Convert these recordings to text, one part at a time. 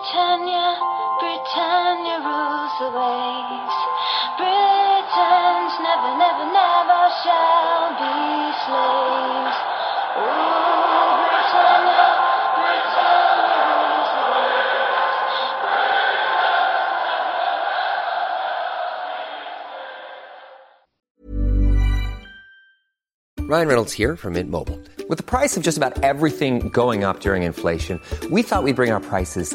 Britannia, Britannia rules the waves. Britons never, never, never shall be slaves. Rules the waves. Ryan Reynolds here from Mint Mobile. With the price of just about everything going up during inflation, we thought we'd bring our prices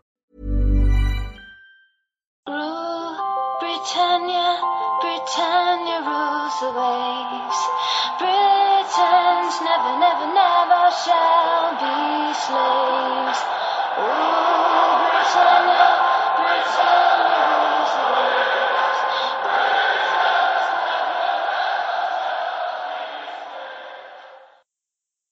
rules the waves. Britons never, never, never shall be slaves. Ooh, Britannia, Britannia rules the waves.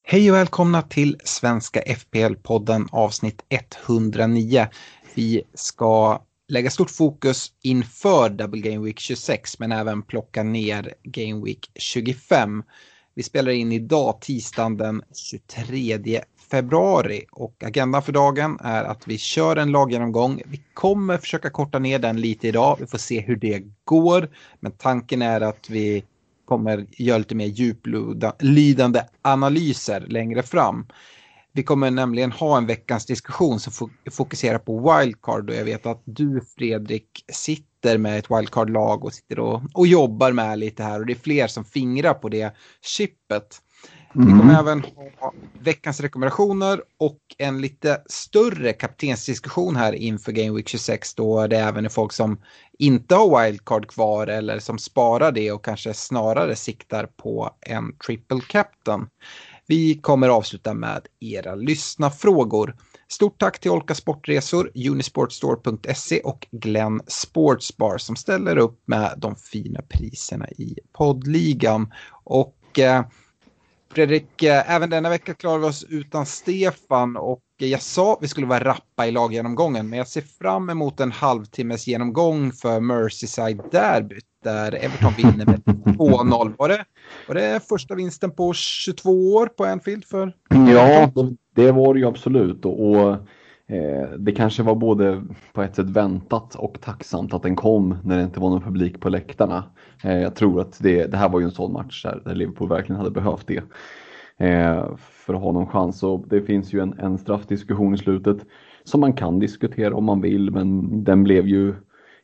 Hej och välkomna till Svenska FPL-podden avsnitt 109. Vi ska lägga stort fokus inför Double Game Week 26 men även plocka ner Game Week 25. Vi spelar in idag tisdagen den 23 februari och agendan för dagen är att vi kör en laggenomgång. Vi kommer försöka korta ner den lite idag. Vi får se hur det går. Men tanken är att vi kommer göra lite mer djuplydande analyser längre fram. Vi kommer nämligen ha en veckans diskussion som fo- fokuserar på wildcard och jag vet att du Fredrik sitter med ett wildcard-lag och sitter och, och jobbar med lite här och det är fler som fingrar på det chippet. Vi kommer även ha veckans rekommendationer och en lite större kaptensdiskussion här inför Game Week 26 då det även är folk som inte har wildcard kvar eller som sparar det och kanske snarare siktar på en triple captain. Vi kommer avsluta med era lyssnafrågor. Stort tack till Olka Sportresor, Unisportstore.se och Glenn Sportsbar som ställer upp med de fina priserna i poddligan. Och eh, Fredrik, eh, även denna vecka klarar vi oss utan Stefan och jag sa att vi skulle vara rappa i laggenomgången men jag ser fram emot en halvtimmes genomgång för Merseyside Derbyt där Everton vinner med 2-0. Var det, var det första vinsten på 22 år på Anfield för Ja, det, det var det ju absolut. Och, och eh, det kanske var både på ett sätt väntat och tacksamt att den kom när det inte var någon publik på läktarna. Eh, jag tror att det, det här var ju en sån match där, där Liverpool verkligen hade behövt det. Eh, för att ha någon chans. Och det finns ju en, en straffdiskussion i slutet som man kan diskutera om man vill, men den blev ju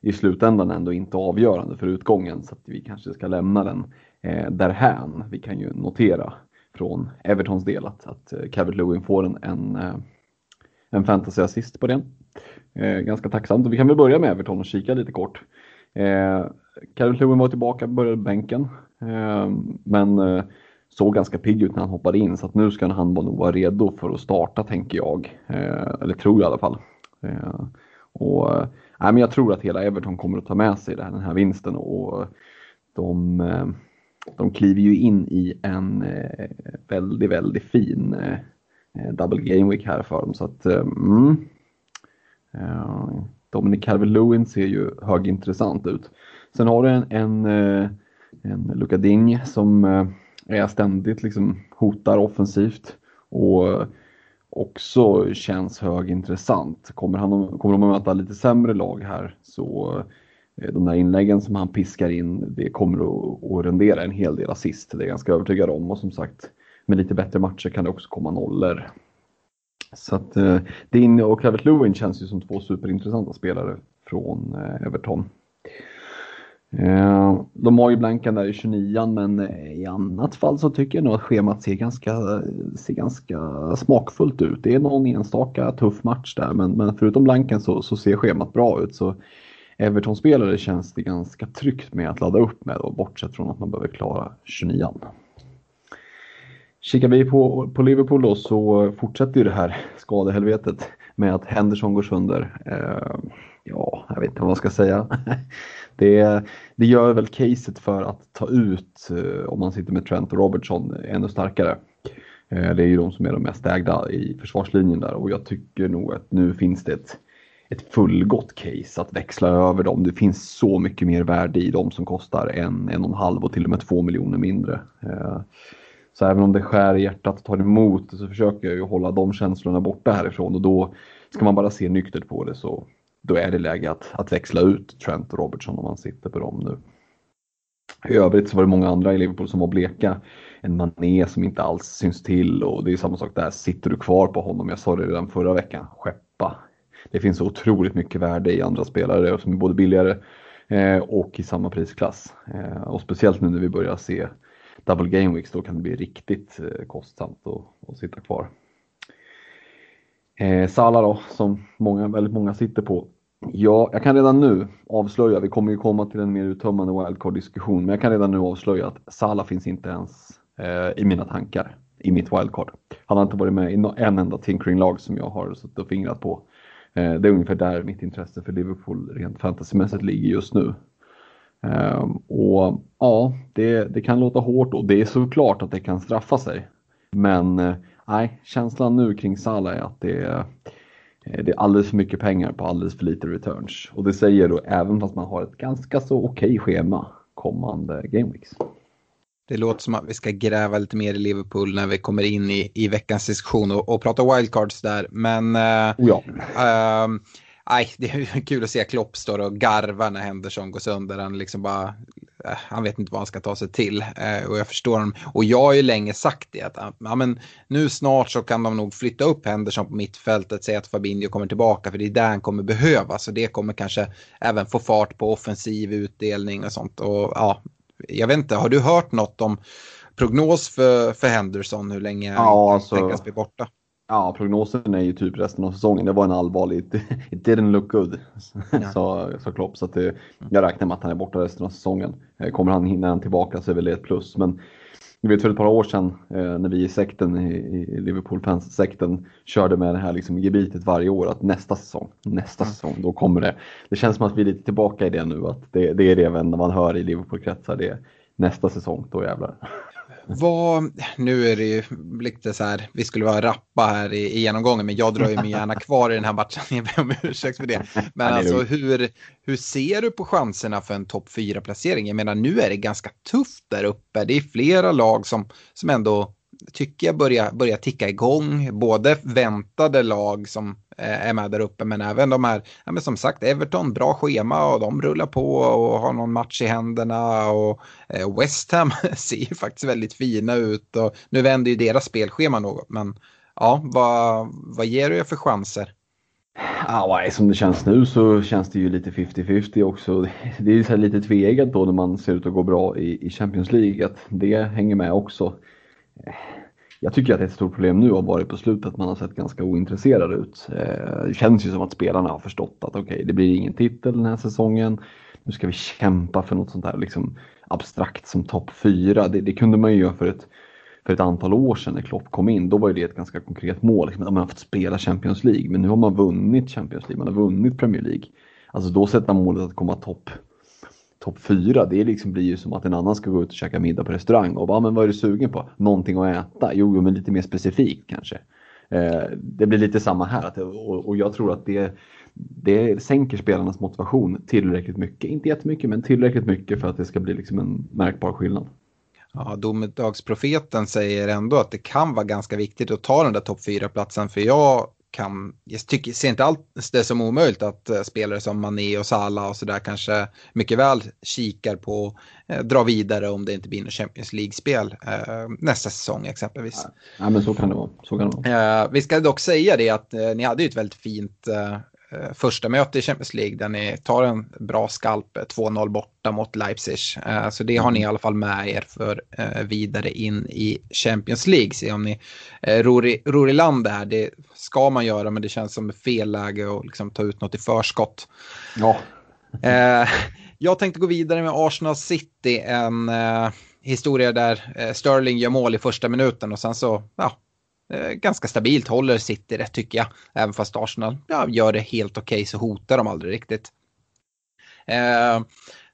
i slutändan ändå inte avgörande för utgången så att vi kanske ska lämna den eh, därhän. Vi kan ju notera från Evertons del att, att eh, Calvert Lewin får en, en, eh, en fantasy assist på den. Eh, ganska tacksamt och vi kan väl börja med Everton och kika lite kort. Eh, Calvert Lewin var tillbaka, började bänken, eh, men eh, såg ganska pigg ut när han hoppade in så att nu ska han nog vara redo för att starta tänker jag. Eh, eller tror jag i alla fall. Eh, och, eh, men jag tror att hela Everton kommer att ta med sig den här vinsten och de, eh, de kliver ju in i en eh, väldigt, väldigt fin eh, eh, double game week här för dem. Så att, eh, mm, eh, Dominic Calvert-Lewin ser ju högintressant ut. Sen har du en, en, eh, en Luka Ding som är ständigt liksom hotar offensivt och också känns högintressant. Kommer, han, kommer de att möta lite sämre lag här så eh, de där inläggen som han piskar in, det kommer att, att rendera en hel del assist. Det är jag ganska övertygad om och som sagt med lite bättre matcher kan det också komma nollor. Så att eh, Din och Calvert Lewin känns ju som två superintressanta spelare från eh, Everton. Eh, de har ju blankan där i 29 men eh, i annat fall så tycker jag nog att schemat ser ganska, ser ganska smakfullt ut. Det är någon enstaka tuff match där men, men förutom blanken så, så ser schemat bra ut. Så Everton-spelare känns det ganska tryggt med att ladda upp med då, bortsett från att man behöver klara 29 Kikar vi på, på Liverpool då så fortsätter ju det här skadehelvetet med att Henderson går sönder. Eh, ja, jag vet inte vad man ska säga. Det, det gör väl caset för att ta ut, eh, om man sitter med Trent och Robertson, ännu starkare. Eh, det är ju de som är de mest ägda i försvarslinjen där och jag tycker nog att nu finns det ett, ett fullgott case att växla över dem. Det finns så mycket mer värde i dem som kostar en, en och en halv och till och med två miljoner mindre. Eh, så även om det skär i hjärtat och tar emot så försöker jag ju hålla de känslorna borta härifrån och då ska man bara se nyktert på det så då är det läge att, att växla ut Trent och Robertson om man sitter på dem nu. I övrigt så var det många andra i Liverpool som var bleka. En Mané som inte alls syns till och det är samma sak där. Sitter du kvar på honom? Jag sa det redan förra veckan. Skeppa. Det finns så otroligt mycket värde i andra spelare som är både billigare eh, och i samma prisklass. Eh, och speciellt nu när vi börjar se double game weeks då kan det bli riktigt eh, kostsamt att, att sitta kvar. Eh, Sala då, som många, väldigt många sitter på. Ja, jag kan redan nu avslöja, vi kommer ju komma till en mer uttömmande wildcard-diskussion, men jag kan redan nu avslöja att Sala finns inte ens eh, i mina tankar i mitt wildcard. Han har inte varit med i en enda tinkering-lag som jag har suttit och fingrat på. Eh, det är ungefär där mitt intresse för Liverpool rent fantasymässigt ligger just nu. Eh, och ja, det, det kan låta hårt och det är såklart att det kan straffa sig. Men eh, nej, känslan nu kring Salah är att det är, eh, det är alldeles för mycket pengar på alldeles för lite returns. Och det säger då även fast man har ett ganska så okej schema kommande gameweeks. Det låter som att vi ska gräva lite mer i Liverpool när vi kommer in i, i veckans diskussion och, och prata wildcards där. Men uh, ja. uh, nej, det är kul att se Klopp stå och garva när Henderson går sönder. Han liksom bara, eh, han vet inte vad han ska ta sig till. Eh, och jag förstår honom. Och jag har ju länge sagt det att ja, men nu snart så kan de nog flytta upp Henderson på mittfältet, säga att Fabinho kommer tillbaka för det är där han kommer behövas. Så det kommer kanske även få fart på offensiv utdelning och sånt. Och ja, jag vet inte, har du hört något om prognos för, för Henderson, hur länge han ja, kan alltså, tänkas bli borta? Ja, prognosen är ju typ resten av säsongen. Det var en allvarlig, it didn't look good, ja. sa, sa Klopp. Så att det, jag räknar med att han är borta resten av säsongen. Eh, kommer han hinna han tillbaka så är väl det ett plus. Men jag vet för ett par år sedan eh, när vi i sekten, i, i Liverpool fans-sekten, körde med det här liksom gebitet varje år att nästa säsong, nästa mm. säsong, då kommer det. Det känns som att vi är lite tillbaka i det nu, att det, det är det när man hör i Liverpool-kretsar, det är nästa säsong, då jävlar. Vad, nu är det ju lite så här, vi skulle vara rappa här i, i genomgången, men jag drar ju mig gärna kvar i den här matchen, jag ber om ursäkt för det. Men alltså hur, hur ser du på chanserna för en topp 4-placering? Jag menar, nu är det ganska tufft där uppe. Det är flera lag som, som ändå tycker jag börjar, börjar ticka igång. Både väntade lag som eh, är med där uppe men även de här, ja, men som sagt Everton, bra schema och de rullar på och har någon match i händerna och eh, West Ham ser ju faktiskt väldigt fina ut och nu vänder ju deras spelschema något men ja, vad, vad ger du för chanser? Ja, som det känns nu så känns det ju lite 50-50 också. Det är ju så lite tveeggat då när man ser ut att gå bra i, i Champions League att det hänger med också jag tycker att det är ett stort problem nu har varit på slutet att man har sett ganska ointresserad ut. Eh, det känns ju som att spelarna har förstått att okej, okay, det blir ingen titel den här säsongen. Nu ska vi kämpa för något sånt här liksom abstrakt som topp fyra. Det, det, kunde man ju göra för ett, för ett antal år sedan när Klopp kom in. Då var det ett ganska konkret mål. Liksom, man har fått spela Champions League, men nu har man vunnit Champions League, man har vunnit Premier League. Alltså då sätter man målet att komma topp topp fyra, det liksom blir ju som att en annan ska gå ut och käka middag på restaurang och bara, ah, men vad är du sugen på? Någonting att äta? Jo, men lite mer specifikt kanske. Eh, det blir lite samma här att, och, och jag tror att det, det sänker spelarnas motivation tillräckligt mycket. Inte jättemycket, men tillräckligt mycket för att det ska bli liksom en märkbar skillnad. Ja, domedagsprofeten säger ändå att det kan vara ganska viktigt att ta den där topp 4-platsen. För jag kan, jag tycker, ser inte allt det som omöjligt att uh, spelare som Mané och Salah och sådär kanske mycket väl kikar på uh, dra vidare om det inte blir något Champions League-spel uh, nästa säsong exempelvis. Ja, men så kan det vara. Så kan det vara. vi ska dock säga det att ni hade ju ett väldigt fint Eh, första möte i Champions League där ni tar en bra skalp 2-0 eh, borta mot Leipzig. Eh, så det har ni i alla fall med er för vidare in i Champions League. Se om ni ror i, land där. Det ska man göra men det känns som fel läge att liksom ta ut något i förskott. Ja. Jag tänkte gå vidare med Arsenal City. En historia där Sterling gör mål i första minuten och sen så ja, eh, Eh, ganska stabilt håller City rätt tycker jag. Även fast Arsenal ja, gör det helt okej okay, så hotar de aldrig riktigt. Eh,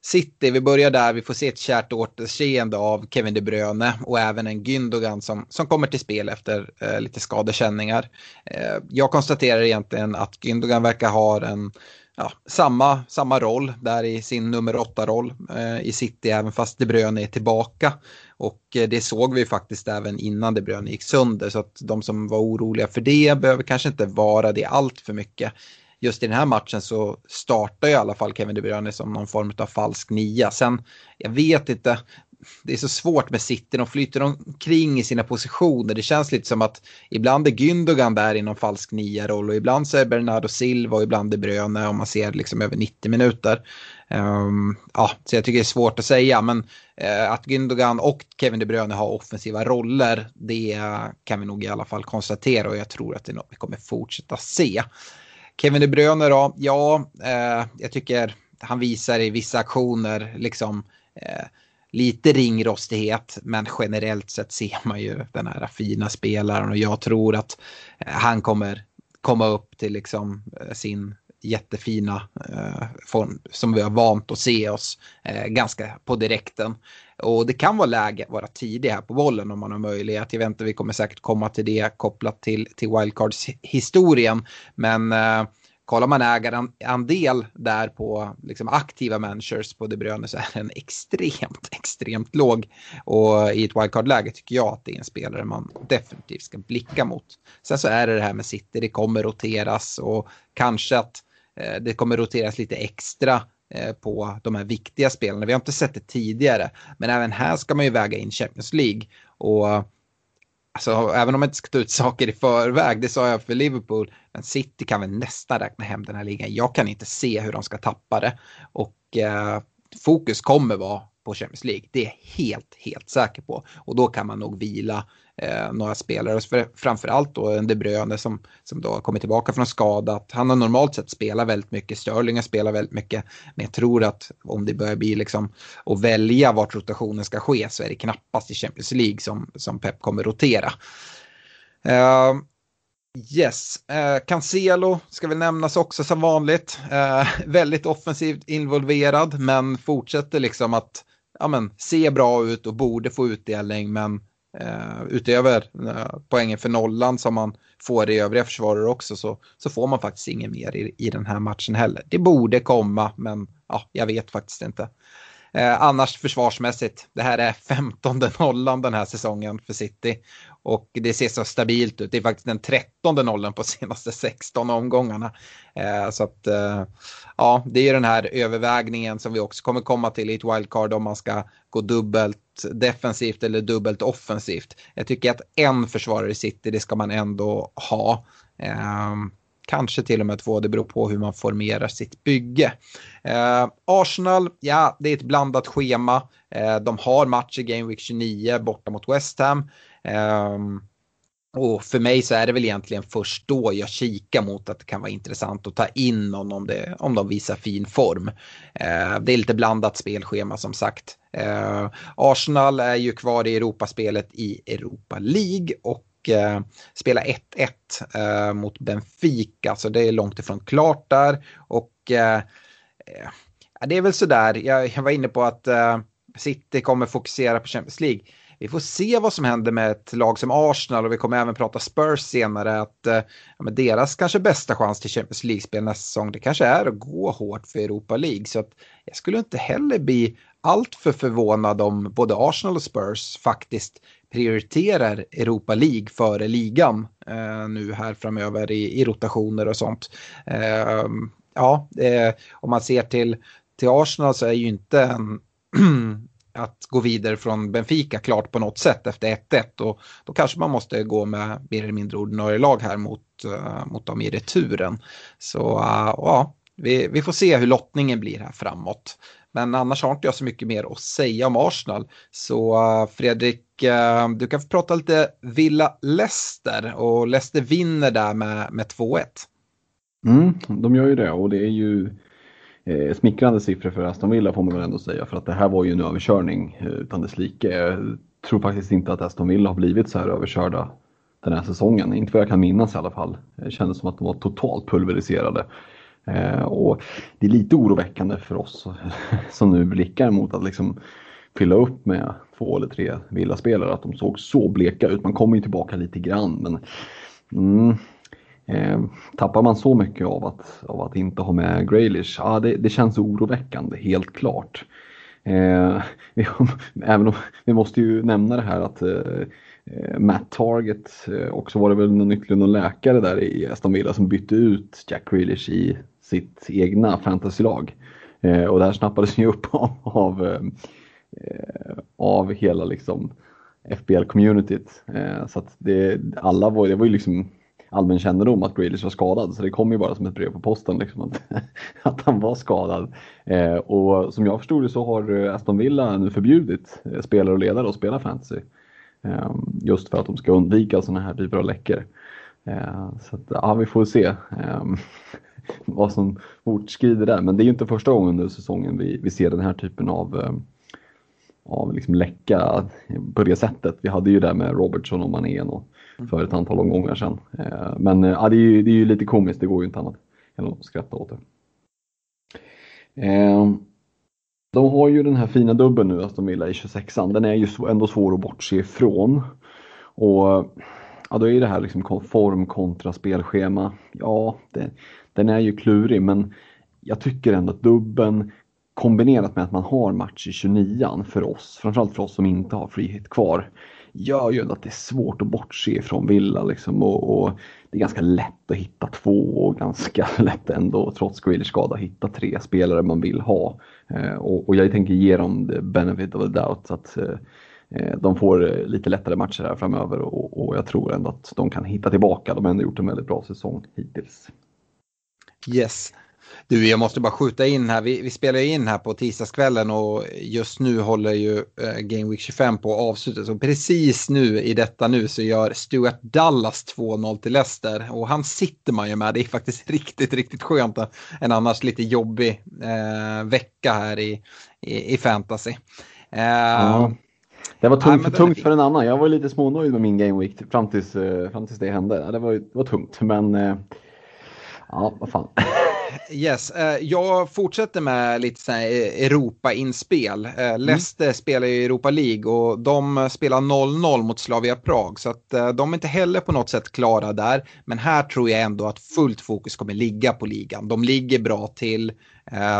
City, vi börjar där, vi får se ett kärt återseende av Kevin De Bruyne och även en Gündogan som, som kommer till spel efter eh, lite skadekänningar. Eh, jag konstaterar egentligen att Gündogan verkar ha en ja, samma, samma roll där i sin nummer åtta roll eh, i City även fast De Bruyne är tillbaka. Och eh, det såg vi faktiskt även innan De Bruyne gick sönder så att de som var oroliga för det behöver kanske inte vara det allt för mycket just i den här matchen så startar i alla fall Kevin De Bruyne som någon form av falsk nia. Sen, jag vet inte, det är så svårt med City, de flyter omkring i sina positioner. Det känns lite som att ibland är Gündogan där i någon falsk nia-roll och ibland så är Bernardo Silva och ibland De Bruyne om man ser liksom över 90 minuter. Um, ja, så jag tycker det är svårt att säga, men uh, att Gündogan och Kevin De Bruyne har offensiva roller, det kan vi nog i alla fall konstatera och jag tror att det är något vi kommer fortsätta se. Kevin De Bruyne då, ja, uh, jag tycker han visar i vissa aktioner liksom uh, lite ringrostighet, men generellt sett ser man ju den här fina spelaren och jag tror att han kommer komma upp till liksom sin jättefina eh, form som vi har vant att se oss eh, ganska på direkten. Och det kan vara läge att vara tidig här på bollen om man har möjlighet. Jag vet inte, vi kommer säkert komma till det kopplat till, till wildcards-historien. Men eh, kollar man ägarandel där på liksom, aktiva managers på De Bruyne så är den extremt, extremt låg. Och i ett wildcard-läge tycker jag att det är en spelare man definitivt ska blicka mot. Sen så är det det här med City, det kommer roteras och kanske att eh, Eh, det kommer roteras lite extra eh, på de här viktiga spelarna. Vi har inte sett det tidigare, men även här ska man ju väga in Champions League. Och alltså, även om man inte ska ta ut saker i förväg, det sa jag för Liverpool, men City kan väl nästan räkna hem den här ligan. Jag kan inte se hur de ska tappa det. Och eh, fokus kommer vara på Champions League. Det är jag helt, helt säker på. Och då kan man nog vila eh, några spelare. Framförallt då en De Bruyne som, som då har kommit tillbaka från skada. Han har normalt sett spelat väldigt mycket, Sterling har spelat väldigt mycket. Men jag tror att om det börjar bli liksom att välja vart rotationen ska ske så är det knappast i Champions League som, som Pep kommer rotera. Eh, Yes, eh, Cancelo ska väl nämnas också som vanligt. Eh, väldigt offensivt involverad men fortsätter liksom att ja, men, se bra ut och borde få utdelning men eh, utöver eh, poängen för nollan som man får i övriga försvarare också så, så får man faktiskt inget mer i, i den här matchen heller. Det borde komma men ja, jag vet faktiskt inte. Eh, annars försvarsmässigt, det här är 15 nollan den här säsongen för City. Och det ser så stabilt ut. Det är faktiskt den 13 nollen på senaste 16 omgångarna. Eh, så att eh, ja, det är den här övervägningen som vi också kommer komma till i ett wildcard om man ska gå dubbelt defensivt eller dubbelt offensivt. Jag tycker att en försvarare i City, det ska man ändå ha. Eh, kanske till och med två, det beror på hur man formerar sitt bygge. Eh, Arsenal, ja, det är ett blandat schema. Eh, de har match i Game Week 29 borta mot West Ham. Um, och för mig så är det väl egentligen först då jag kikar mot att det kan vara intressant att ta in någon om, det, om de visar fin form. Uh, det är lite blandat spelschema som sagt. Uh, Arsenal är ju kvar i Europaspelet i Europa League och uh, spelar 1-1 uh, mot Benfica, så det är långt ifrån klart där. Och det är väl sådär, jag, jag var inne på att City kommer fokusera på Champions League vi får se vad som händer med ett lag som Arsenal och vi kommer även prata Spurs senare. Att eh, ja, deras kanske bästa chans till Champions League-spel nästa säsong det kanske är att gå hårt för Europa League. Så att jag skulle inte heller bli alltför förvånad om både Arsenal och Spurs faktiskt prioriterar Europa League före ligan eh, nu här framöver i, i rotationer och sånt. Eh, ja, eh, om man ser till, till Arsenal så är ju inte en att gå vidare från Benfica klart på något sätt efter 1-1 och då kanske man måste gå med mer eller mindre ordinarie lag här mot, uh, mot dem i returen. Så uh, ja, vi, vi får se hur lottningen blir här framåt. Men annars har inte jag så mycket mer att säga om Arsenal. Så eh, Fredrik, du kan få prata lite Villa Leicester och Leicester vinner där med, med 2-1. Mm, de gör ju det och det är ju eh, smickrande siffror för Aston Villa får man väl ändå säga för att det här var ju en överkörning eh, utan dess like. Jag tror faktiskt inte att Aston Villa har blivit så här överkörda den här säsongen. Inte vad jag kan minnas i alla fall. Det kändes som att de var totalt pulveriserade. Eh, och det är lite oroväckande för oss som nu blickar mot att liksom fylla upp med två eller tre villaspelare att de såg så bleka ut. Man kommer ju tillbaka lite grann men mm, eh, tappar man så mycket av att, av att inte ha med Graylish, ja det, det känns oroväckande helt klart. Eh, vi, även om, vi måste ju nämna det här att eh, eh Matt Target, eh, och så var det väl någon, ytterligare någon läkare där i Aston Villa som bytte ut Jack Grealish i sitt egna fantasylag. Eh, och det här snappades ju upp av, av, eh, av hela liksom FBL-communityt. Eh, så att det, alla var, det var ju liksom allmän kännedom att Grealish var skadad så det kom ju bara som ett brev på posten liksom, att, att han var skadad. Eh, och som jag förstod det så har eh, Aston Villa nu förbjudit eh, spelare och ledare att spela fantasy. Eh, just för att de ska undvika sådana här typer av läckor. Eh, så att, ja, vi får se eh, vad som fortskrider där. Men det är ju inte första gången under säsongen vi, vi ser den här typen av eh, av liksom läcka på det sättet. Vi hade ju det med Robertson och Mané och Mm. för ett antal omgångar sedan. Eh, men eh, ja, det, är ju, det är ju lite komiskt, det går ju inte annat än att skratta åt det. Eh, de har ju den här fina dubben nu, Aston Villa i 26an. Den är ju ändå svår att bortse ifrån. Och ja, då är det här liksom form kontra spelschema. Ja, det, den är ju klurig men jag tycker ändå att dubben kombinerat med att man har match i 29an för oss, framförallt för oss som inte har frihet kvar, gör ju att det är svårt att bortse från Villa liksom och, och, det är ganska lätt att hitta två och ganska lätt ändå trots Grealish skada hitta tre spelare man vill ha. Eh, och, och, jag tänker ge dem the benefit of the doubt så att eh, eh de får eh, lite lättare matcher här framöver och, och, jag tror ändå att de kan hitta tillbaka. De har ändå gjort en väldigt bra säsong hittills. Yes, du, jag måste bara skjuta in här. Vi, vi spelar in här på tisdagskvällen och just nu håller ju eh, Game Week 25 på att avslutas. Och precis nu i detta nu så gör Stuart Dallas 2-0 till Leicester. Och han sitter man ju med. Det är faktiskt riktigt, riktigt skönt. En annars lite jobbig eh, vecka här i, i, i fantasy. Eh, ja. Det var tungt, Nej, för, tungt för en annan. Jag var lite smånöjd med min Game Week fram tills, eh, fram tills det hände. Det var, det var tungt, men eh, ja, vad fan. Yes, uh, jag fortsätter med lite så eh, Europa-inspel. Uh, Leicester mm. spelar i Europa League och de spelar 0-0 mot Slavia Prag. Så att, de är inte heller på något sätt klara där. Men här tror jag ändå att fullt fokus kommer ligga på ligan. De ligger bra till.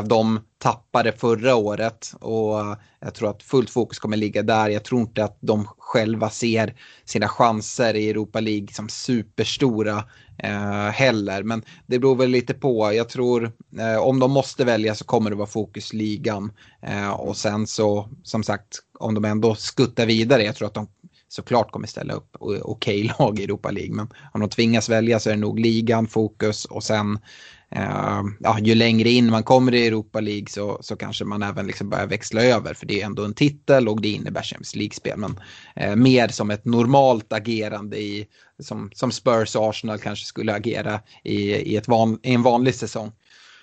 De tappade förra året och jag tror att fullt fokus kommer ligga där. Jag tror inte att de själva ser sina chanser i Europa League som superstora eh, Eh, heller. Men det beror väl lite på. Jag tror eh, om de måste välja så kommer det vara fokus ligan. Eh, och sen så som sagt om de ändå skuttar vidare. Jag tror att de såklart kommer ställa upp okej okay lag i Europa League. Men om de tvingas välja så är det nog ligan fokus och sen ja, ju längre in man kommer i Europa League så, så kanske man även liksom börjar växla över för det är ändå en titel och det innebär Champions League-spel. Men uh, mer som ett normalt agerande i, som, som Spurs och Arsenal kanske skulle agera i, i, ett van, i en vanlig säsong.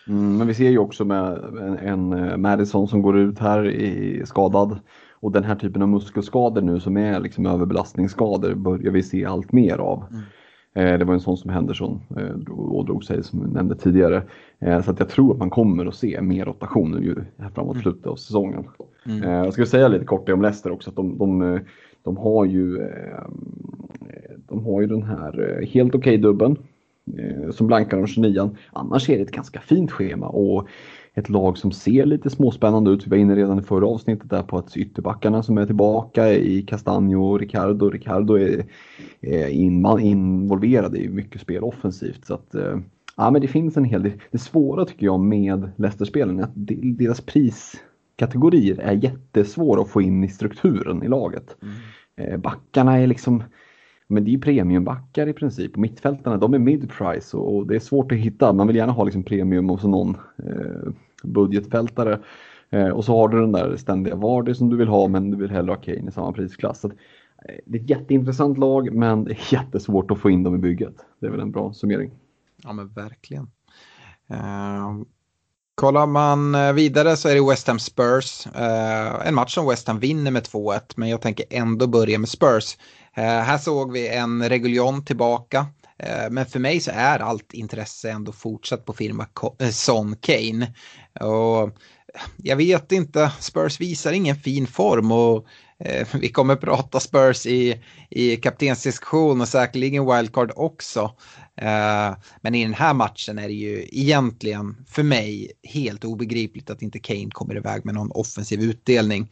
Mm, men vi ser ju också med en, en eh, Madison som går ut här i, skadad och den här typen av muskelskador nu som är liksom överbelastningsskador börjar vi se allt mer av. Mm. Eh, det var en sån som Henderson eh, ådrog sig som vi nämnde tidigare. Eh, så att jag tror att man kommer att se mer rotation här framåt mm. slutet av säsongen. Mm. Jag ska säga lite kort om Leicester också att de, de, de, har ju de har ju den här helt okej okay dubben som blankar om 29 Annars är det ett ganska fint schema och ett lag som ser lite småspännande ut. Vi var inne redan i förra avsnittet där på att ytterbackarna som är tillbaka i Castanjo och Ricardo. Ricardo är, är in, involverad i mycket spel offensivt. Så att, eh, ja, men det finns en hel del. Det svåra tycker jag med Leicester-spelen är att deras priskategorier är jättesvåra att få in i strukturen i laget. Mm. Eh, backarna är liksom men det är premiumbackar i princip. Mittfältarna de är mid-price och, och, det är svårt att hitta. Man vill gärna ha liksom premium och så någon eh, budgetfältare. Eh, och så har du den där ständiga Vardy som du vill ha men du vill hellre ha Kane i samma prisklass. Så att, eh, det är ett jätteintressant lag men det är jättesvårt att få in dem i bygget. Det är väl en bra summering. Ja men verkligen. Uh, kollar man eh, vidare så är det West Ham Spurs. Eh, en match som West Ham vinner med 2-1 men jag tänker ändå börja med Spurs. Eh, här såg vi en Reguljon tillbaka. Eh, men för mig så är allt intresse ändå fortsatt på firma eh, Son Kane. Och eh, jag vet inte, Spurs visar ingen fin form och eh, vi kommer prata Spurs i, i kaptensdiskussion och säkerligen wildcard också. Eh, men i den här matchen är det ju egentligen för mig helt obegripligt att inte Kane kommer iväg med någon offensiv utdelning.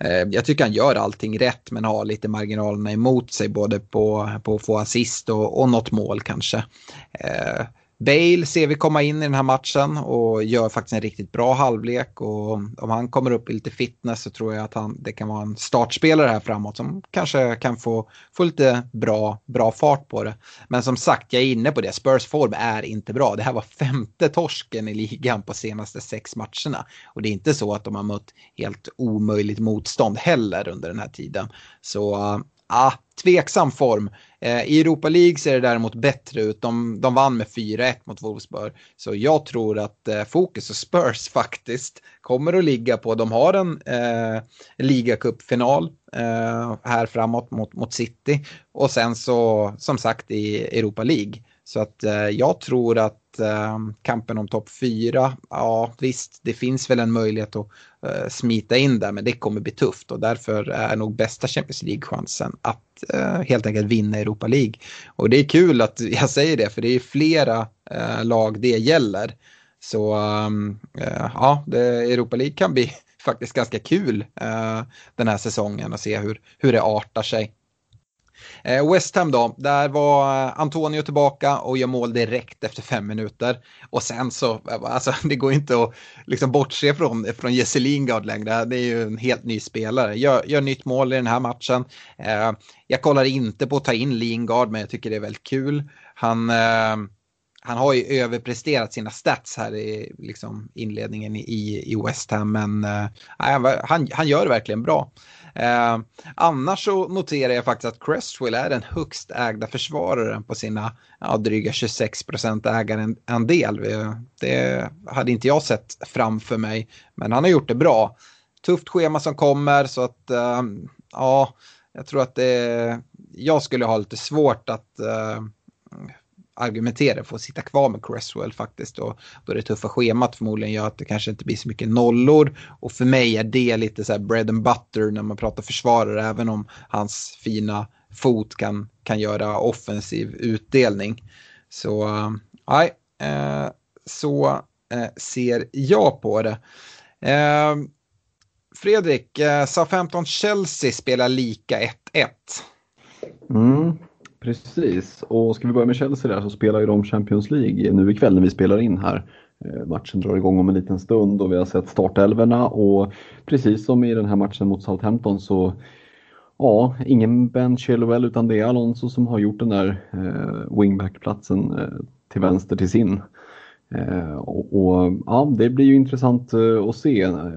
Eh, jag tycker han gör allting rätt men har lite marginalerna emot sig både på, på att få assist och, och något mål kanske. Eh, Bale ser vi komma in i den här matchen och gör faktiskt en riktigt bra halvlek och om han kommer upp i lite fitness så tror jag att han, det kan vara en startspelare här framåt som kanske kan få, få lite bra, bra fart på det. Men som sagt, jag är inne på det, Spurs form är inte bra. Det här var femte torsken i ligan på senaste sex matcherna och det är inte så att de har mött helt omöjligt motstånd heller under den här tiden. Så ah, tveksam form. Eh, I Europa League ser det däremot bättre ut. De, de vann med 4-1 mot Wolfsburg. Så jag tror att eh, fokus och Spurs faktiskt kommer att ligga på, de har en eh, ligacupfinal eh, här framåt mot, mot City. Och sen så som sagt i Europa League. Så att eh, jag tror att eh, kampen om topp fyra, ja visst, det finns väl en möjlighet att eh, smita in där, men det kommer bli tufft och därför är nog bästa Champions League-chansen att eh, helt enkelt vinna Europa League. Och det är kul att jag säger det, för det är flera eh, lag det gäller. Så ehm, eh, ja, det, Europa League kan bli faktiskt ganska kul eh, den här säsongen och se hur, hur det artar sig. Eh, West Ham då, där var eh, Antonio tillbaka och gör mål direkt efter fem minuter. Och sen så, eh, alltså det går inte att liksom bortse från, från Jesse Lingard längre. Det är ju en helt ny spelare. Gör, gör nytt mål i den här matchen. Eh, jag kollar inte på att ta in Lingard, men jag tycker det är väldigt kul. Han, eh, han har ju överpresterat sina stats här i liksom, inledningen i, i West Ham, men eh, han, han gör det verkligen bra. Eh, annars så noterar jag faktiskt att Crestwell är den högst ägda försvararen på sina ja, dryga 26 procent ägarandel. Eh, det hade inte jag sett framför mig, men han har gjort det bra. Tufft schema som kommer så att eh, ja, jag tror att det, jag skulle ha lite svårt att eh, argumentera för att sitta kvar med Cresswell faktiskt. Och då det tuffa schemat förmodligen gör att det kanske inte blir så mycket nollor. Och för mig är det lite så här bread and butter när man pratar försvarare, även om hans fina fot kan, kan göra offensiv utdelning. Så eh, nej, eh, så eh, ser jag på det. Eh, Fredrik, eh, Southampton-Chelsea spelar lika 1-1. Mm, Precis, och ska vi börja med Chelsea där så spelar ju de Champions League nu ikväll när vi spelar in här. Eh, matchen drar igång om en liten stund och vi har sett startelverna och precis som i den här matchen mot Southampton så ja, ingen Ben Chilwell utan det är Alonso som har gjort den där eh, wingbackplatsen eh, till vänster till sin. Eh, och, och, ja, det blir ju intressant eh, att se eh,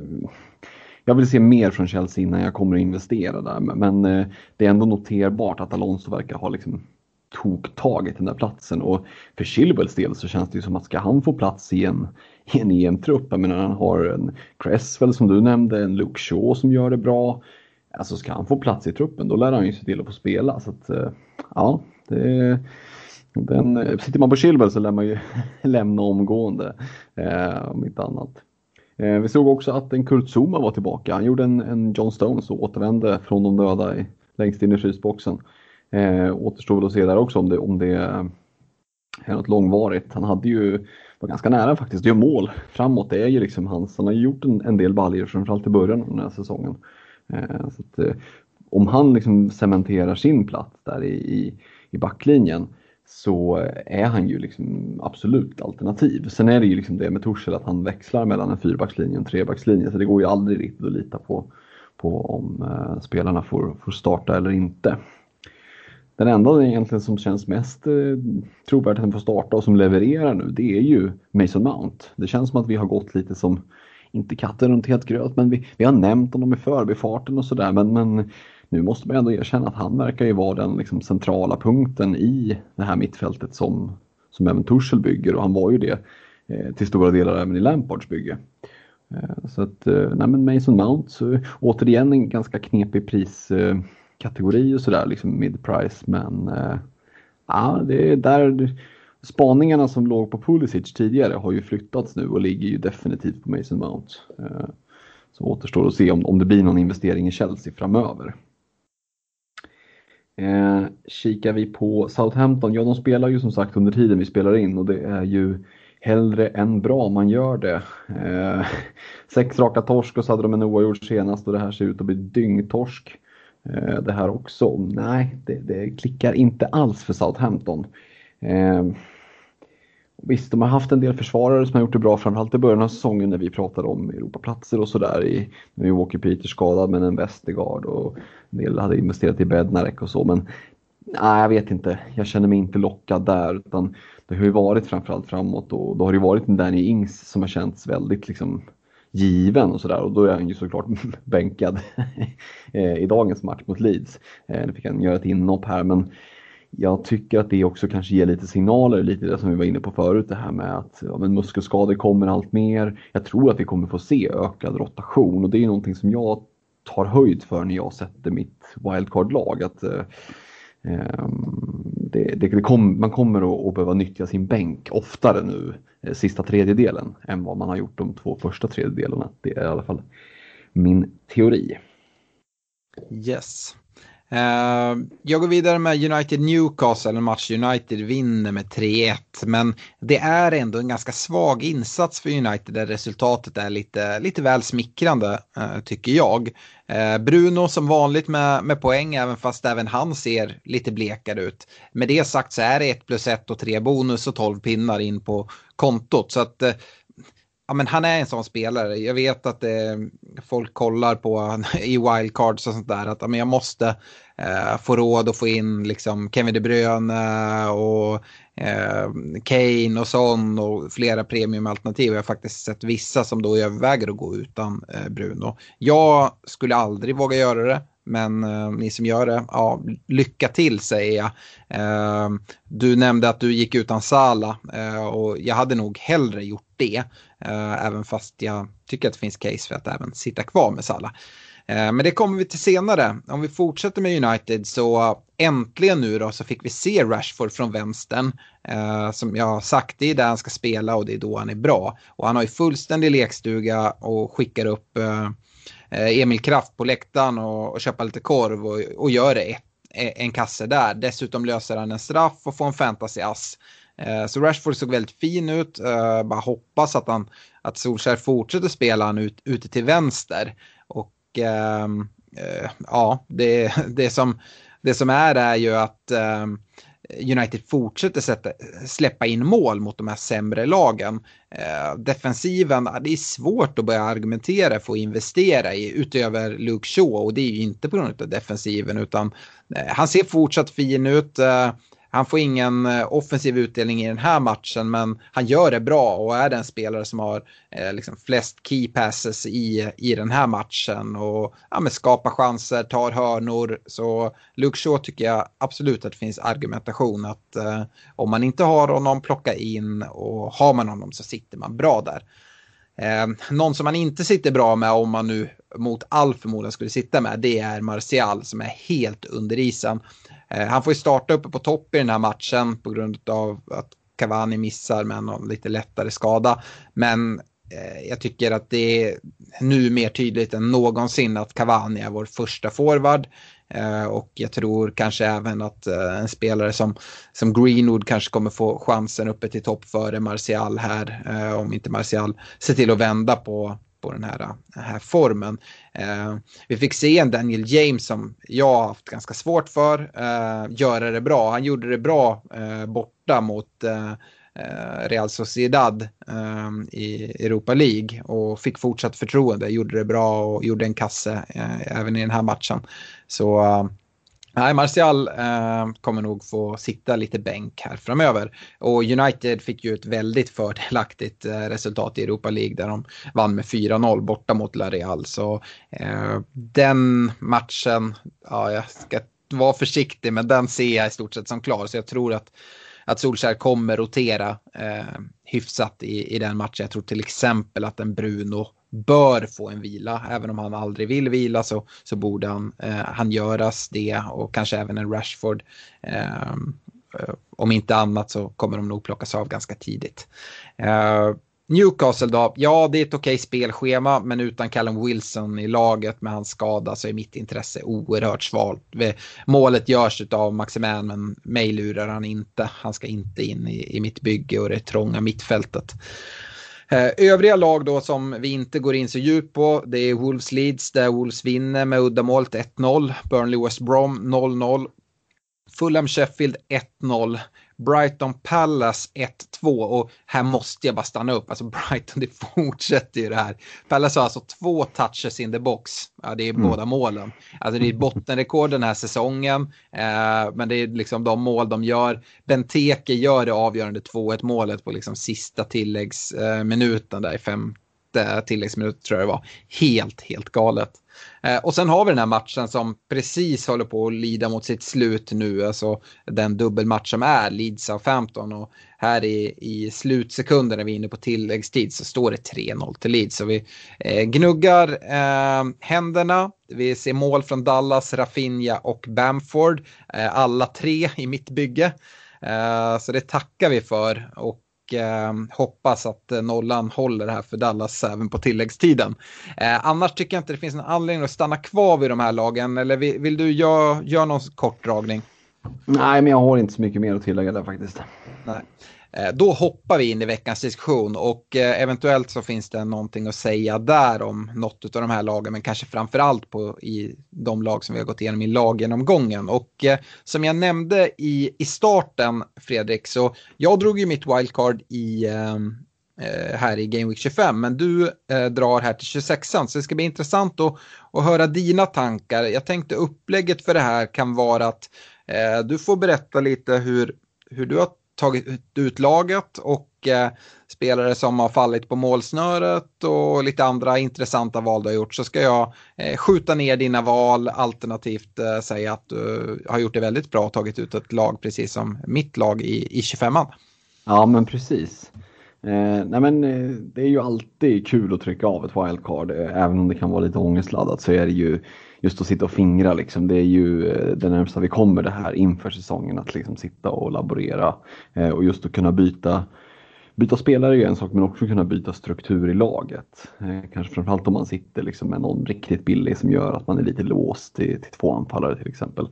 jag vill se mer från Chelsea innan jag kommer att investera där. Men eh, det är ändå noterbart att Alonso verkar ha liksom toktagit den där platsen. Och för Chilwells del så känns det ju som att ska han få plats i en, i en EM-trupp, jag menar han har en Cresswell som du nämnde, en Luke Shaw som gör det bra. Alltså ska han få plats i truppen då lär han ju se till att få spela. Så att, eh, ja, det, den, sitter man på Chilwell så lär man ju lämna omgående. Eh, om inte annat. Eh, vi såg också att en Kurt Zuma var tillbaka. Han gjorde en, en John Stones och återvände från de döda i, längst in i frysboxen. Eh, återstår väl att se där också om det, om det är något långvarigt. Han hade ju, var ganska nära faktiskt, att göra mål framåt. Det är ju liksom hans, han har gjort en, en del baljor framförallt i början av den här säsongen. Eh, så att, eh, om han liksom cementerar sin plats där i, i, i backlinjen så är han ju liksom absolut alternativ. Sen är det ju liksom det med Torshäll att han växlar mellan en fyrbackslinje och en trebackslinje så det går ju aldrig riktigt att lita på, på om eh, spelarna får, får starta eller inte. Den enda egentligen som känns mest eh, trovärdig att han får starta och som levererar nu det är ju Mason Mount. Det känns som att vi har gått lite som, inte katten runt helt gröt, men vi, vi har nämnt honom i förbifarten och sådär men, men nu måste man ändå erkänna att han verkar ju vara den liksom centrala punkten i det här mittfältet som, som även Tuchel bygger och han var ju det eh, till stora delar även i Lampards bygge. Eh, så att, eh, nej men Mason Mount, så, återigen en ganska knepig priskategori och sådär, liksom mid-price men eh, Ja, det är där spaningarna som låg på Pulisic tidigare har ju flyttats nu och ligger ju definitivt på Mason Mount. Eh, så återstår att se om, om det blir någon investering i Chelsea framöver. Eh, kikar vi på Southampton, ja de spelar ju som sagt under tiden vi spelar in och det är ju hellre än bra man gör det. Eh, sex raka torsk och så hade de en oavgjord senast och det här ser ut att bli dyngtorsk. Eh, det här också. Nej, det, det, klickar inte alls för Southampton. Eh, Visst, de har haft en del försvarare som har gjort det bra, framförallt i början av säsongen när vi pratade om Europaplatser och sådär. Nu är Walker Peters skadad men en Westergaard och en del hade investerat i Bednarek och så. Men nej, jag vet inte. Jag känner mig inte lockad där. Utan det har ju varit framförallt framåt och då har det varit en Danny Ings som har känts väldigt liksom given och sådär och då är han ju såklart bänkad eh, i dagens match mot Leeds. Eh, nu fick han göra ett inhopp här men jag tycker att det också kanske ger lite signaler, lite det som vi var inne på förut, det här med att ja, men muskelskador kommer allt mer. Jag tror att vi kommer få se ökad rotation och det är någonting som jag tar höjd för när jag sätter mitt wildcard-lag. Att, eh, ehm, det, det, det kom, man kommer att, att behöva nyttja sin bänk oftare nu, eh, sista tredjedelen, än vad man har gjort de två första tredjedelarna. Det är i alla fall min teori. Yes. Eh, jag går vidare med United Newcastle, en match United vinner med 3-1. Men det är ändå en ganska svag insats för United där resultatet är lite, lite väl smickrande, eh, tycker jag. Eh, Bruno som vanligt med, med poäng, även fast även han ser lite blekare ut. Med det sagt så är det 1 plus 1 och 3 bonus och 12 pinnar in på kontot. Så att ja, men han är en sån spelare. Jag vet att eh, folk kollar på i wildcards och sånt där att ja, men jag måste eh, få råd att få in liksom Kevin De Bruyne och eh, Kane och sån och flera premiumalternativ. Jag har faktiskt sett vissa som då överväger att gå utan eh, Bruno. Jag skulle aldrig våga göra det. Men eh, ni som gör det, ja, lycka till säger jag. Eh, du nämnde att du gick utan Sala eh, och jag hade nog hellre gjort det. Eh, även fast jag tycker att det finns case för att även sitta kvar med Salah. Eh, men det kommer vi till senare. Om vi fortsätter med United så äntligen nu då så fick vi se Rashford från vänstern. Eh, som jag har sagt, det är där han ska spela och det är då han är bra. Och han har ju fullständig lekstuga och skickar upp eh, eh, Emil Kraft på läktaren och, och köper lite korv och, och gör det ett, en kasse där. Dessutom löser han en straff och får en fantasy-ass. Eh, så Rashford såg väldigt fin ut. Eh, bara hoppas att, han, att Solskjaer fortsätter spela han ut, ute till vänster. Och ehm, eh, ja, det, det, som, det som är är ju att ehm, United fortsätter sätta, släppa in mål mot de här sämre lagen. Defensiven, det är svårt att börja argumentera för att investera i utöver Luke Shaw och det är ju inte på grund av defensiven utan han ser fortsatt fin ut. Han får ingen eh, offensiv utdelning i den här matchen men han gör det bra och är den spelare som har eh, liksom flest key passes i, i den här matchen och ja, men skapar chanser, tar hörnor. Så Luke Shaw tycker jag absolut att det finns argumentation att eh, om man inte har honom plocka in och har man honom så sitter man bra där. Eh, någon som man inte sitter bra med om man nu mot all förmodan skulle sitta med det är Martial som är helt under isen. Eh, han får ju starta uppe på topp i den här matchen på grund av att Cavani missar med någon lite lättare skada. Men eh, jag tycker att det är nu mer tydligt än någonsin att Cavani är vår första forward. Eh, och jag tror kanske även att eh, en spelare som, som Greenwood kanske kommer få chansen uppe till topp före Martial här. Eh, om inte Martial ser till att vända på, på den här, den här formen. Eh, vi fick se en Daniel James som jag har haft ganska svårt för eh, göra det bra. Han gjorde det bra eh, borta mot Real Sociedad i Europa League och fick fortsatt förtroende, gjorde det bra och gjorde en kasse även i den här matchen. Så eh, Nej, Martial eh, kommer nog få sitta lite bänk här framöver. Och United fick ju ett väldigt fördelaktigt eh, resultat i Europa League där de vann med 4-0 borta mot La Real. Så eh, den matchen, ja, jag ska vara försiktig, men den ser jag i stort sett som klar. Så jag tror att, att Solskjaer kommer rotera eh, hyfsat i, i den matchen. Jag tror till exempel att en Bruno bör få en vila. Även om han aldrig vill vila så, så borde han, eh, han göras det och kanske även en Rashford. Ehm, eh, om inte annat så kommer de nog plockas av ganska tidigt. Ehm, Newcastle då, ja det är ett okej spelschema men utan Callum Wilson i laget med hans skada så är mitt intresse oerhört svalt. Målet görs av Maximan men mig lurar han inte. Han ska inte in i, i mitt bygge och det trånga mittfältet. Eh, övriga lag då som vi inte går in så djupt på det är Wolves Leeds där Wolves vinner med uddamålet 1-0. Burnley West Brom 0-0. Fulham Sheffield 1-0. Brighton Palace 1-2 och här måste jag bara stanna upp. Alltså Brighton, det fortsätter ju det här. Palace har alltså två touches in the box. Ja, det är mm. båda målen. Alltså det är bottenrekord den här säsongen. Eh, men det är liksom de mål de gör. Benteke gör det avgörande 2-1 målet på liksom sista tilläggsminuten där i femte Eh, tilläggsminut tror jag det var. Helt, helt galet. Eh, och sen har vi den här matchen som precis håller på att lida mot sitt slut nu, alltså den dubbelmatch som är Leeds av 15 och här i, i slutsekunden när vi är inne på tilläggstid så står det 3-0 till Leeds. Så vi eh, gnuggar eh, händerna, vi ser mål från Dallas, Rafinha och Bamford, eh, alla tre i mitt bygge. Eh, så det tackar vi för. Och eh, hoppas att eh, nollan håller här för Dallas även på tilläggstiden. Eh, annars tycker jag inte det finns någon anledning att stanna kvar vid de här lagen. Eller vill, vill du göra gör någon kort dragning? Nej, men jag har inte så mycket mer att tillägga där faktiskt. Nej. Eh, då hoppar vi in i veckans diskussion och eh, eventuellt så finns det någonting att säga där om något av de här lagen men kanske framförallt på i de lag som vi har gått igenom i laggenomgången. Och eh, som jag nämnde i, i starten Fredrik så jag drog ju mitt wildcard i här i Game Week 25 men du eh, drar här till 26an så det ska bli intressant att, att höra dina tankar. Jag tänkte upplägget för det här kan vara att eh, du får berätta lite hur, hur du har tagit ut laget och eh, spelare som har fallit på målsnöret och lite andra intressanta val du har gjort så ska jag eh, skjuta ner dina val alternativt eh, säga att du har gjort det väldigt bra och tagit ut ett lag precis som mitt lag i, i 25an. Ja men precis. Eh, nej men, eh, det är ju alltid kul att trycka av ett wildcard. Eh, även om det kan vara lite ångestladdat så är det ju just att sitta och fingra liksom, det är ju eh, det närmsta vi kommer det här inför säsongen att liksom sitta och laborera eh, och just att kunna byta Byta spelare är ju en sak men också kunna byta struktur i laget. Eh, kanske framförallt om man sitter liksom med någon riktigt billig som gör att man är lite låst till, till två anfallare till exempel.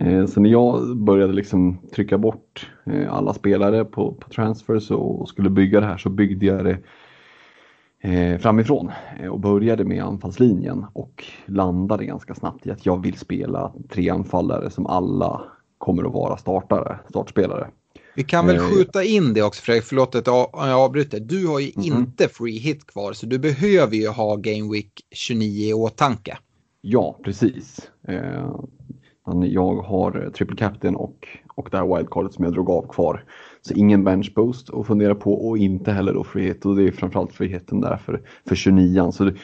Eh, så när jag började liksom trycka bort eh, alla spelare på, på transfers och skulle bygga det här så byggde jag det framifrån eh, och började med anfallslinjen och landade ganska snabbt i att jag vill spela tre anfallare som alla kommer att vara startare, startspelare. Vi kan väl eh, skjuta in det också Fredrik, förlåt att jag avbryter. Du har ju mm -hmm. inte free hit kvar så du behöver ju ha Game Week 29 i åtanke. Ja, precis. Eh, jag har triple captain och, och det här wildcardet som jag drog av kvar. Så ingen bench boost att fundera på och inte heller då frihet och det är framförallt friheten där för, för 29an. Så det,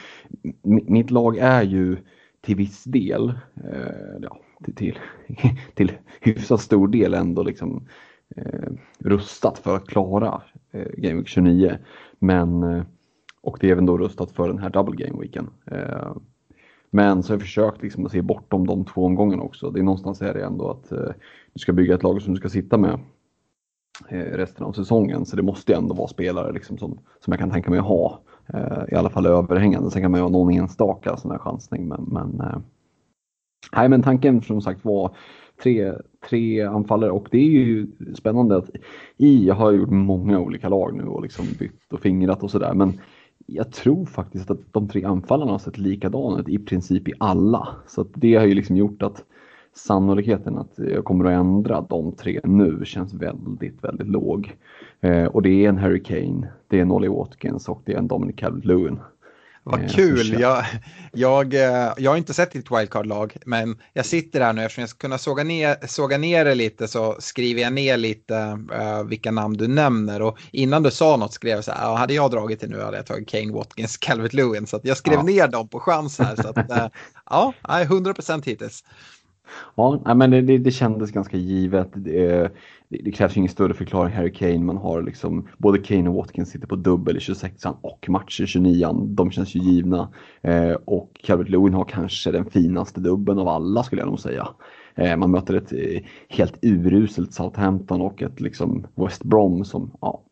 mitt lag är ju till viss del, eh, ja, till, till, till hyfsat stor del ändå liksom eh, rustat för att klara eh, Game Week 29. Men, eh, och det är även då rustat för den här double game weeken. Eh, men så har jag försökt liksom att se bortom de två omgångarna också. Det är någonstans är det ändå att eh, du ska bygga ett lag som du ska sitta med Eh, resten av säsongen. Så det måste ju ändå vara spelare liksom som, som jag kan tänka mig att ha. Eh, I alla fall överhängande. Sen kan man ju ha någon enstaka sån här chansning. Men, men, eh, nej, men tanken som sagt var tre, tre anfallare och det är ju spännande att i, jag har gjort många olika lag nu och liksom bytt och fingrat och sådär. Men jag tror faktiskt att de tre anfallarna har sett likadana ut i princip i alla. Så det har ju liksom gjort att sannolikheten att jag kommer att ändra de tre nu känns väldigt, väldigt låg. Eh, och det är en Harry Kane, det är en Ollie Watkins och det är en Dominic Calvert-Lewin. Vad eh, kul! Jag, jag, eh, jag har inte sett ditt wildcard-lag, men jag sitter här nu eftersom jag ska kunna såga ner, såga ner det lite så skriver jag ner lite uh, vilka namn du nämner. Och innan du sa något skrev jag så här, hade jag dragit det nu hade jag tagit Kane Watkins, Calvert Lewin. Så jag skrev ja. ner dem på chans här. Så att, uh, ja, 100% hittills. Ja, men det, det, det kändes ganska givet. Det, det, krävs ingen större förklaring. Harry Kane, man har liksom både Kane och Watkins sitter på dubbel i 26an och matcher i 29an. De känns ju givna. Eh, och Calvert Lewin har kanske den finaste dubben av alla skulle jag nog säga. Eh, man möter ett eh, helt uruselt Southampton och ett liksom West Brom som ja,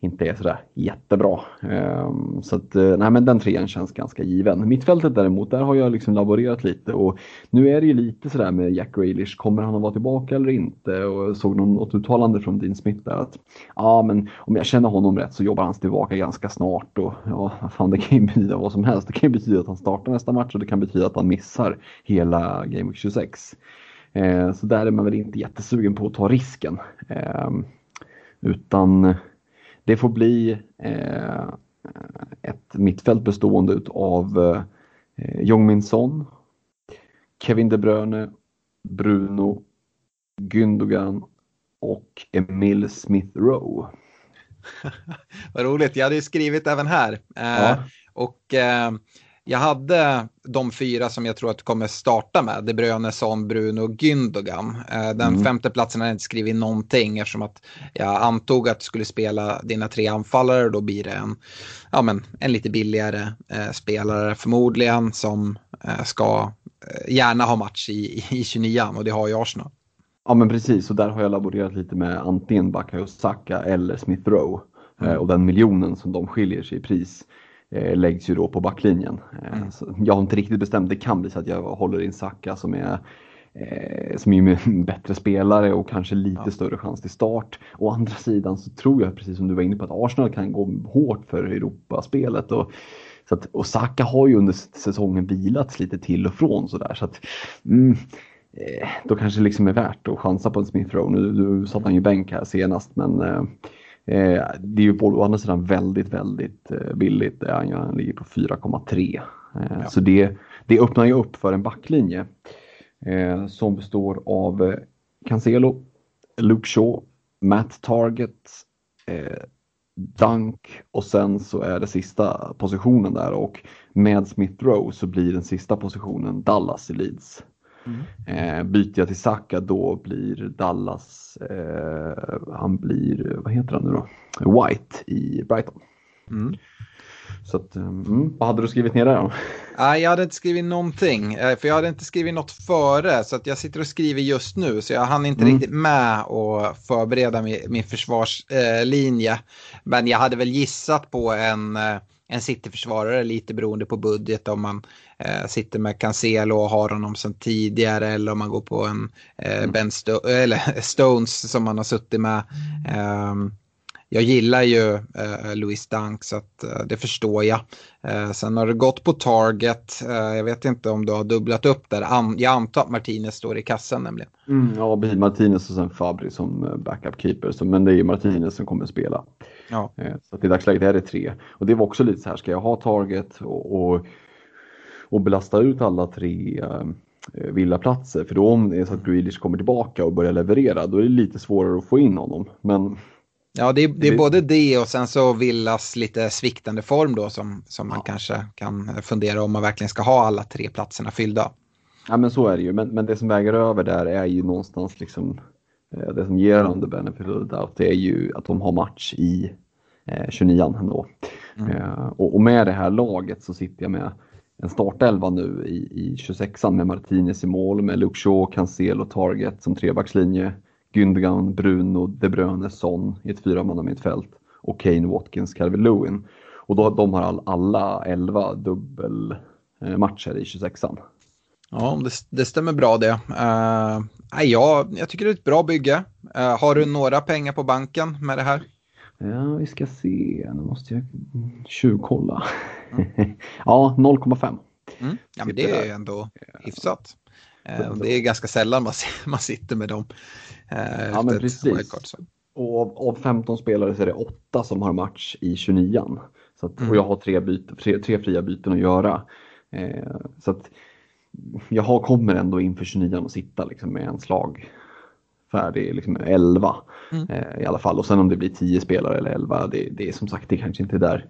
inte är sådär jättebra. Ehm, så att, eh, nej men den trean känns ganska given. Mittfältet däremot, där har jag liksom laborerat lite och nu är det ju lite sådär med Jack Grealish, kommer han att vara tillbaka eller inte? Och jag såg något uttalande från Dean Smith där att ja men om jag känner honom rätt så jobbar han tillbaka ganska snart och ja, fan det kan ju betyda vad som helst. Det kan ju betyda att han startar nästa match och det kan betyda att han missar hela Game Week 26. Eh, så där är man väl inte jättesugen på att ta risken. Ehm, utan det får bli eh, ett mittfält bestående av eh, Jongmin Son, Kevin De Bruyne, Bruno, Gündogan och Emil Smith Rowe. Vad roligt, jag hade ju skrivit även här. Eh, ja. Och eh, jag hade de fyra som jag tror att du kommer starta med. De Bruyne, Son, Bruno och Gündogan. Eh, den mm. femte platsen har jag inte skrivit någonting eftersom att jag antog att du skulle spela dina tre anfallare och då blir det en, ja, men, en lite billigare eh, spelare förmodligen som eh, ska eh, gärna ha match i, i 29 och det har ju Arsenal. Ja men precis och där har jag laborerat lite med antingen Bakayo Saka eller Smith Rowe. Mm. och den miljonen som de skiljer sig i pris eh, läggs ju då på backlinjen. Eh, mm. jag har inte riktigt bestämt, det kan bli så att jag håller in Saka som är eh, som är en bättre spelare och kanske lite ja. större chans till start. Å andra sidan så tror jag, precis som du var inne på, att Arsenal kan gå hårt för Europaspelet. Och, så att, och Saka har ju under säsongen vilats lite till och från sådär. Så att, mm, eh, då kanske det liksom är värt att chansa på en Smith Rowe. Nu, nu satt han ju bänk här senast men eh, Eh, det är ju på å andra sidan väldigt, väldigt eh, billigt. Han ligger på 4,3. Eh, ja. Så det, det öppnar ju upp för en backlinje eh, som består av eh, Cancelo, Luke Shaw, Matt Target, eh, Dunk och sen så är det sista positionen där och med Smith Rowe så blir den sista positionen Dallas i Leeds. Mm. Eh, byter jag till Saka då blir Dallas, eh, han blir, vad heter han nu då? White i Brighton. Mm. Så att, eh, mm, vad hade du skrivit ner där då? Nej, jag hade inte skrivit någonting, eh, för jag hade inte skrivit något före, så att jag sitter och skriver just nu, så jag hann inte mm. riktigt med att förbereda min, min försvarslinje. Eh, Men jag hade väl gissat på en eh, en City-försvarare lite beroende på budget om man eh, sitter med Cancelo och har honom sedan tidigare eller om man går på en eh, mm. Ben Sto eller Stones som man har suttit med. Eh, jag gillar ju eh, Louis Dunk så att, eh, det förstår jag. Eh, sen har det gått på target. Eh, jag vet inte om du har dubblat upp där. An jag antar att Martinez står i kassan nämligen. Mm, ja, Martinez och sen Fabri som backup keeper. Så, men det är ju Martinez som kommer spela. Ja. Eh, så att i dagsläget är det tre. Och det var också lite så här, ska jag ha target och, och, och belasta ut alla tre eh, villaplatser? För då om det är så att Grealish kommer tillbaka och börjar leverera, då är det lite svårare att få in honom. Men Ja, det är, det är både det och sen så Villas lite sviktande form då som, som man kanske kan fundera om man verkligen ska ha alla tre platserna fyllda. Ja, men så är det ju. Men, men det som väger över där är ju någonstans liksom det som ger dem the benefit of the doubt det är ju att de har match i eh, 29 ändå. Mm. Eh, och, och, med det här laget så sitter jag med en startelva nu i, i 26an med Martinez i mål, med Luke Shaw, Cancelo, Target som trebackslinje, Gündogan, Bruno, De Bruyne, Son i ett fyramannamittfält och Kane, Watkins, Calvin Lewin. Och då, de har all, alla 11 dubbelmatcher i 26an. Ja, det, det stämmer bra det. Uh, ja, jag tycker det är ett bra bygge. Uh, har du några pengar på banken med det här? Ja, vi ska se. Nu måste jag tjuvkolla. Mm. ja, 0,5. Mm. Ja, men det är ändå hyfsat. Uh, det är ganska sällan man, man sitter med dem. Uh, ja, men precis. Och av, av 15 spelare så är det 8 som har match i 29an. Så att, mm. Och jag har tre, byte, tre, tre fria byten att göra. Eh, så att jag har, kommer ändå inför 29 att sitta liksom med en slag färdig, liksom 11 mm. eh, i alla fall. Och sen om det blir 10 spelare eller 11, det, det är som sagt det kanske inte är där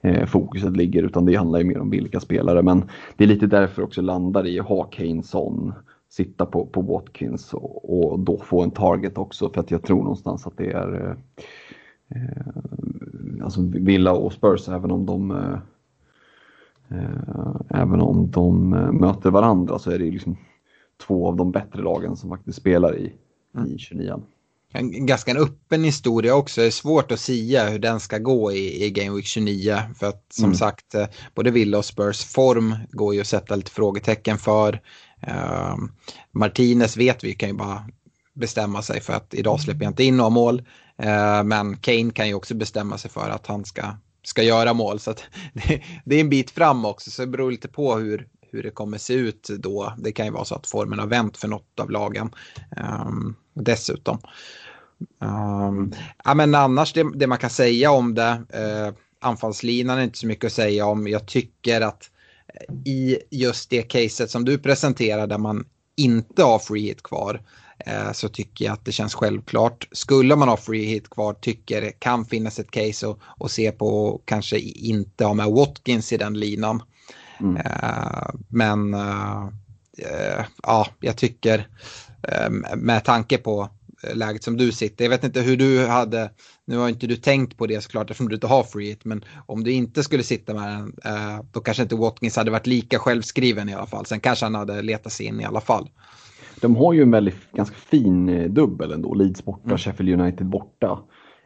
eh, fokuset ligger utan det handlar ju mer om vilka spelare. Men det är lite därför också landar i att ha Kane, Son, sitta på, på Watkins och, och då få en target också för att jag tror någonstans att det är eh, alltså Villa och Spurs även om de eh, eh även om de möter varandra så är det liksom två av de bättre lagen som faktiskt spelar i, i 29 en ganska en öppen historia också. Det är svårt att säga hur den ska gå i, i Game Week 29. För att som mm. sagt, eh, både Villa och Spurs form går ju att sätta lite frågetecken för. Uh, Martinez vet vi kan ju bara bestämma sig för att idag släpper jag inte in några mål. Uh, men Kane kan ju också bestämma sig för att han ska, ska göra mål. Så det, det, är en bit fram också, så det beror lite på hur, hur det kommer se ut då. Det kan ju vara så att formen har vänt för något av lagen. Um, dessutom. Um, ja, men annars det, det, man kan säga om det, uh, anfallslinan är inte så mycket att säga om. Jag tycker att i just det caset som du presenterar där man inte har free hit kvar uh, så tycker jag att det känns självklart. Skulle man ha free hit kvar tycker det kan finnas ett case att se på kanske inte ha med Watkins i den linan. Mm. Uh, men ja, jag tycker med tanke på läget som du sitter. Jag vet inte hur du hade, nu har inte du tänkt på det såklart eftersom du inte har free hit, men om du inte skulle sitta med den, eh, då kanske inte Watkins hade varit lika självskriven i alla fall. Sen kanske han hade letat sig in i alla fall. De har ju en väldigt ganska fin eh, dubbel ändå, Leeds borta, mm. Sheffield United borta.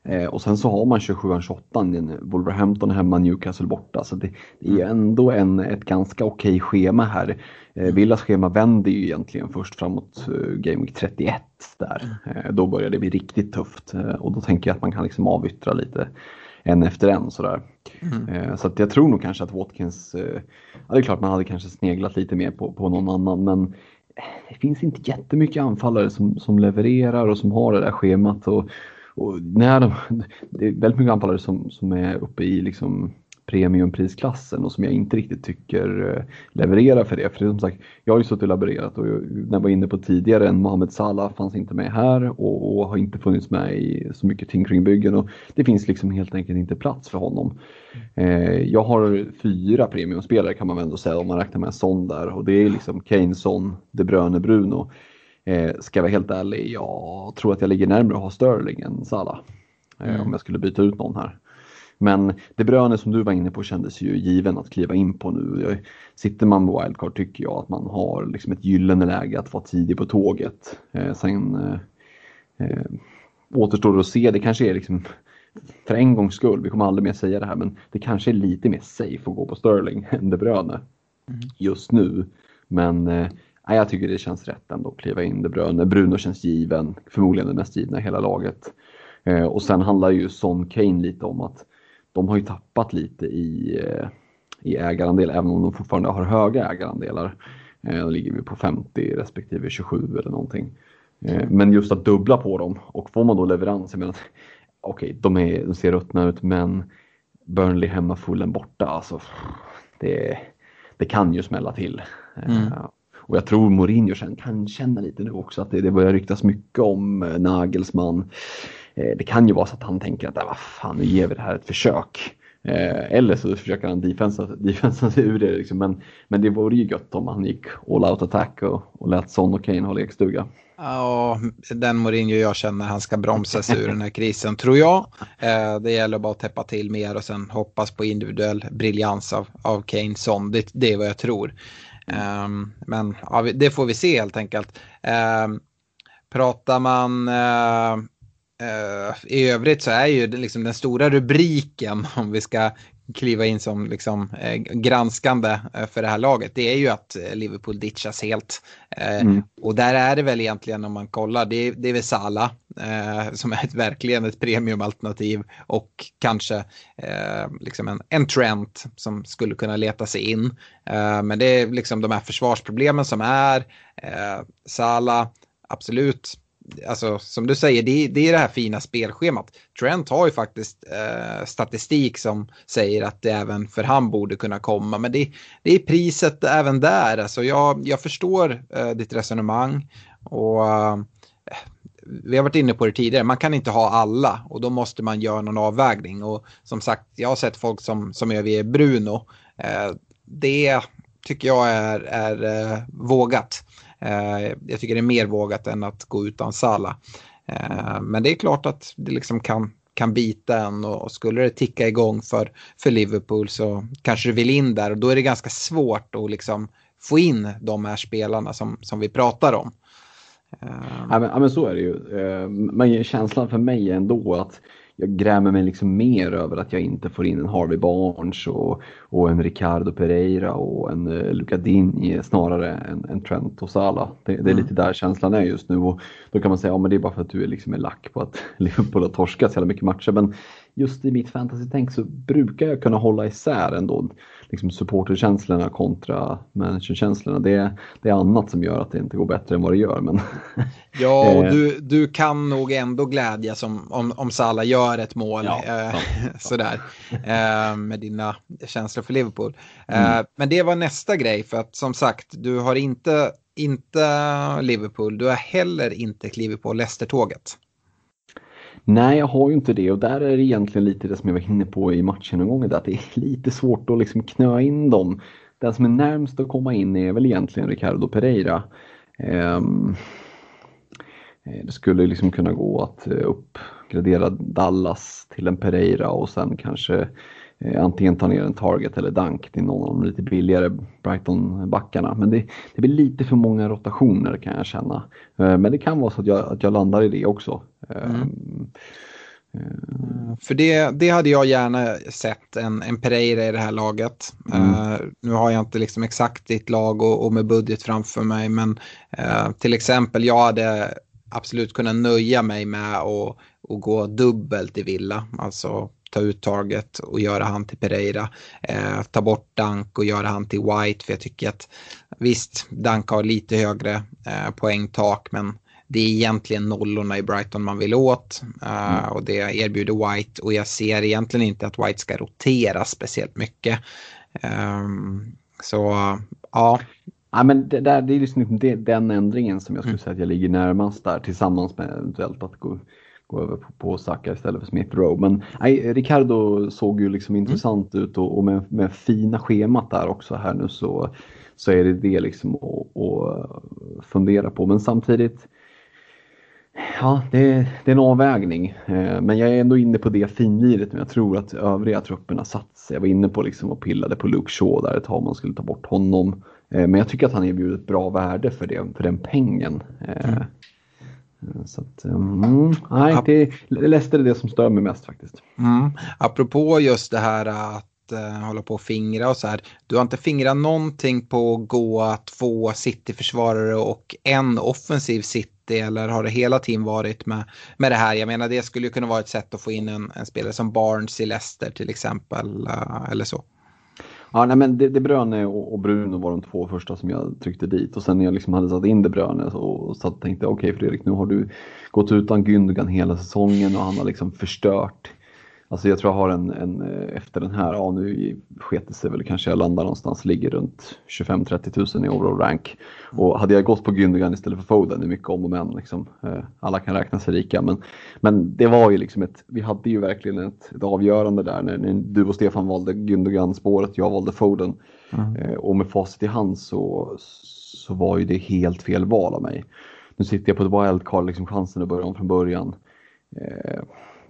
Eh, och sen så har man 27-28, Wolverhampton hemma, Newcastle borta. Så det, det är mm. ändå en, ett ganska okej schema här. Eh, Villas schema vänder ju egentligen först framåt eh, Game Week 31 där. Mm. Eh, då börjar det bli riktigt tufft eh, och då tänker jag att man kan liksom avyttra lite en efter en sådär. Mm. Eh, så att jag tror nog kanske att Watkins, ja det är klart man hade kanske sneglat lite mer på, på någon annan men det finns inte jättemycket anfallare som, som levererar och som har det där schemat. Och, och när de, det är väldigt mycket anfallare som, som är uppe i liksom premiumprisklassen och som jag inte riktigt tycker eh, levererar för det. För det som sagt, jag har ju suttit och laborerat och när jag var inne på tidigare, en Mohamed Salah fanns inte med här och, och har inte funnits med i så mycket tinkringbyggen och det finns liksom helt enkelt inte plats för honom. Eh, jag har fyra premiumspelare kan man väl ändå säga om man räknar med en sån där och det är liksom Kane, Son, De Bruyne, Bruno. Eh, ska jag vara helt ärlig, jag tror att jag ligger närmare att ha Sterling än Salah. Eh, mm. Om jag skulle byta ut någon här. Men det Bruyne som du var inne på kändes ju given att kliva in på nu. Sitter man på wildcard tycker jag att man har liksom ett gyllene läge att vara tidig på tåget. Eh, sen eh, eh, återstår det att se, det kanske är liksom för en gångs skull, vi kommer aldrig mer säga det här, men det kanske är lite mer safe att gå på Sterling än De Bruyne mm. just nu. Men eh, jag tycker det känns rätt ändå att kliva in De Bruyne. Bruno känns given, förmodligen den mest givna i hela laget. Eh, och sen handlar ju Son Kane lite om att de har ju tappat lite i, eh, i ägarandel, även om de fortfarande har höga ägarandelar. Eh, de ligger vi på 50 respektive 27 eller någonting. Eh, men just att dubbla på dem och får man då leverans, jag menar, okej, okay, de, de ser ruttna ut men Burnley hemma, fullen borta, alltså det, det kan ju smälla till. Mm. Och jag tror Mourinho kan känna lite nu också att det, det börjar ryktas mycket om Nagelsmann. Eh, det kan ju vara så att han tänker att vad fan, nu ger vi det här ett försök. Eh, eller så försöker han defensa, sig ur det. Liksom. Men, men det vore ju gött om han gick all out attack och, och lät Son och Kane ha lekstuga. Ja, den Mourinho jag känner han ska bromsa sig ur den här krisen tror jag. Eh, det gäller bara att täppa till mer och sen hoppas på individuell briljans av, av Kane Son. Det, det är vad jag tror. Ehm, men ja, det får vi se helt enkelt. Ehm, pratar man i övrigt så är ju liksom den stora rubriken om vi ska kliva in som liksom, eh, granskande eh, för det här laget, det är ju att eh, Liverpool ditchas helt. Eh, mm. Och där är det väl egentligen om man kollar, det, det är väl Sala eh, som är ett, verkligen ett premiumalternativ och kanske eh, liksom en, en Trent som skulle kunna leta sig in. men det är liksom de här försvarsproblemen som är, Sala, absolut alltså som du säger, det, det, är det här fina spelschemat. Trent har ju faktiskt eh, statistik som säger att det även för han borde kunna komma. Men det, det är priset även där. Alltså jag, jag förstår eh, ditt resonemang. Och eh, vi har varit inne på det tidigare, man kan inte ha alla och då måste man göra någon avvägning. Och som sagt, jag har sett folk som, som överger Bruno. Eh, det tycker jag är, är eh, vågat. Eh, jag tycker det är mer vågat än att gå utan Sala. Eh, men det är klart att det liksom kan, kan bita en och, skulle det ticka igång för, för Liverpool så kanske du vill in där och då är det ganska svårt att liksom få in de här spelarna som, som vi pratar om. Eh, ja men, ja, men så är det ju. Men känslan för mig är ändå att jag grämer mig liksom mer över att jag inte får in en Harvey Barnes och, och en Ricardo Pereira och en uh, Luca Digne snarare än, än Trent och Salah. Det, det är mm. lite där känslan är just nu och då kan man säga att ja, det är bara för att du är liksom lack på att Liverpool har torskat så jävla mycket matcher. Men just i mitt fantasy-tänk så brukar jag kunna hålla isär ändå liksom supporterkänslorna kontra managerkänslorna. Det, det är annat som gör att det inte går bättre än vad det gör. Men ja, och eh. du, du kan nog ändå glädjas om, om, om Salah gör ett mål. Ja, eh, sådär, eh, med dina känslor för Liverpool. Mm. Men det var nästa grej för att som sagt, du har inte, inte Liverpool, du har heller inte klivit på Leicester-tåget. Nej, jag har ju inte det och där är det egentligen lite det som jag var inne på i matchen en gång, att det är lite svårt att liksom knö in dem. Den som är närmst att komma in är väl egentligen Ricardo Pereira. Um, det skulle liksom kunna gå att eh, uppgradera Dallas till en Pereira och sen kanske antingen ta ner en Target eller Dunk till någon av de lite billigare Brighton-backarna. Men det, det blir lite för många rotationer kan jag känna. Eh, men det kan vara så att jag, att jag landar i det också. Mm. Ehm, eh, för det, det hade jag gärna sett en, en Pereira i det här laget. Mm. Uh, nu har jag inte liksom exakt ditt lag och, och med budget framför mig men uh, till exempel jag hade absolut kunnat nöja mig med att, att gå dubbelt i Villa. Alltså ta ut taget och göra han till Pereira. Eh, ta bort Dank och göra han till White för jag tycker att visst, Dank har lite högre eh, poängtak men det är egentligen nollorna i Brighton man vill åt uh, mm. och det erbjuder White och jag ser egentligen inte att White ska rotera speciellt mycket. Um, så ja. Ja, men det, där, det är liksom det, den ändringen som jag skulle mm. säga att jag ligger närmast där tillsammans med eventuellt att gå, gå över på, på Saka istället för Smith Rowe. Men nej, Ricardo såg ju liksom mm. intressant ut och, och med, med, fina schemat där också här nu så, så är det det liksom att, att fundera på. Men samtidigt Ja, det, det, är en avvägning. Eh, men jag är ändå inne på det finliret. Men jag tror att övriga trupperna satt sig. Jag var inne på liksom och pillade på Luke Shaw där ett tag. Man skulle ta bort honom. Eh, men jag tycker att han erbjuder ett bra värde för, det, för den pengen. Eh, mm. Så att, mm, nej, det, Leicester är det som stör mig mest faktiskt. Mm. Apropå just det här att uh, hålla på och fingra och så här. Du har inte fingrat någonting på att gå två City-försvarare och en offensiv City eller har det hela tiden varit med, med det här? Jag menar det skulle ju kunna vara ett sätt att få in en, en spelare som Barnes i Leicester till exempel uh, eller så. Ja, nej, men De, De Bruyne och, och Bruno var de två första som jag tryckte dit. Och sen när jag liksom hade satt in De Bruyne och, och så tänkte jag okej okay, Fredrik, nu har du gått utan Gündogan hela säsongen och han har liksom förstört Alltså jag tror jag har en, en eh, efter den här, ja nu sket det sig väl kanske jag landar någonstans, ligger runt 25-30 000 i overall rank. Och hade jag gått på Gündogan istället för Foden, det är mycket om och men, liksom, eh, alla kan räkna sig rika. Men, men det var ju liksom ett, vi hade ju verkligen ett, ett avgörande där när, när, du och Stefan valde Gündogan-spåret, jag valde Foden. Mm. Eh, och med facit i hand så, så var ju det helt fel val av mig. Nu sitter jag på ett wildcard, liksom chansen att börja om från början.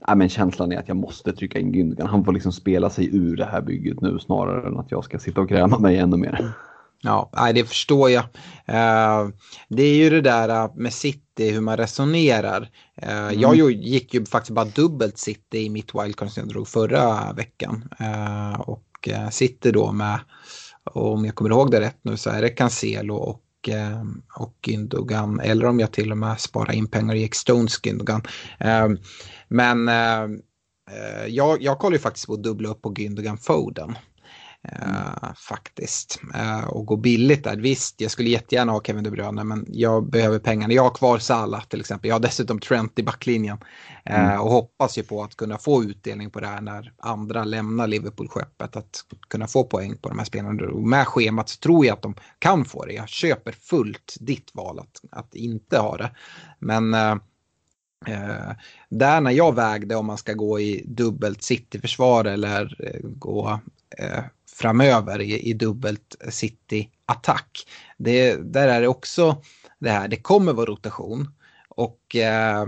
Ja, men känslan är att jag måste trycka in Gündogan. Han får liksom spela sig ur det här bygget nu snarare än att jag ska sitta och gräma mig ännu mer. Ja, det förstår jag. Eh, det är ju det där eh, med City, hur man resonerar. Eh, mm. Jag gick ju faktiskt bara dubbelt City i mitt wildcard som jag drog förra veckan. Och City då med, om jag kommer ihåg det rätt nu, så är det Cancelo och och Gündogan eller om jag till och med sparar in pengar gick Stones Gündogan. Men eh, eh, jag, jag kollar ju faktiskt på att dubbla upp på Gündogan Foden. Uh, faktiskt. Uh, och gå billigt där. Visst, jag skulle jättegärna ha Kevin De Bruyne men jag behöver pengarna. Jag har kvar Salah till exempel. Jag har dessutom Trent i backlinjen. Uh, mm. Och hoppas ju på att kunna få utdelning på det här när andra lämnar Liverpool-skeppet. Att kunna få poäng på de här spelarna. Och med schemat så tror jag att de kan få det. Jag köper fullt ditt val att, att inte ha det. Men Eh, där när jag vägde om man ska gå i dubbelt City-försvar eller eh, gå eh, framöver i, i dubbelt City-attack. där är det också det här. Det kommer vara rotation. Och eh,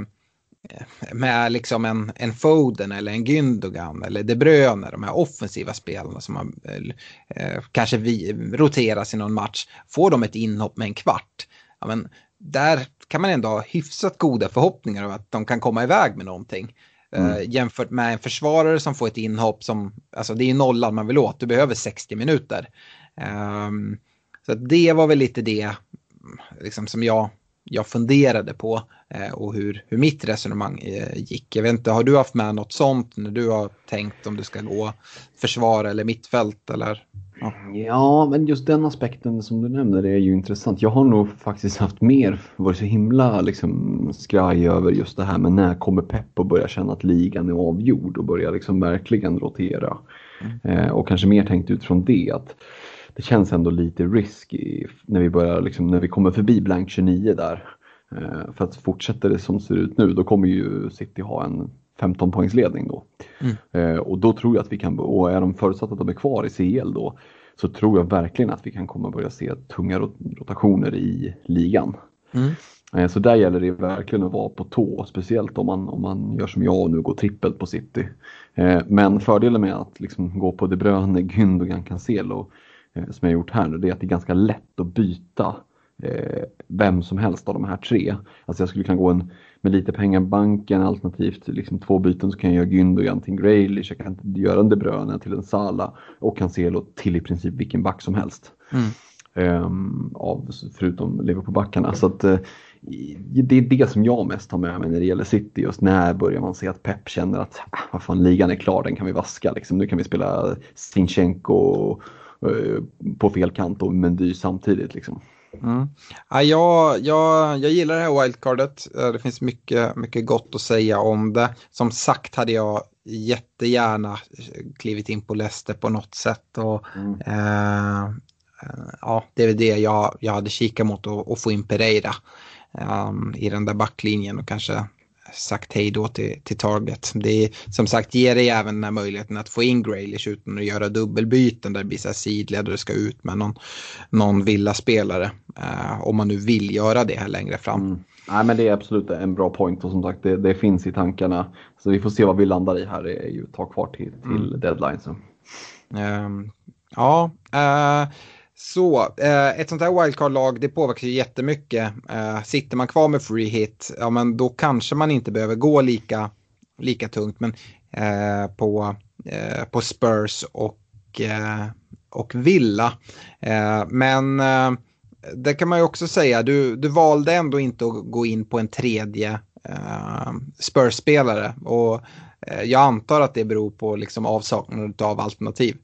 med liksom en, en Foden eller en Gündogan eller De Bruyne, de här offensiva spelarna som man eh, eh kanske vi, roteras i någon match, får de ett inhopp med en kvart, ja, men där kan man ändå ha hyfsat goda förhoppningar om att de kan komma iväg med någonting. Eh, mm. Jämfört med en försvarare som får ett inhopp som, alltså det är nollan man vill åt, du behöver 60 minuter. Um, så det var väl lite det liksom, som jag, jag funderade på uh, och hur, hur mitt resonemang uh, gick. Jag vet inte, har du haft med något sånt när du har tänkt om du ska gå försvar eller mittfält eller? Ja. ja, men just den aspekten som du nämner är ju intressant. Jag har nog faktiskt haft mer, varit så himla liksom skraj över just det här med när kommer Pep att börja känna att ligan är avgjord och börja liksom verkligen rotera. Mm. Eh, och kanske mer tänkt utifrån det att det känns ändå lite risky när vi börjar liksom, när vi kommer förbi blank 29 där. Eh, för att fortsätter det som ser ut nu då kommer ju City ha en 15 poängs ledning då. Mm. Eh, och då tror jag att vi kan, och är de förutsatt att de är kvar i CL då, så tror jag verkligen att vi kan komma börja se tunga rotationer i ligan. Mm. Eh, så där gäller det verkligen att vara på tå, speciellt om man, om man gör som jag och nu går trippel på City. Eh, men fördelen med att liksom gå på De Bruyne, Gündogan, Cancelo, som jag gjort här nu, det är att det är ganska lätt att byta vem som helst av de här tre. Alltså jag skulle kunna gå en med lite pengar i banken alternativt liksom två byten så kan jag göra Gündogan till en Graylish, jag kan göra en De Bruyne till en Sala och Cancelo till i princip vilken back som helst. Mm. Um, av, förutom Liverpool-backarna. Så att, uh, det är det som jag mest har med mig när det gäller City. Just när börjar man se att Pep känner att ah, vad fan, ligan är klar, den kan vi vaska. Liksom. Nu kan vi spela Sinchenko uh, på fel kant och Mendy samtidigt. Liksom. Mm. Ja, jag, jag, jag gillar det här wildcardet. Eh, det finns mycket, mycket gott att säga om det. Som sagt hade jag jättegärna klivit in på Leicester på något sätt. Och, mm. eh, ja, det är väl det jag, jag hade kikat mot att få in Pereira um, i den där backlinjen och kanske sagt hej då till, till Target. Det är, som sagt ger dig även den här möjligheten att få in Graylish utan att göra dubbelbyten där det blir sidledare ska ut med någon, någon villaspelare. Uh, om man nu vill göra det här längre fram. Mm. Nej men det är absolut en bra point och som sagt det, det, finns i tankarna. Så vi får se vad vi landar i här. Det är ju ett tag kvar till, till mm. deadline. Så. Um, ja, uh, så eh, ett sånt här wildcard-lag det påverkar ju jättemycket. Eh, sitter man kvar med free hit, ja men då kanske man inte behöver gå lika, lika tungt. Men eh, på, eh, på Spurs och, eh, och Villa. Eh, men eh, det kan man ju också säga, du, du valde ändå inte att gå in på en tredje eh, Spurs-spelare. Och eh, jag antar att det beror på liksom avsaknaden av alternativ.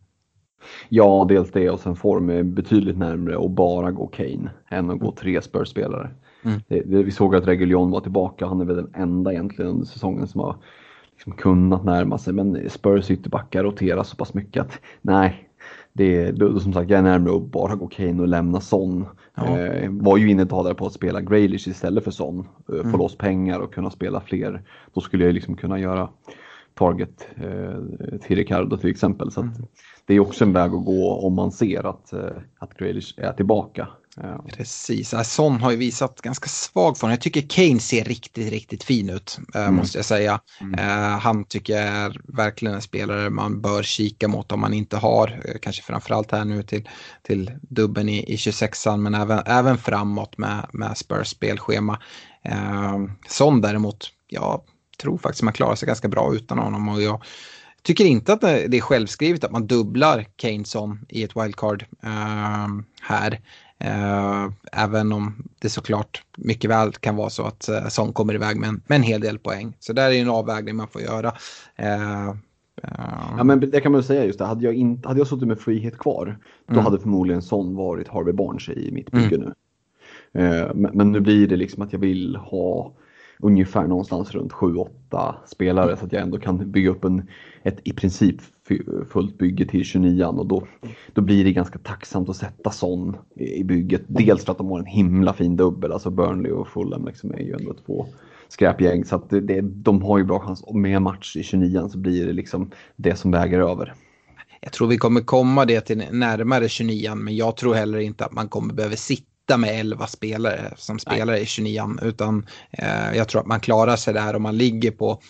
Ja, dels det och sen form betydligt närmre att bara gå Kane än att gå tre Spurs-spelare. Mm. Det, det, vi såg att Reguljon var tillbaka, han är väl den enda egentligen under säsongen som har liksom kunnat närma sig. Men Spurs ytterbackar roterar så pass mycket att nej, det är som sagt jag är närmare att bara gå Kane och lämna Son. Ja. Eh, var ju inne ett på att spela Graylish istället för Son. Eh, få mm. loss pengar och kunna spela fler. Då skulle jag liksom kunna göra target eh, till Ricardo till exempel. Så mm. Det är också en väg att gå om man ser att, eh, att Grealish är tillbaka. Precis, Son har ju visat ganska svag form. Jag tycker Kane ser riktigt, riktigt fin ut, eh, mm. måste jag säga. Mm. Han tycker jag är verkligen en spelare man bör kika mot om man inte har, kanske framförallt här nu till, till dubben i, i 26an, men även, även framåt med, med Spurs spelschema. Son däremot, ja, tror faktiskt man klarar sig ganska bra utan honom. Och jag tycker inte att det är självskrivet att man dubblar Keyneson i ett wildcard uh, här. Uh, även om det såklart mycket väl kan vara så att uh, Son kommer iväg med en, med en hel del poäng. Så där är en avvägning man får göra. Uh, ja men det kan man säga just det. Hade jag, in, hade jag suttit med frihet kvar då mm. hade förmodligen Son varit Harvey Barnes i mitt bygge mm. nu. Men, men, nu blir det liksom att jag vill ha ungefär någonstans runt 7-8 spelare så att jag ändå kan bygga upp en, ett i princip fullt bygge till 29 och då, då blir det ganska tacksamt att sätta sån i bygget. Dels för att de har en himla fin dubbel, alltså Burnley och Fulham liksom är ju ändå två skräpgäng så att det, det, de har ju bra chans. Och med match i 29 så blir det liksom det som väger över. Jag tror vi kommer komma det till närmare 29 men jag tror heller inte att man kommer behöva sitta sitta med 11 spelare som spelar i 29 utan eh, jag tror att man klarar sig där om man ligger på,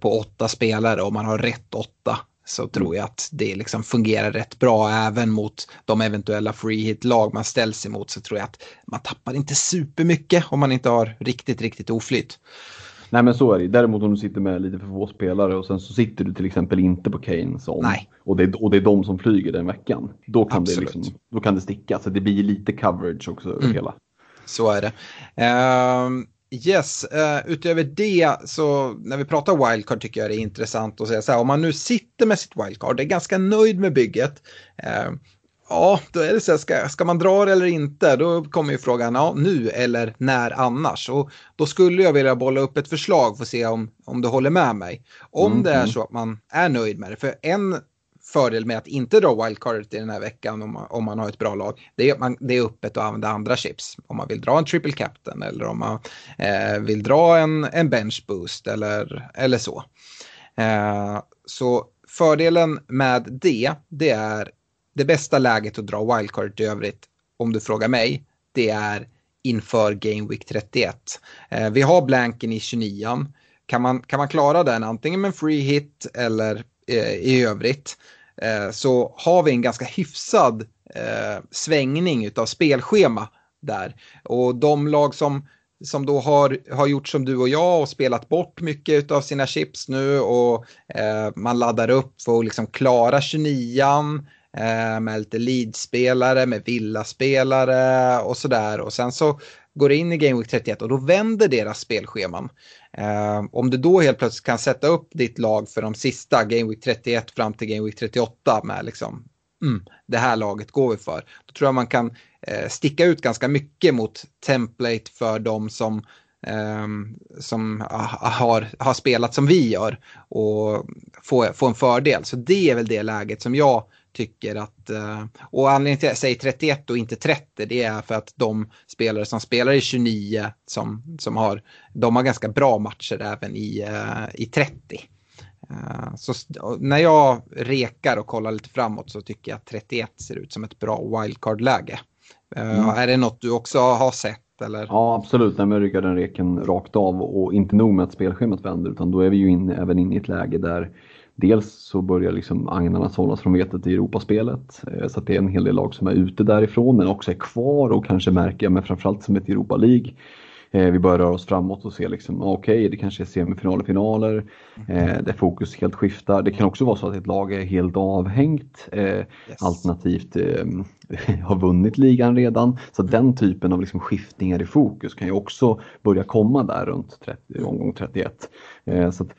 på åtta spelare och man har rätt åtta så tror jag att det liksom fungerar rätt bra även mot de eventuella free hit-lag man ställs emot så tror jag att man tappar inte supermycket om man inte har riktigt, riktigt oflyt. Nej men så är det Däremot om du sitter med lite för få spelare och sen så sitter du till exempel inte på Kane som, Nej. Och, det, och det är de som flyger den veckan. Då kan, det, liksom, då kan det sticka. Så det blir lite coverage också över Mm. hela. Så är det. Ehm, yes, eh, utöver det så när vi pratar wildcard tycker jag det är intressant att säga så här, om man nu sitter med sitt wildcard, är ganska nöjd med bygget, eh, ja, då är det så här, ska, ska man dra det eller inte? Då kommer ju frågan, ja, nu eller när annars? Och då skulle jag vilja bolla upp ett förslag för att se om, om du håller med mig. Om Mm, det är så att man är nöjd med det, för en fördel med att inte dra wildcardet i den här veckan om man, om man har ett bra lag, det är att man, det är öppet att använda andra chips. Om man vill dra en triple captain eller om man eh, vill dra en, en bench boost eller, eller så. Eh, så fördelen med det, det är det bästa läget att dra wildcard i övrigt, om du frågar mig, det är inför Game Week 31. Eh, vi har blanken i 29 kan man, kan man klara den antingen med en free hit eller eh, i övrigt eh, så har vi en ganska hyfsad eh, svängning av spelschema där. Och de lag som, som då har, har gjort som du och jag och spelat bort mycket av sina chips nu och eh, man laddar upp för att liksom klara 29an. Eh, med lite leadspelare, med villaspelare och sådär. Och sen så går det in i Game Week 31 och då vänder deras spelscheman. Eh, om du då helt plötsligt kan sätta upp ditt lag för de sista Game Week 31 fram till Game Week 38 med liksom mm, det här laget går vi för. Då tror jag man kan eh, sticka ut ganska mycket mot template för de som eh, som ah, har, har spelat som vi gör och få, få en fördel. Så det är väl det läget som jag tycker att, eh, och anledningen till att jag säger 31 och inte 30 det är för att de spelare som spelar i 29 som, som har, de har ganska bra matcher även i, eh, i 30. Eh, Så när jag rekar och kollar lite framåt så tycker jag att 31 ser ut som ett bra wildcard-läge. Eh, Är det något du också har sett? Eller? Ja absolut, Nej, men jag ryggar den reken rakt av och inte nog med att spelschemat vänder utan då är vi ju inne även inne i ett läge där Dels så börjar liksom agnarna sållas från vetet i Europaspelet. eh, Så att det är en hel del lag som är ute därifrån men också är kvar och kanske märker, men framförallt som ett Europa League. Eh, Vi börjar röra oss framåt och se liksom, okej det kanske är semifinaler, finaler. Eh, där fokus helt skiftar. Det kan också vara så att ett lag är helt avhängt. Eh, Alternativt eh, har vunnit ligan redan. Så den typen av liksom skiftningar i fokus kan ju också börja komma där runt 30, omgång 31. Eh, så att,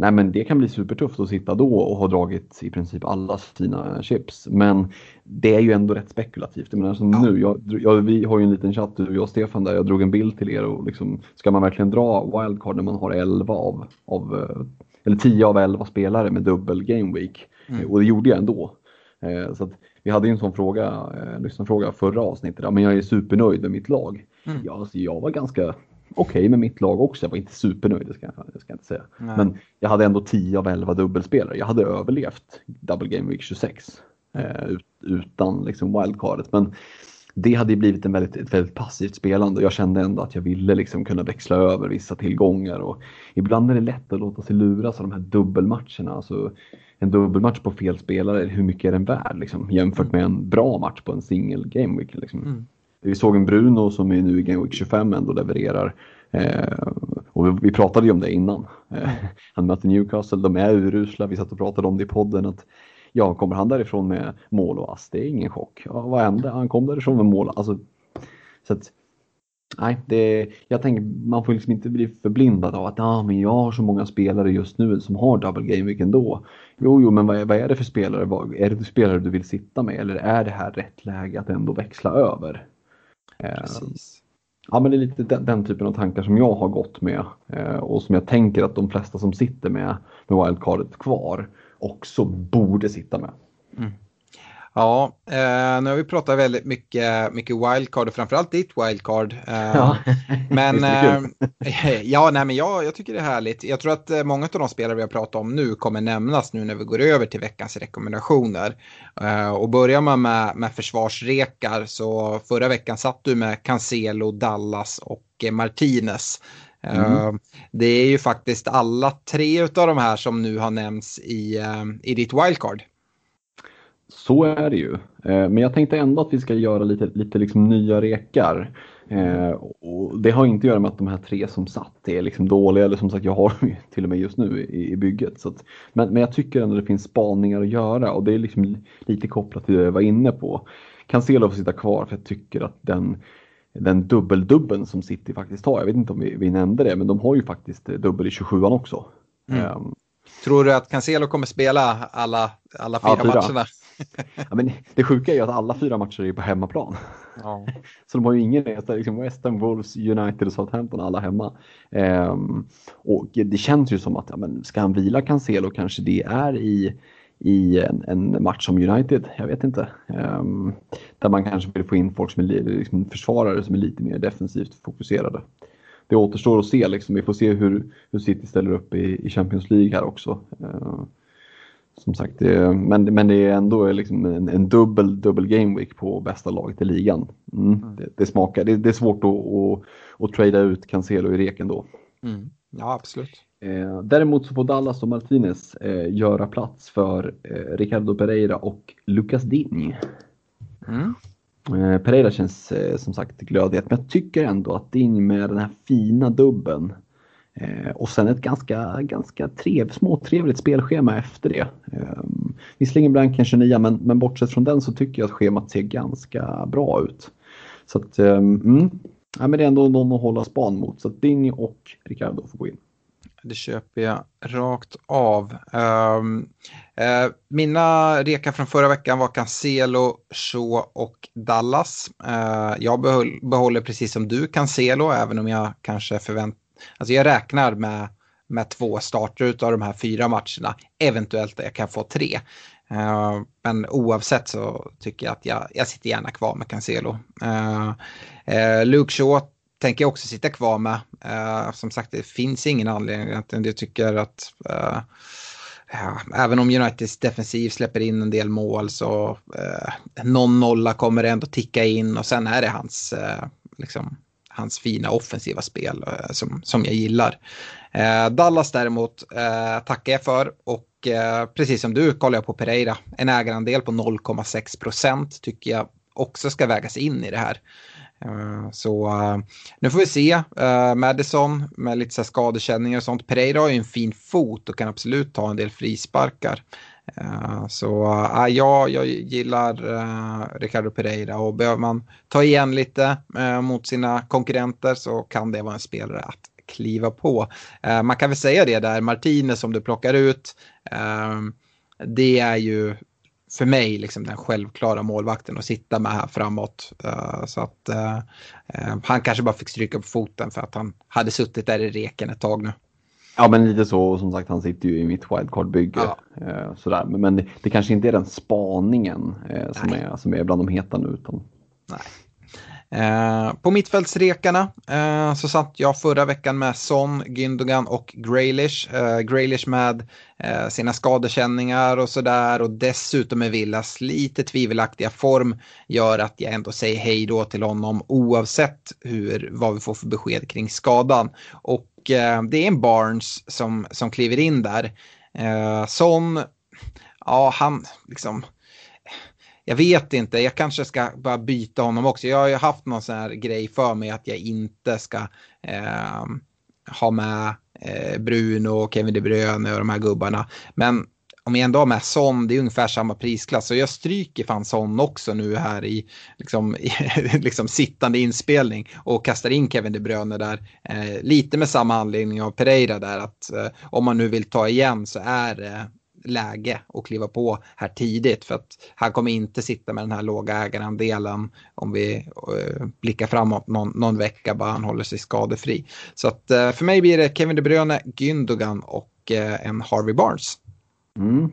nej men det kan bli supertufft att sitta då och ha dragit i princip alla sina chips. Men det är ju ändå rätt spekulativt. Jag menar, som nu, jag, jag, vi har ju en liten chatt, du, jag och Stefan, där jag drog en bild till er och liksom, ska man verkligen dra wildcard när man har 11 av, av eh, eller 10 av 11 spelare med dubbel game week? Eh, Och det gjorde jag ändå. Eh, Så att vi hade ju en sån fråga, eh, lyssnarfråga förra avsnittet, ja, men jag är supernöjd med mitt lag. Ja, alltså jag var ganska okej med mitt lag också, jag var inte supernöjd, det ska jag, det ska jag inte säga. Nej. Men jag hade ändå 10 av 11 dubbelspelare, jag hade överlevt Double Game Week 26 eh, ut, utan liksom wildcardet. Men det hade ju blivit en väldigt, ett väldigt passivt spelande och jag kände ändå att jag ville liksom kunna växla över vissa tillgångar. Och ibland är det lätt att låta sig luras av de här dubbelmatcherna. Alltså, en dubbelmatch på fel spelare, hur mycket är den värd liksom, jämfört med en bra match på en single game week? Liksom. Vi såg en Bruno som är nu i Game Week 25 ändå levererar. Eh, och vi, vi pratade ju om det innan. Eh, han möter Newcastle, de är urusla. Vi satt och pratade om det i podden. att Ja, kommer han därifrån med mål och ass? Det är ingen chock. Ja, vad hände? Han kom därifrån med mål. Alltså, så att, nej, det, jag tänker man får liksom inte bli förblindad av att ah, men jag har så många spelare just nu som har double game week ändå. Jo, jo, men vad är, vad är det för spelare? Vad, är det spelare du vill sitta med eller är det här rätt läge att ändå växla över? Precis. Ja, men det är lite den, den typen av tankar som jag har gått med eh, och som jag tänker att de flesta som sitter med, med wildcardet kvar också borde sitta med. Ja, eh, nu har vi pratat väldigt mycket, mycket wildcard och framförallt ditt wildcard. Eh, ja. Men, eh, ja, nej, men jag, jag tycker det är härligt. Jag tror att eh, många av de spelare vi har pratat om nu kommer nämnas nu när vi går över till veckans rekommendationer. Eh, och börjar man med, med försvarsrekar så förra veckan satt du med Cancelo, Dallas och eh, Martinez. Mm. Det är ju faktiskt alla tre av de här som nu har nämnts i, i ditt wildcard. Så är det ju. Eh, men jag tänkte ändå att vi ska göra lite, lite liksom nya rekar. Eh, och det har inte att göra med att de här tre som satt är liksom dåliga, eller som sagt jag har till och med just nu i, i bygget. Så att, men, men jag tycker ändå det finns spaningar att göra och det är liksom lite kopplat till det jag var inne på. Cancelo får sitta kvar för jag tycker att den, den dubbeldubben som City faktiskt har, jag vet inte om vi, vi nämnde det, men de har ju faktiskt dubbel i 27an också. Mm. Um, Tror du att Cancelo kommer spela alla, alla fyra, ja, fyra. matcherna? Ja, men det sjuka är ju att alla fyra matcher är på hemmaplan. Ja. Så de har ju ingen resa, liksom West Ham, Wolves, United och Southampton alla hemma. Ehm, och det känns ju som att ja, men ska han vila Cancelo kanske det är i, i en, en match som United, jag vet inte. Ehm, där man kanske vill få in folk som är liksom försvarare som är lite mer defensivt fokuserade det återstår att se. Liksom. Vi får se hur, hur City ställer upp i, i Champions League här också. Uh, som sagt, det, men, men det är ändå liksom en, en dubbel, dubbel game week på bästa laget i ligan. Mm, mm. Det, det, smakar, det, det, är svårt att, att, att trada ut Cancelo i reken då. Mm. Ja, absolut. Eh, däremot så får Dallas och Martinez eh, göra plats för eh, Ricardo Pereira och Lucas Digne. Mm. Eh, Pereira känns eh, som sagt glödhet, men jag tycker ändå att Ding med den här fina dubben eh, och sen ett ganska, ganska trev, småtrevligt spelschema efter det. Ehm, visserligen blanken 29 men, men bortsett från den så tycker jag att schemat ser ganska bra ut. Så att, ehm, mm, ja, men det är ändå någon att hålla span mot. Så att Ding och Ricardo får gå in. Det köper jag rakt av. Um, uh, mina rekar från förra veckan var Cancelo, Shaw och Dallas. Uh, jag behåller precis som du Cancelo, även om jag kanske förväntar... Alltså jag räknar med, med två starter av de här fyra matcherna. Eventuellt jag kan få tre. Uh, men oavsett så tycker jag att jag, jag sitter gärna kvar med Cancelo. Uh, uh, Luke Shaw tänker jag också sitta kvar med. Uh, som sagt, det finns ingen anledning att jag tycker att uh, ja, även om Uniteds defensiv släpper in en del mål så uh, någon nolla kommer ändå ticka in och sen är det hans, liksom, hans fina offensiva spel eh, som, som jag gillar. Eh, Dallas däremot eh, tackar jag för och precis som du kollar jag på Pereira. En ägarandel på 0,6 procent tycker jag också ska vägas in i det här. Så nu får vi se. Madison med lite så skadekänningar och sånt. Pereira har ju en fin fot och kan absolut ta en del frisparkar. Eh, så eh, äh, ja, jag gillar eh, Ricardo Pereira och behöver man ta igen lite mot sina konkurrenter så kan det vara en spelare att kliva på. man kan väl säga det där, Martinez som du plockar ut. Ehm, det är ju för mig liksom den självklara målvakten att sitta med här framåt. Så att han kanske bara fick stryka på foten för att han hade suttit där i reken ett tag nu. Ja men lite så, som sagt han sitter ju i mitt wildcard-bygge. Ja. sådär. Men, men det, det, kanske inte är den spaningen som, är, som är bland de heta nu. Utan... Nej. Eh, på mittfältsrekarna eh, så satt jag förra veckan med Son, Gündogan och Graylish. Eh, Graylish med eh, sina skadekänningar och sådär och dessutom med Villas lite tvivelaktiga form gör att jag ändå säger hej då till honom oavsett hur, vad vi får för besked kring skadan. Och eh, det är en Barnes som, som kliver in där. Eh, Son, ja han liksom jag vet inte, jag kanske ska bara byta honom också. Jag har ju haft någon sån här grej för mig att jag inte ska eh, ha med eh, Bruno och Kevin De Bruyne och de här gubbarna. Men om jag ändå har med Son, det är ungefär samma prisklass. Så jag stryker fan Son också nu här i liksom, i, liksom sittande inspelning och kastar in Kevin De Bruyne där. Eh, lite med samma anledning av Pereira där att eh, om man nu vill ta igen så är det läge att kliva på här tidigt för att han kommer inte sitta med den här låga ägarandelen om vi eh, blickar framåt någon, någon vecka bara han håller sig skadefri. Så att eh, för mig blir det Kevin De Bruyne, Gündogan och en Harvey Barnes. Mm.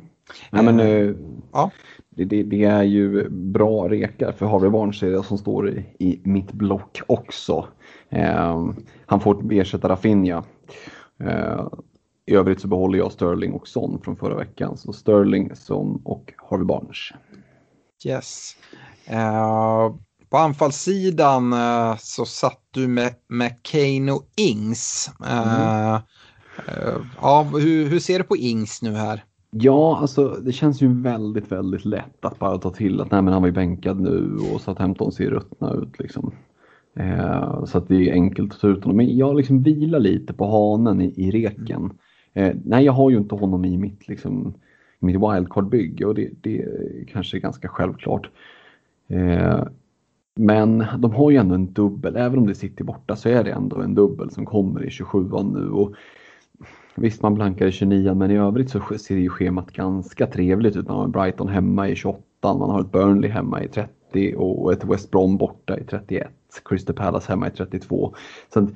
Nej, men, uh, ja. Det, det, det, är ju bra rekar för Harvey Barnes är det som står i, i mitt block också. Uh, han får ersätta Rafinha. Uh, I övrigt så behåller jag Sterling och Son från förra veckan. Så Sterling, Son och Harvey Barnes. Yes. Uh, på anfallssidan uh, så satt du med, med Kane och Ings. Uh, mm. ja, hur, hur ser du på Ings nu här? Ja, alltså det känns ju väldigt, väldigt lätt att bara ta till att nej, men han var ju bänkad nu och så att Hampton ser ruttna ut liksom. Eh, så att det är enkelt att ta ut honom. Men jag liksom vilar lite på hanen i, i reken. Eh, nej, jag har ju inte honom i mitt, liksom, mitt wildcard-bygge och det, det kanske är ganska självklart. Eh, men de har ju ändå en dubbel, även om det sitter borta så är det ändå en dubbel som kommer i 27 nu. Och Visst, man blankar i 29 men i övrigt så ser ju schemat ganska trevligt ut. Man har Brighton hemma i 28, man har ett Burnley hemma i 30 och ett West Brom borta i 31. Crystal Palace hemma i 32. Så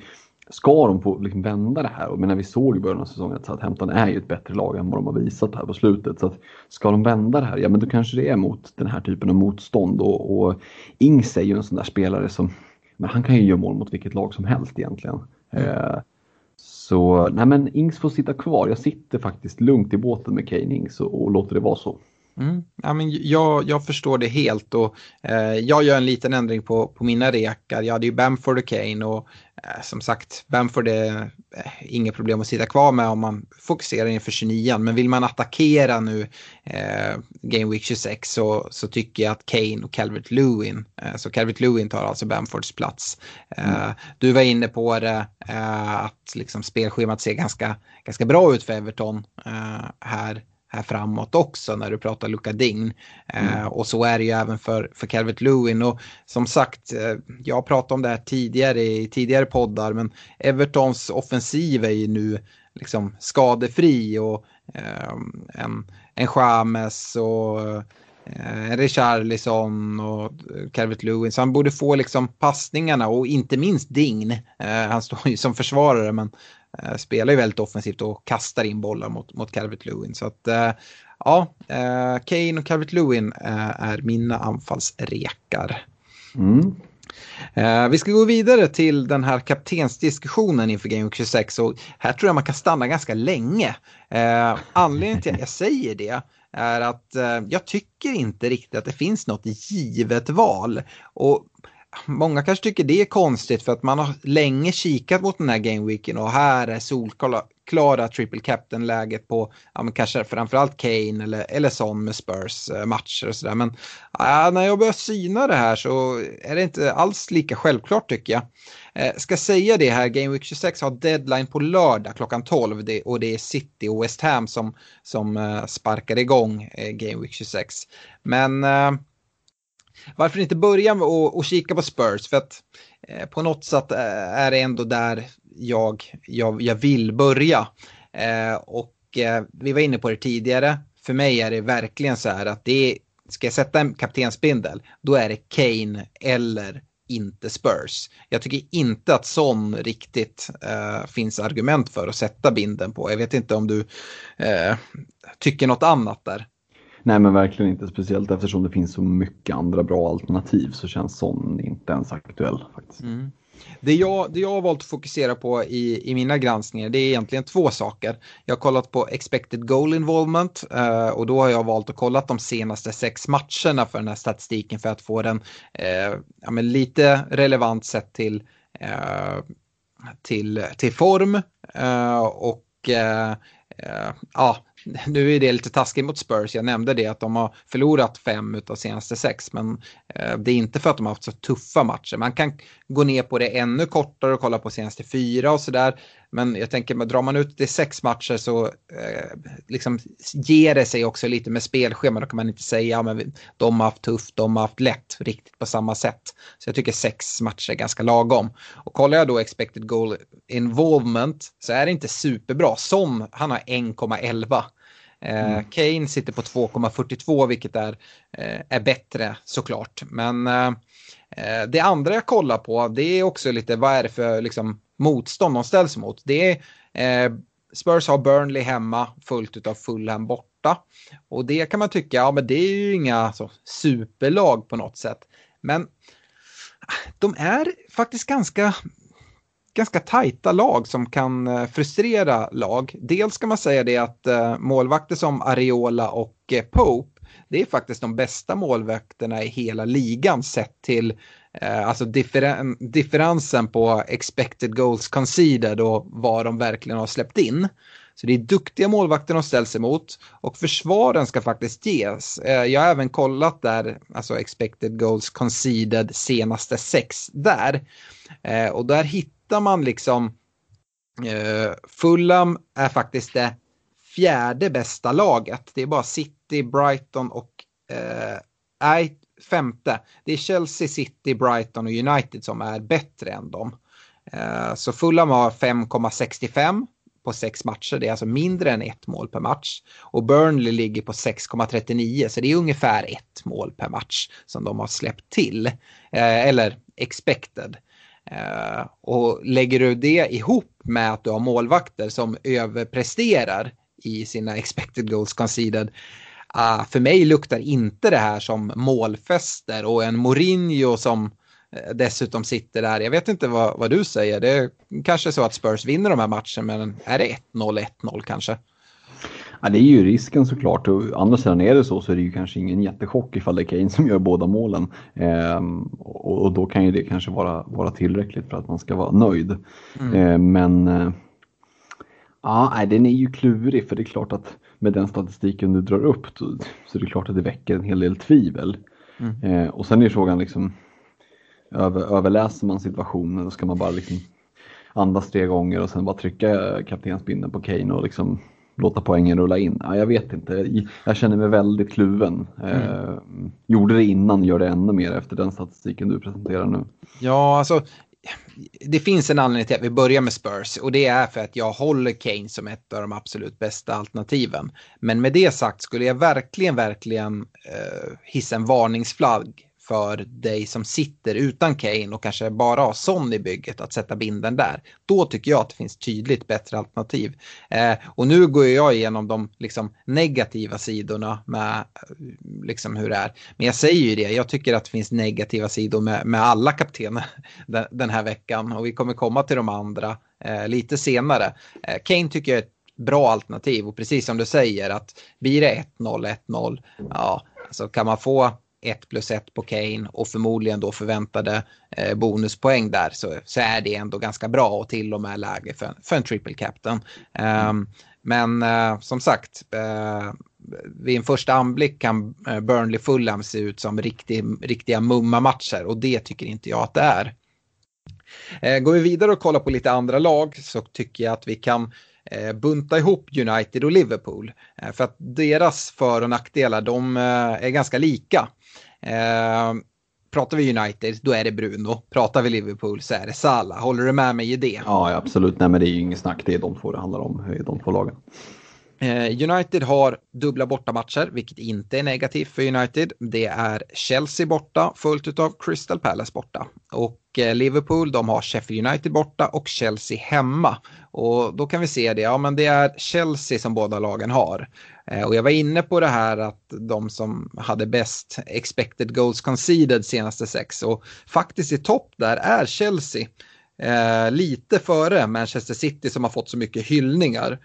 ska de få liksom vända det här, och när vi såg i början av säsongen att Southampton är ju ett bättre lag än vad de har visat här på slutet. Så att ska de vända det här, ja men då kanske det är mot den här typen av motstånd. Och, och Ings är ju en sån där spelare som, men han kan ju göra mål mot vilket lag som helst egentligen. Mm. Eh, så nej men Ings får sitta kvar. Jag sitter faktiskt lugnt i båten med Kane Ings och, och låter det vara så. Mm. Ja, men jag, jag förstår det helt och eh, jag gör en liten ändring på, på mina rekar. Jag hade ju Bamford och Kane och eh, som sagt Bamford är eh, inget problem att sitta kvar med om man fokuserar inför 29 Men vill man attackera nu eh, Game Week 26 så, så tycker jag att Kane och Calvert Lewin, eh, så Calvert Lewin tar alltså Bamfords plats. Eh, mm. Du var inne på det att liksom spelschemat ser ganska, ganska bra ut för Everton här här framåt också när du pratar Luka Ding. Eh, mm. och så är det ju även för, för Calvert Lewin. Och som sagt, eh, jag pratat om det här tidigare i tidigare poddar, men Evertons offensiv är ju nu liksom skadefri och eh, en, en Chames och eh, Richarlison och Calvert Lewin. Så han borde få liksom passningarna och inte minst Dign. Eh, han står ju som försvarare men Eh, spelar ju väldigt offensivt och kastar in bollar mot, mot Calvert Lewin. Så att eh, ja, eh, Kane och Calvert Lewin är mina anfallsrekar. Mm. vi ska gå vidare till den här kaptensdiskussionen inför Game 26 och här tror jag man kan stanna ganska länge. anledningen till att jag säger det är att jag tycker inte riktigt att det finns något givet val. Och många kanske tycker det är konstigt för att man har länge kikat mot den här gameweeken och här är solklara triple captain-läget på ja, men kanske framförallt Kane eller, eller Son med Spurs-matcher eh, och sådär. Men ja, när jag börjar syna det här så är det inte alls lika självklart tycker jag. Eh, ska säga det här, Game Week 26 har deadline på lördag klockan 12 det, och det är City och West Ham som, som eh, sparkar igång eh, Game Week 26. Men eh, varför inte börja med att och kika på Spurs? För att eh, på något sätt eh, är det ändå där jag, jag, jag vill börja. Eh, och eh, vi var inne på det tidigare. För mig är det verkligen så här att det är, ska jag sätta en kaptensbindel, då är det Kane eller inte Spurs. Jag tycker inte att sån riktigt eh, finns argument för att sätta binden på. Jag vet inte om du eh, tycker något annat där. Nej men verkligen inte, speciellt eftersom det finns så mycket andra bra alternativ så känns sån inte ens aktuell. faktiskt. Mm. Det jag, det jag har valt att fokusera på i, i mina granskningar det är egentligen två saker. Jag har kollat på expected goal involvement eh, och då har jag valt att kolla de senaste sex matcherna för den här statistiken för att få den eh, ja, men lite relevant sett till, eh, till, till form eh, och eh, eh, ja, nu är det lite taskigt mot Spurs, jag nämnde det att de har förlorat fem av senaste sex, men eh, det är inte för att de har haft så tuffa matcher. Man kan gå ner på det ännu kortare och kolla på senaste fyra och sådär. Men jag tänker, drar man ut det sex matcher så eh, liksom ger det sig också lite med spelschema. Då kan man inte säga att ja, de har haft tufft, de har haft lätt riktigt på samma sätt. Så jag tycker sex matcher är ganska lagom. Och kollar jag då expected goal involvement så är det inte superbra. Som han har 1,11. Eh, mm. Kane sitter på 2,42 vilket är, eh, är bättre såklart. Men eh, det andra jag kollar på det är också lite vad är det för liksom, motstånd de ställs mot. Det är, eh, Spurs har Burnley hemma fullt av Fulham borta. Och det kan man tycka, ja men det är ju inga alltså, superlag på något sätt. Men de är faktiskt ganska, ganska tajta lag som kan eh, frustrera lag. Dels kan man säga det att eh, målvakter som Areola och Pope, det är faktiskt de bästa målvakterna i hela ligan sett till Eh, alltså differen differensen på expected goals conceded och vad de verkligen har släppt in. Så det är duktiga målvakter de ställs emot och försvaren ska faktiskt ges. Eh, jag har även kollat där, alltså expected goals conceded senaste sex där. Eh, och där hittar man liksom Fulham är faktiskt det fjärde bästa laget. Det är bara City, Brighton och eh, femte. Det är Chelsea, City, Brighton och United som är bättre än dem. Eh, så Fulham har 5,65 på sex matcher. Det är alltså mindre än ett mål per match. Och Burnley ligger på 6,39 så det är ungefär ett mål per match som de har släppt till. Eh, eller expected. Eh, och lägger du det ihop med att du har målvakter som överpresterar i sina expected goals conceded. Uh, för mig luktar inte det här som målfester och en Mourinho som uh, dessutom sitter där. Jag vet inte vad, vad du säger. Det är kanske så att Spurs vinner de här matcherna men är det 1-0, 1-0 kanske? Ja, det är ju risken såklart. Och andra sidan är det så så är det ju kanske ingen jättechock ifall det är Kane som gör båda målen. Ehm, och, och, då kan ju det kanske vara, vara tillräckligt för att man ska vara nöjd. Mm. Ehm, men eh, ja, nej, den är ju klurig för det är klart att med den statistiken du drar upp så, så är det klart att det väcker en hel del tvivel. Mm. Ehm, och sen är frågan liksom över, överläser man situationen då ska man bara liksom andas tre gånger och sen bara trycka kaptensbindeln på Kane och liksom låta poängen rulla in? Ja, jag vet inte. Jag känner mig väldigt kluven. Mm. Eh, gjorde det innan, gör det ännu mer efter den statistiken du presenterar nu. Ja, alltså det finns en anledning till att vi börjar med Spurs och det är för att jag håller Kane som ett av de absolut bästa alternativen. Men med det sagt skulle jag verkligen, verkligen eh, hissa en varningsflagg för dig som sitter utan Kane och kanske bara har Son i bygget att sätta binden där. Då tycker jag att det finns tydligt bättre alternativ. Eh, och nu går jag igenom de liksom, negativa sidorna med eh, liksom, hur det är. Men jag säger ju det, jag tycker att det finns negativa sidor med, med alla kaptener den, den, här veckan och vi kommer komma till de andra eh, lite senare. Eh, Kane tycker jag är ett bra alternativ och precis som du säger att blir det 1-0, 1-0, ja, alltså kan man få 1 plus 1 på Kane och förmodligen då förväntade eh, bonuspoäng där så, så är det ändå ganska bra och till och med läge för, för en triple captain. Um, men eh, som sagt, eh, vid en första anblick kan eh, Burnley Fulham se ut som riktig, riktiga mumma-matcher och det tycker inte jag att det är. Eh, går vi vidare och kollar på lite andra lag så tycker jag att vi kan eh, bunta ihop United och Liverpool. För att deras för och nackdelar de är ganska lika. Eh, pratar vi United, då är det Bruno. Pratar vi Liverpool så är det Salah. Håller du med mig i det? Ja, absolut. Nej, men det är ju inget snack. Det är de två det handlar om, de två lagen. Eh, United har dubbla bortamatcher, vilket inte är negativt för United. Det är Chelsea borta, följt av Crystal Palace borta. Och eh, Liverpool, de har Sheffield United borta och Chelsea hemma. Och då kan vi se det, ja men det är Chelsea som båda lagen har. Eh, och jag var inne på det här att de som hade bäst expected goals conceded senaste sex och faktiskt i topp där är Chelsea. Eh, lite före Manchester City som har fått så mycket hyllningar.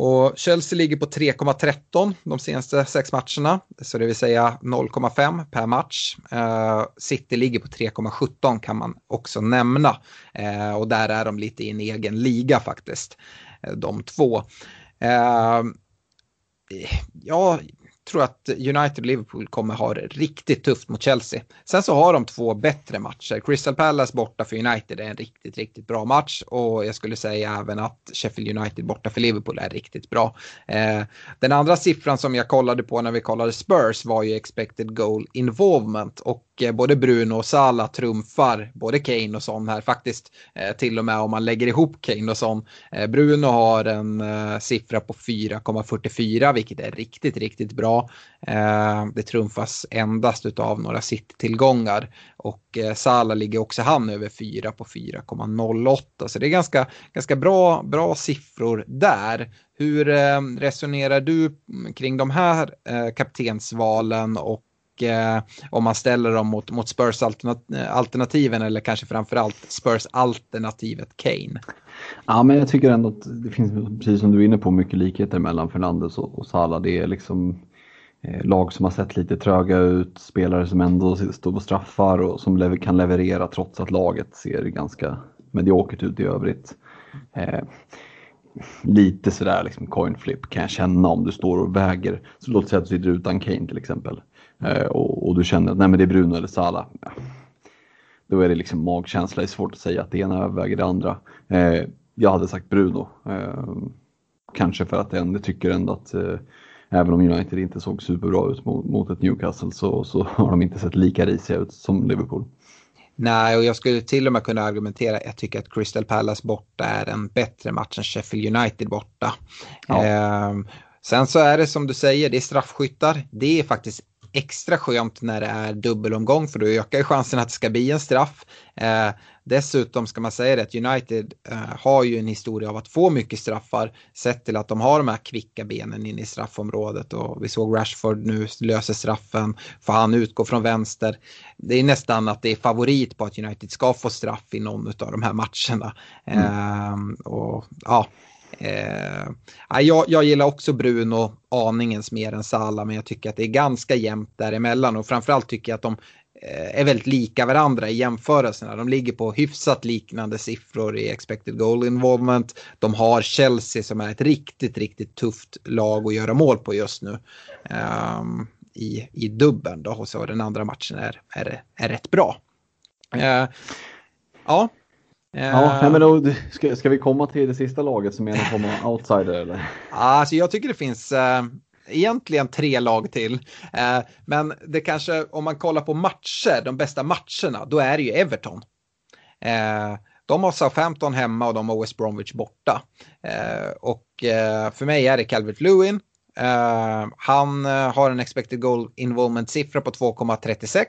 Och Chelsea ligger på 3,13 de senaste sex matcherna, så det vill säga 0,5 per match. Eh, City ligger på 3,17 kan man också nämna. Eh, och där är de lite i en egen liga faktiskt, eh, de två. Eh, Eh, ja, tror att United och Liverpool kommer ha det riktigt tufft mot Chelsea. Sen så har de två bättre matcher. Crystal Palace borta för United är en riktigt, riktigt bra match och jag skulle säga även att Sheffield United borta för Liverpool är riktigt bra. Eh, den andra siffran som jag kollade på när vi kollade Spurs var ju expected goal involvement och eh, både Bruno och Salah trumfar både Kane och Son här faktiskt. Eh, till och med om man lägger ihop Kane och Son. Eh, Bruno har en eh, siffra på 4,44 vilket är riktigt, riktigt bra. Eh, det trumfas endast av några City-tillgångar och eh, Sala ligger också han över 4 på 4,08 så det är ganska, ganska bra, bra siffror där. hur eh, resonerar du kring de här eh, kaptensvalen och eh, om man ställer dem mot, mot Spurs-alternativen eller kanske framförallt Spurs-alternativet Kane? Ja, men jag tycker ändå att det finns, precis som du är inne på, mycket likheter mellan Fernandes och, och Salah. Det är liksom eh, Eh, lag som har sett lite tröga ut, spelare som ändå står på straffar och som kan leverera trots att laget ser ganska mediokert ut i övrigt. Eh, lite sådär liksom coin flip kan jag känna om du står och väger. Så låt säga att du sitter utan Kane till exempel. Eh, och, och, du känner att nej, men det är Bruno eller Salah. Ja. Då är det liksom magkänsla, det är svårt att säga att det ena överväger det andra. Eh, jag hade sagt Bruno. Eh, kanske för att jag ändå tycker ändå att eh, även om United inte såg superbra ut mot, mot ett Newcastle så, så har de inte sett lika risiga ut som Liverpool. Nej, och jag skulle till och med kunna argumentera, jag tycker att Crystal Palace borta är en bättre match än Sheffield United borta. Ja. Eh, sen så är det som du säger, det är straffskyttar. Det är faktiskt extra skönt när det är dubbelomgång för då ökar ju chansen att det ska bli en straff. Eh, dessutom ska man säga det att United eh, har ju en historia av att få mycket straffar sett till att de har de här kvicka benen in i straffområdet och vi såg Rashford nu löser straffen, får han utgå från vänster. Det är nästan att det är favorit på att United ska få straff i någon av de här matcherna. Mm. Eh, och ja, Eh, jag, jag gillar också Bruno aningens mer än Sala men jag tycker att det är ganska jämnt däremellan och framförallt tycker jag att de är väldigt lika varandra i jämförelserna. De ligger på hyfsat liknande siffror i expected goal involvement. De har Chelsea som är ett riktigt, riktigt tufft lag att göra mål på just nu. Um, i, i dubben då och så den andra matchen är, är, är rätt bra. Uh, ja, Ja, uh, men då, ska, ska vi komma till det sista laget som är någon form av outsider eller? Alltså jag tycker det finns uh, egentligen tre lag till. Eh, men det kanske, om man kollar på matcher, de bästa matcherna, då är det ju Everton. Eh, de har Southampton hemma och de har West Bromwich borta. Eh, och för mig är det Calvert Lewin. han har en expected goal involvement-siffra på 2,36.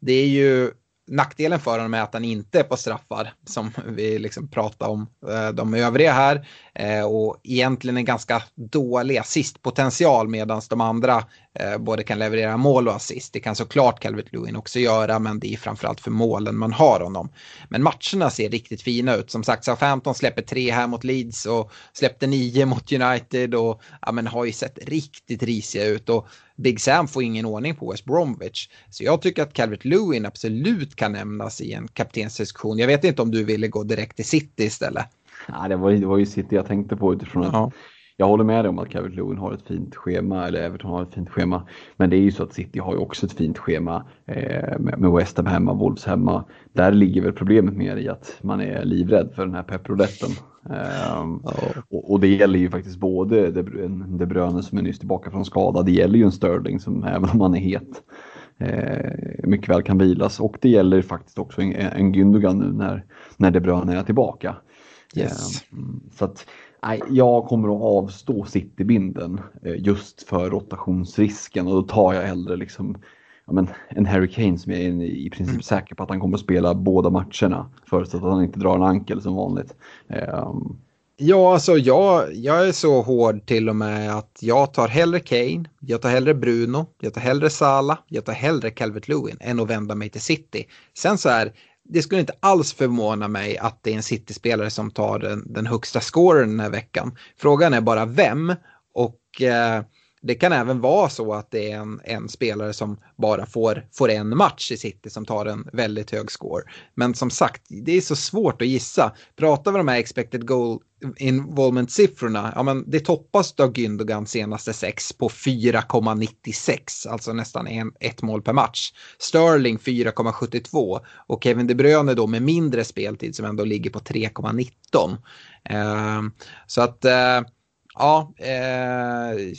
det är ju nackdelen för honom är att han inte är på straffar som vi liksom pratar om de övriga här Eh, och egentligen en ganska dålig assistpotential medan de andra eh, både kan leverera mål och assist. Det kan såklart Calvert Lewin också göra men det är framförallt för målen man har honom. Men matcherna ser riktigt fina ut. Som sagt, Southampton släpper tre här mot Leeds och släppte nio mot United och ja, men har ju sett riktigt risiga ut. Och Big Sam får ingen ordning på West Bromwich. Så jag tycker att Calvert Lewin absolut kan nämnas i en kaptensdiskussion. Jag vet inte om du ville gå direkt till City istället. Ja, det, var, det var ju City jag tänkte på utifrån att jag håller med dig om att Calvert Lewin har ett fint schema, eller Everton har ett fint schema. Men det är ju så att City har ju också ett fint schema eh, med West Ham hemma, Wolves hemma. Där ligger väl problemet mer i att man är livrädd för den här pepproletten. Um, ja. och, och, det gäller ju faktiskt både De, De Bruyne som är nyss tillbaka från skada, det gäller ju en Sterling som även om han är het eh, mycket väl kan vilas och det gäller faktiskt också en, en Gündogan nu när, när De Bruyne är tillbaka. Yes. Um, så att nej, jag kommer att avstå Citybinden eh, just för rotationsrisken och då tar jag hellre liksom ja, men, en Harry Kane som jag är i princip mm. säker på att han kommer att spela båda matcherna. Förutsatt att han inte drar en ankel som vanligt. Um... Ja, alltså jag, jag är så hård till och med att jag tar hellre Kane, jag tar hellre Bruno, jag tar hellre Sala, jag tar hellre Calvert Lewin än att vända mig till City. Sen så är det skulle inte alls förvåna mig att det är en City-spelare som tar den, den högsta scoren den här veckan. Frågan är bara vem och eh, det kan även vara så att det är en, en, spelare som bara får, får en match i City som tar en väldigt hög score. Men som sagt, det är så svårt att gissa. Pratar vi om de här expected goal involvement-siffrorna, ja men det toppas av Gündogan senaste sex på 4,96, alltså nästan en, ett mål per match. Sterling 4,72 och Kevin De Bruyne då med mindre speltid som ändå ligger på 3,19. Eh, så att, eh, ja, eh,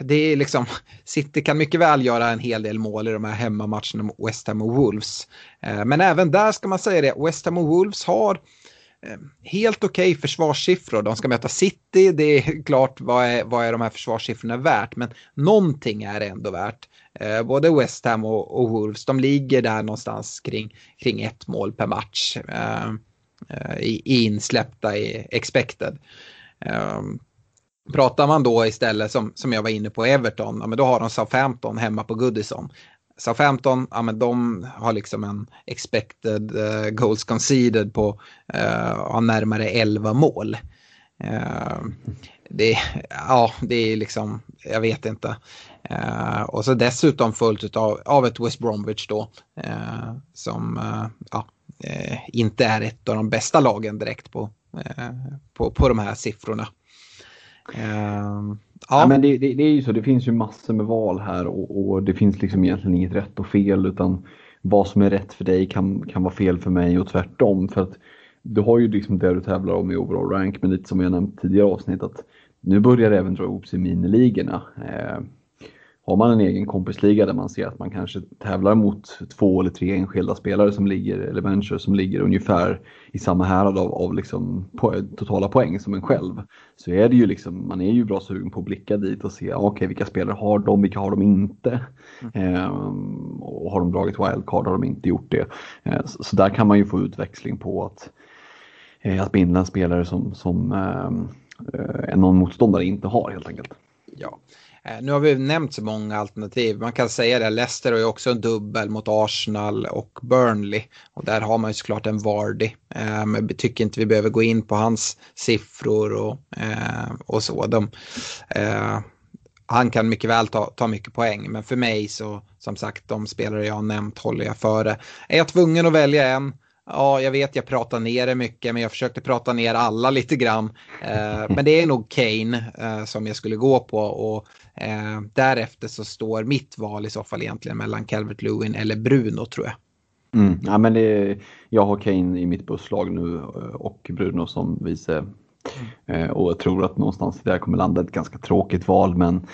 det är liksom, City kan mycket väl göra en hel del mål i de här hemmamatcherna mot West Ham och Wolves. Eh, men även där ska man säga det, West Ham och Wolves har eh, Ehm, helt okej okay försvarssiffror. De ska möta City, det är klart vad är, vad är de här försvarssiffrorna värt, men någonting är det ändå värt. Eh, både West Ham och, och, Wolves, de ligger där någonstans kring, kring ett mål per match ehm, eh, i, i insläppta i expected. Um, pratar man då istället som, som jag var inne på Everton, ja, men då har de Southampton hemma på Goodison. Southampton, ja men de har liksom en expected uh, goals conceded på uh, närmare 11 mål. Uh, det, ja, det är liksom, jag vet inte. Uh, och så dessutom följt av, av ett West Bromwich då. Uh, som uh, ja, inte är ett av de bästa lagen direkt på, på, på de här siffrorna ja. men det, det, det, är ju så, det finns ju massor med val här och, och, det finns liksom egentligen inget rätt och fel utan vad som är rätt för dig kan, kan vara fel för mig och tvärtom. För att du har ju liksom det du tävlar om i overall rank, men lite som jag nämnt tidigare avsnitt att nu börjar det även dra ihop sig i miniligorna. Eh, har man en egen kompisliga där man ser att man kanske tävlar mot två eller tre enskilda spelare som ligger, eller människor som ligger ungefär i samma härad av, av liksom po totala poäng som en själv. Så är det ju liksom, man är ju bra sugen på att blicka dit och se, okej okay, vilka spelare har de, vilka har de inte? Mm. Eh, och har de dragit wildcard, har de inte gjort det? Eh, så, så, där kan man ju få utväxling på att, eh, att binda en spelare som, som ehm, eh, någon motståndare inte har helt enkelt. Ja. Eh, nu har vi nämnt så många alternativ. Man kan säga det, Leicester har ju också en dubbel mot Arsenal och Burnley. Och där har man ju såklart en Vardy. Eh, men jag tycker inte vi behöver gå in på hans siffror och, eh, och så. De, han kan mycket väl ta, ta mycket poäng, men för mig så som sagt de spelare jag har nämnt håller jag före. Är jag tvungen att välja en Ja, jag vet jag pratar ner det mycket, men jag försökte prata ner alla lite grann. Eh, men det är nog Kane eh, som jag skulle gå på och eh, därefter så står mitt val i så fall egentligen mellan Calvert Lewin eller Bruno tror jag. Mm, ja, men det, jag har Kane i mitt busslag nu eh, och Bruno som vice. Mm. och jag tror att någonstans där kommer landa ett ganska tråkigt val, men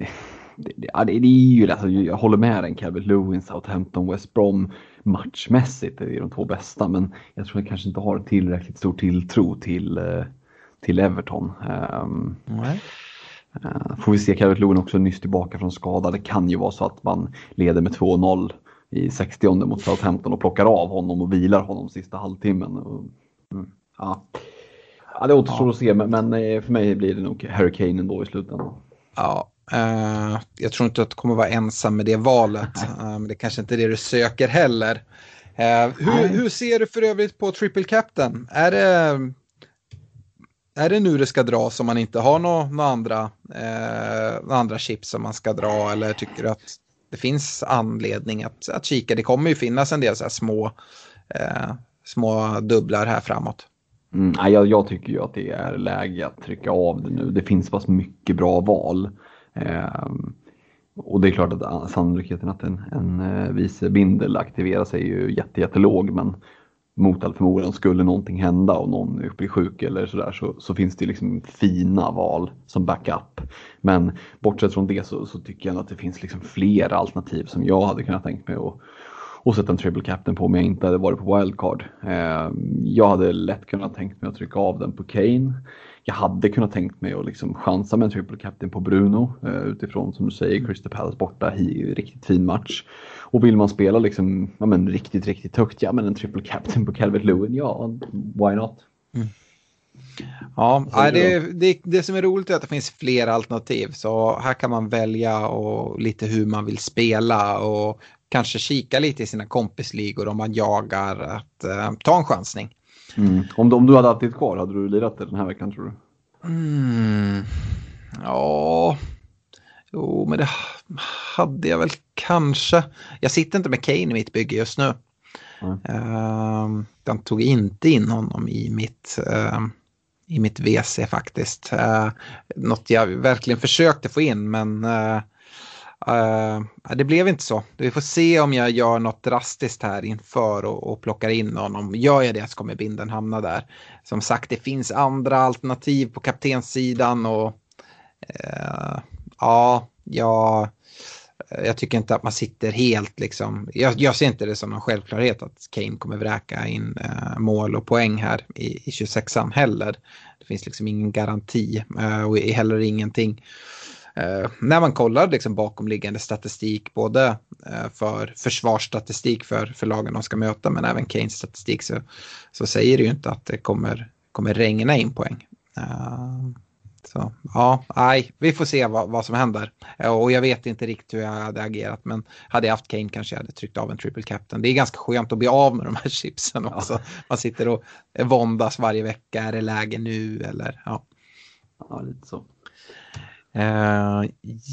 eh, det, det, det, är ju, alltså, jag håller med den Calvert Lewin, Southampton, West Brom matchmässigt är de två bästa men jag tror jag kanske inte har tillräckligt stor tilltro till, eh, till Everton. Um, mm. Får vi se Calvert Lewin också nyss tillbaka från skada. Det kan ju vara så att man leder med 2-0 i 60 mot Southampton och plockar av honom och vilar honom sista halvtimmen. Mm, ja. ja, det återstår ja. att se men eh, för mig blir det nog Harry Kane ändå i slutändan. Ja, jag tror inte att du kommer vara ensam med det valet. Uh, det kanske inte är det du söker heller. Uh, hur, hur, ser du för övrigt på triple captain? Är det, är det nu det ska dras om man inte har några nå andra, uh, andra chips som man ska dra eller tycker du att det finns anledning att, att kika? Det kommer ju finnas en del så små, små dubblar här framåt. Mm, jag, jag, tycker ju att det är läge att trycka av det nu. Det finns så mycket bra val. Ehm, och det är klart att sannolikheten att en, en eh, vice bindel aktiveras är ju jättelåg men mot all förmodan skulle någonting hända och någon blir sjuk eller sådär så, så finns det liksom fina val som backup. Men bortsett från det så, så tycker jag att det finns liksom flera alternativ som jag hade kunnat tänkt mig att och sätta en triple captain på om jag inte hade varit på wildcard. Eh, jag hade lätt kunnat tänkt mig att trycka av den på Kane jag hade kunnat tänkt mig att liksom chansa med en triple captain på Bruno eh, utifrån som du säger Crystal Palace borta i riktigt fin match. Och vill man spela liksom, ja, men, riktigt, riktigt högt, ja men en triple captain på Calvert Lewin, ja why not? Mm. Ja, det, det, det som är roligt är att det finns fler alternativ. Så här kan man välja och lite hur man vill spela och kanske kika lite i sina kompisligor om man jagar att uh, ta en chansning. Mm. Om, du, om du hade haft ditt kvar, hade du lirat det den här veckan tror du? Mm. Ja, jo men det hade jag väl kanske. Jag sitter inte med Kane i mitt bygge just nu. Mm. Jag tog inte in honom i mitt, uh, i mitt WC faktiskt. Uh, något jag verkligen försökte få in men uh, det blev inte så. Vi får se om jag gör något drastiskt här inför och, och plockar in honom. Gör jag det så kommer binden hamna där. Som sagt, det finns andra alternativ på kaptenssidan och uh, ja, jag, eh, jag tycker inte att man sitter helt liksom. Jag, jag ser inte det som en självklarhet att Kane kommer vräka in uh, mål och poäng här i, i 26an heller. Det finns liksom ingen garanti och heller ingenting eh, när man kollar liksom bakomliggande statistik, både eh, för försvarsstatistik för, för lagen de ska möta, men även Keynes statistik, så, så säger det ju inte att det kommer, kommer regna in poäng. Uh, så ja, nej, vi får se vad, vad som händer. Och jag vet inte riktigt hur jag hade agerat, men hade jag haft Kane kanske jag hade tryckt av en triple captain. Det är ganska skönt att bli av med de här chipsen också. Ja. Man sitter och våndas varje vecka, är det läge nu eller ja. Ja, lite så. Uh,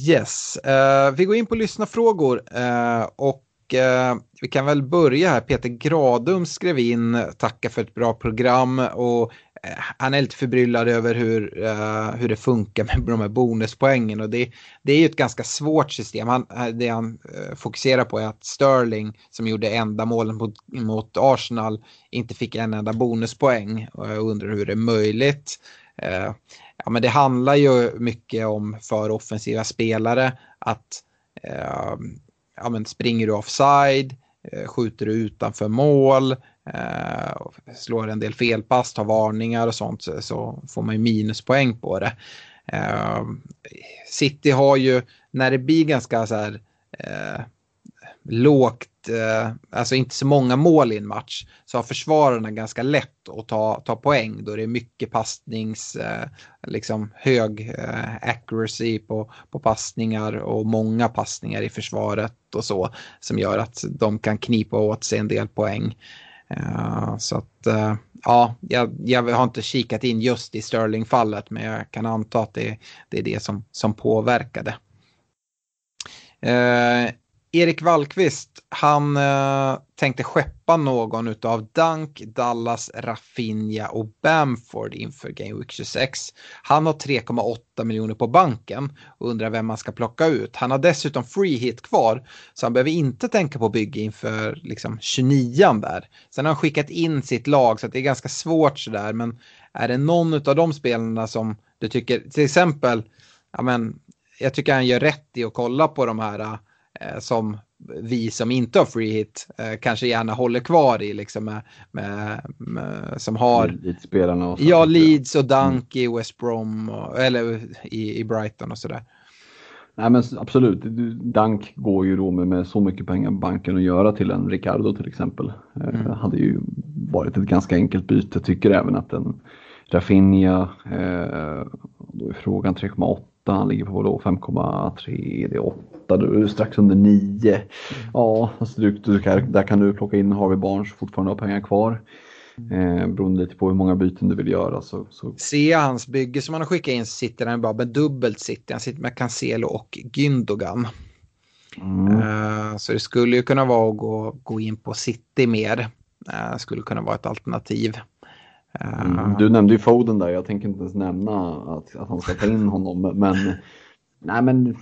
yes, uh, vi går in på lyssnarfrågor uh, och vi kan väl börja här. Peter Gradum skrev in, tacka för ett bra program och han är lite förbryllad över hur, hur det funkar med de här bonuspoängen och det, det är ju ett ganska svårt system. Han, det han fokuserar på är att Sterling som gjorde enda målen mot, mot Arsenal inte fick en enda bonuspoäng och jag undrar hur det är möjligt. Ja, men det handlar ju mycket om för offensiva spelare att eh, ja, men springer du offside, eh, skjuter du utanför mål, eh, slår en del felpass, tar varningar och sånt så, så får man ju minuspoäng på det. Eh, City har ju, när det blir ganska så här eh, lågt, eh, alltså inte så många mål i en match, så har försvararna ganska lätt att ta, ta poäng då det är mycket passnings, eh, liksom hög eh, accuracy på, på passningar och många passningar i försvaret och så som gör att de kan knipa åt sig en del poäng. Uh, så att uh, ja, jag, jag, har inte kikat in just i Sterling-fallet men jag kan anta att det, det är det som, som påverkade. Uh, eh, Erik Wallqvist, han eh, tänkte skeppa någon av Dunk, Dallas, Raffinja och Bamford inför Game Week 26. Han har 3,8 miljoner på banken och undrar vem man ska plocka ut. Han har dessutom free hit kvar så han behöver inte tänka på bygge inför liksom, 29 där. Sen har han skickat in sitt lag så det är ganska svårt sådär men är det någon av de spelarna som du tycker, till exempel, ja men, jag tycker han gör rätt i att kolla på de här eh, som vi som inte har free hit eh, kanske gärna håller kvar i liksom med, med, med som har Leeds-spelarna och Ja, Leeds och Dunk mm. i West Brom och, eller i, i Brighton och sådär. Nej men absolut, Dunk går ju då med, med så mycket pengar på banken att göra till en Ricardo till exempel. Eh, mm. Eh, hade ju varit ett ganska enkelt byte, tycker även att en Rafinha, eh, då är frågan 3,8 han ligger på 5,3, det är 8, du är strax under 9. Mm. Ja, alltså du, du, där kan du plocka in Harvey Barnes fortfarande har pengar kvar. Eh, beroende lite på hur många byten du vill göra. Så, så. Ser jag hans bygge som han har skickat in så sitter han bara med dubbelt city. Han sitter med Cancelo och Gündogan. Mm. Uh, så det skulle ju kunna vara att gå, gå in på city mer. Uh, skulle kunna vara ett alternativ. Mm, du nämnde ju Foden där, jag tänker inte ens nämna att, att han ska ta in honom. Men, nej, men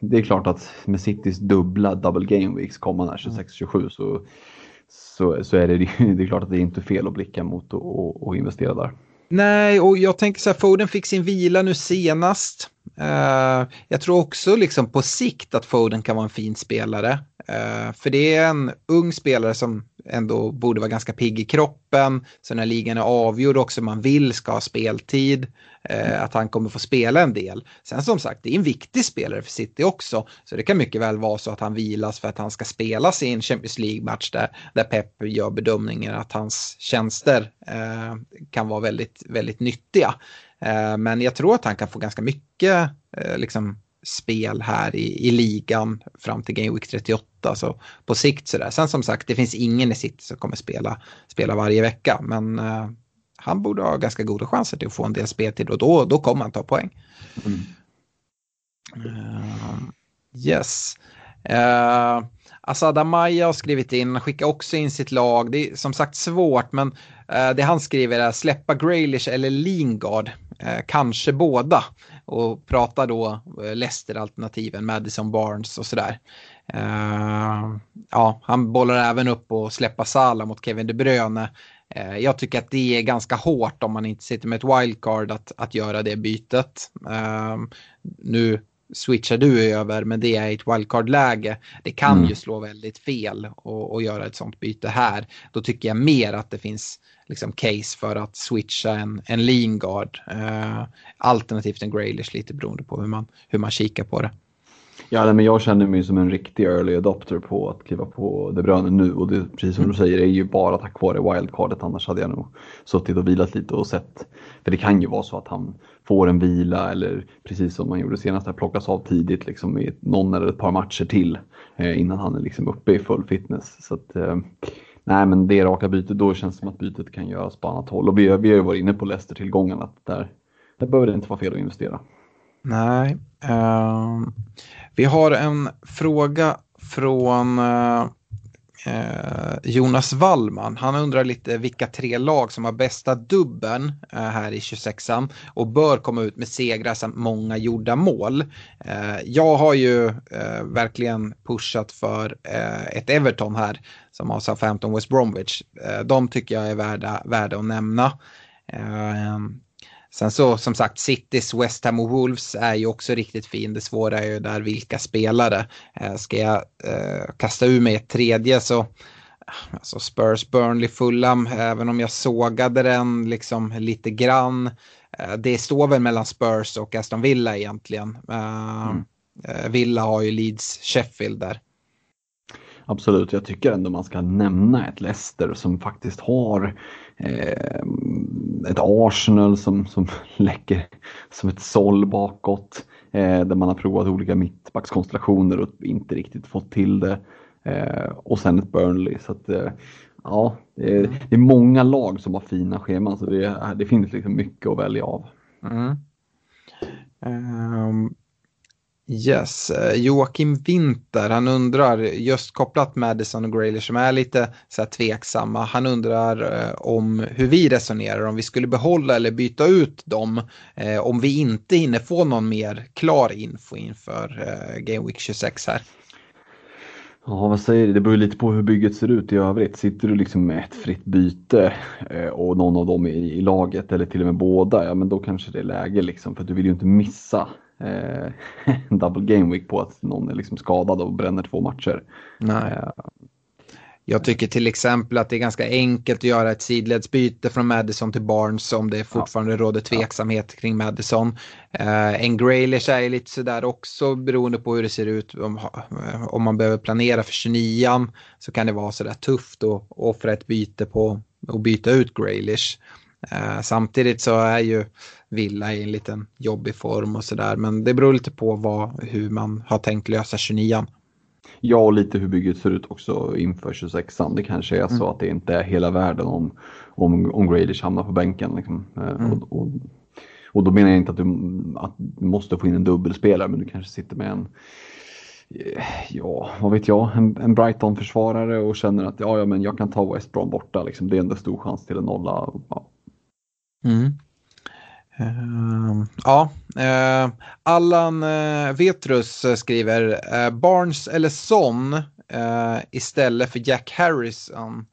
det, är klart att med Citys dubbla double game weeks kommande 26-27 så, så, så är det, det är klart att det är inte fel att blicka mot och, och investera där. Nej, och jag tänker så här, Foden fick sin vila nu senast. Uh, jag tror också liksom på sikt att Foden kan vara en fin spelare. Uh, för det är en ung spelare som ändå borde vara ganska pigg i kroppen. Så när ligan är avgjord också, man vill ska ha speltid eh, att han kommer få spela en del. Sen som sagt, det är en viktig spelare för City också. Så det kan mycket väl vara så att han vilas för att han ska spela sin Champions League-match där, där Pep gör bedömningen att hans tjänster eh, kan vara väldigt, väldigt nyttiga. Eh, men jag tror att han kan få ganska mycket eh, liksom, spel här i, i ligan fram till Game Week 38. Så på sikt sådär. Sen som sagt, det finns ingen i City som kommer spela, spela varje vecka. Men eh, han borde ha ganska goda chanser till att få en del speltid och då, då kommer han ta poäng. Mm. Uh, yes. Uh, Asad Amaya har skrivit in, han skickar också in sitt lag. Det är som sagt svårt, men uh, det han skriver är släppa Graylish eller Lingard. Uh, kanske båda. Och prata då uh, Leicester-alternativen, Madison Barnes och sådär. Ja, han bollar även upp och släppa Salah mot Kevin De Bruyne. Jag tycker att det är ganska hårt om man inte sitter med ett wildcard att, att göra det bytet. Nu switchar du över men det är ett wildcard-läge. Det kan mm. ju slå väldigt fel och, göra ett sånt byte här. Då tycker jag mer att det finns liksom case för att switcha en, en Lingard. Eh, alternativt en Graylish lite beroende på hur man, hur man kikar på det. Ja, men jag känner mig som en riktig early adopter på att kliva på De Bruyne nu och det, precis som du säger, det är ju bara tack vare wildcardet. Annars hade jag nog suttit och vilat lite och sett. För det kan ju vara så att han får en vila eller precis som man gjorde senast, här, plockas av tidigt liksom i någon eller ett par matcher till eh, innan han är liksom uppe i full fitness. Så att, eh, nej, men det raka bytet, då känns det som att bytet kan göras på annat håll. Och vi, vi har ju varit inne på Leicester-tillgångarna, där, där behöver det inte vara fel att investera. Nej. Uh, vi har en fråga från eh, eh, Jonas Wallman. Han undrar lite vilka tre lag som har bästa dubben eh, här i 26an och bör komma ut med segrar samt många gjorda mål. Eh, jag har ju verkligen pushat för ett Everton här som har Southampton West Bromwich. de tycker jag är värda, värda att nämna. Sen så som sagt Citys, West Ham och Wolves är ju också riktigt fin. Det svåra är ju där vilka spelare. Eh, ska jag eh, kasta ur mig ett tredje så alltså Spurs, Burnley, Fulham, även om jag sågade den liksom lite grann. Eh, det står väl mellan Spurs och Aston Villa egentligen. Mm. Villa har ju Leeds, Sheffield där. Absolut, jag tycker ändå man ska nämna ett Leicester som faktiskt har ett Arsenal som, som läcker som ett såll bakåt. Eh, där man har provat olika mittbackskonstellationer och inte riktigt fått till det. Eh, och sen ett Burnley. Så att, eh, ja, det är, det är, många lag som har fina scheman så det, det finns liksom mycket att välja av. Mm. Um, Yes, eh, Joakim Winter, han undrar, just kopplat Madison och Graylish som är lite så här tveksamma, han undrar eh, om hur vi resonerar, om vi skulle behålla eller byta ut dem, eh, om vi inte hinner få någon mer klar info inför eh, Game Week 26 här. Ja, vad säger du? Det beror lite på hur bygget ser ut i övrigt. Sitter du liksom med ett fritt byte eh, och någon av dem i, i laget eller till och med båda, ja men då kanske det är läge liksom för du vill ju inte missa eh, double game week på att någon är liksom skadad och bränner två matcher. Nej. Eh, jag tycker till exempel att det är ganska enkelt att göra ett sidledsbyte från Madison till Barnes om det fortfarande ja. råder tveksamhet kring Madison. Uh, en Graylish är lite sådär också beroende på hur det ser ut. Om, om man behöver planera för 29 så kan det vara sådär tufft att offra ett byte på att byta ut Graylish. Uh, samtidigt så är ju Villa i en liten jobbig form och sådär. Men det beror lite på vad, hur man har tänkt lösa 29an. Ja, och lite hur bygget ser ut också inför 26an. Det kanske är mm. så att det inte är hela världen om, om, om Gradish hamnar på bänken. Liksom. Eh, mm. Och, och, och, då menar jag inte att du, att du måste få in en dubbelspelare, men du kanske sitter med en eh, Ja, vad vet jag, en, en Brighton-försvarare och känner att ja, ja, men jag kan ta West Brom borta. Liksom. Det är ändå stor chans till en nolla. Ja. Mm. Uh, ja, uh, Allan uh, Vetrus skriver Barnes eller Son istället för Jack Harrison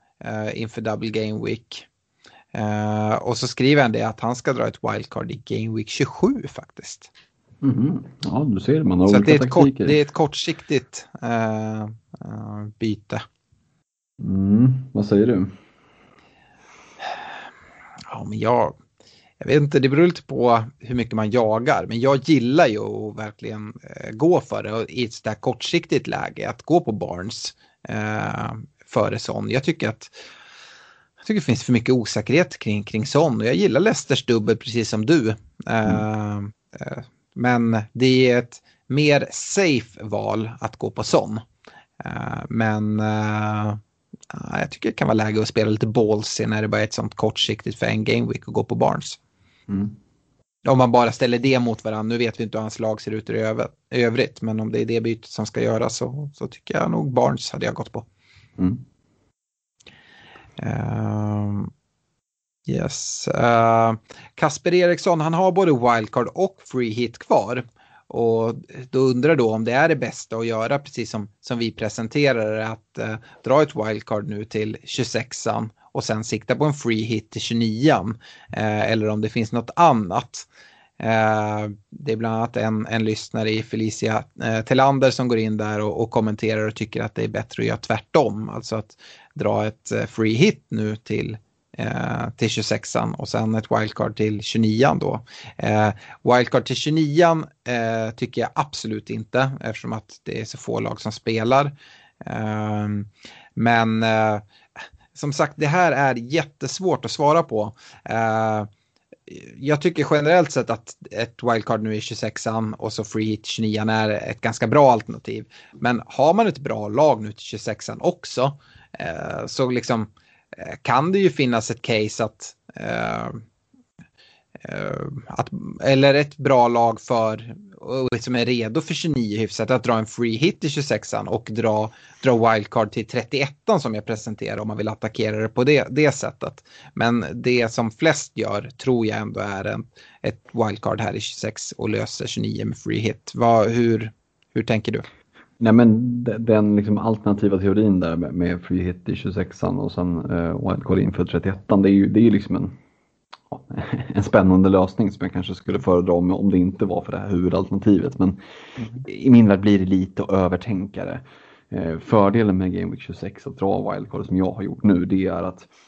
inför Double Game Week. och så skriver han det att han ska dra ett wildcard i Game Week 27 faktiskt. Mm. Ja, du ser, man har så olika det är, ett kort, det är ett kortsiktigt byte. Mm. Vad säger du? Ja, men jag jag vet inte, det beror lite på hur mycket man jagar. Men jag gillar ju att verkligen eh, gå för det i ett sådär kortsiktigt läge. Att gå på Barnes eh, före Son. Jag tycker att jag tycker det finns för mycket osäkerhet kring, kring Son. Och jag gillar Leicesters dubbel precis som du. Eh, mm. eh, men det är ett mer safe val att gå på Son. Eh, men eh, jag tycker det kan vara läge att spela lite ballsy när det bara är ett sånt kortsiktigt för en game week och gå på Barnes. Mm. Om man bara ställer det mot varandra. Nu vet vi inte hur hans lag ser ut i övrigt. Men om det är det bytet som ska göras så, så tycker jag nog Barnes hade jag gått på. Mm. Uh, yes. Uh, Kasper Eriksson, han har både wildcard och free hit kvar. Och då undrar då om det är det bästa att göra precis som, som vi presenterar att eh, dra ett wildcard nu till 26an och sen sikta på en free hit till 29 eh, eller om det finns något annat. Eh, det är bland annat en, en lyssnare i Felicia eh, Telander som går in där och, och, kommenterar och tycker att det är bättre att göra tvärtom. Alltså att dra ett eh, free hit nu till eh, till 26an och sen ett wildcard till 29an då. Eh, wildcard till 29an eh, tycker jag absolut inte eftersom att det är så få lag som spelar. Ehm, men eh, som sagt, det här är jättesvårt att svara på. Eh, jag tycker generellt sett att ett wildcard nu i 26an och så free hit 29an är ett ganska bra alternativ. Men har man ett bra lag nu till 26an också eh, så liksom Eh, kan det ju finnas ett case att Eh, eh att, eller ett bra lag för, som liksom är redo för 29 hyfsat, att dra en free hit i 26an och dra, dra wildcard till 31an som jag presenterar om man vill attackera det på det, det sättet. Men det som flest gör tror jag ändå är en, ett wildcard här i 26 och löser 29 med free hit. Vad, hur, hur tänker du? Nej men den liksom alternativa teorin där med, med free hit i 26an och sen uh, wildcard inför 31an det är ju det är liksom en en spännande lösning som jag kanske skulle föredra om, om det inte var för det här huvudalternativet. Men mm. i min värld blir det lite att övertänka det. Eh, fördelen med Game Week 26 att dra wildcard som jag har gjort nu det är att Eh,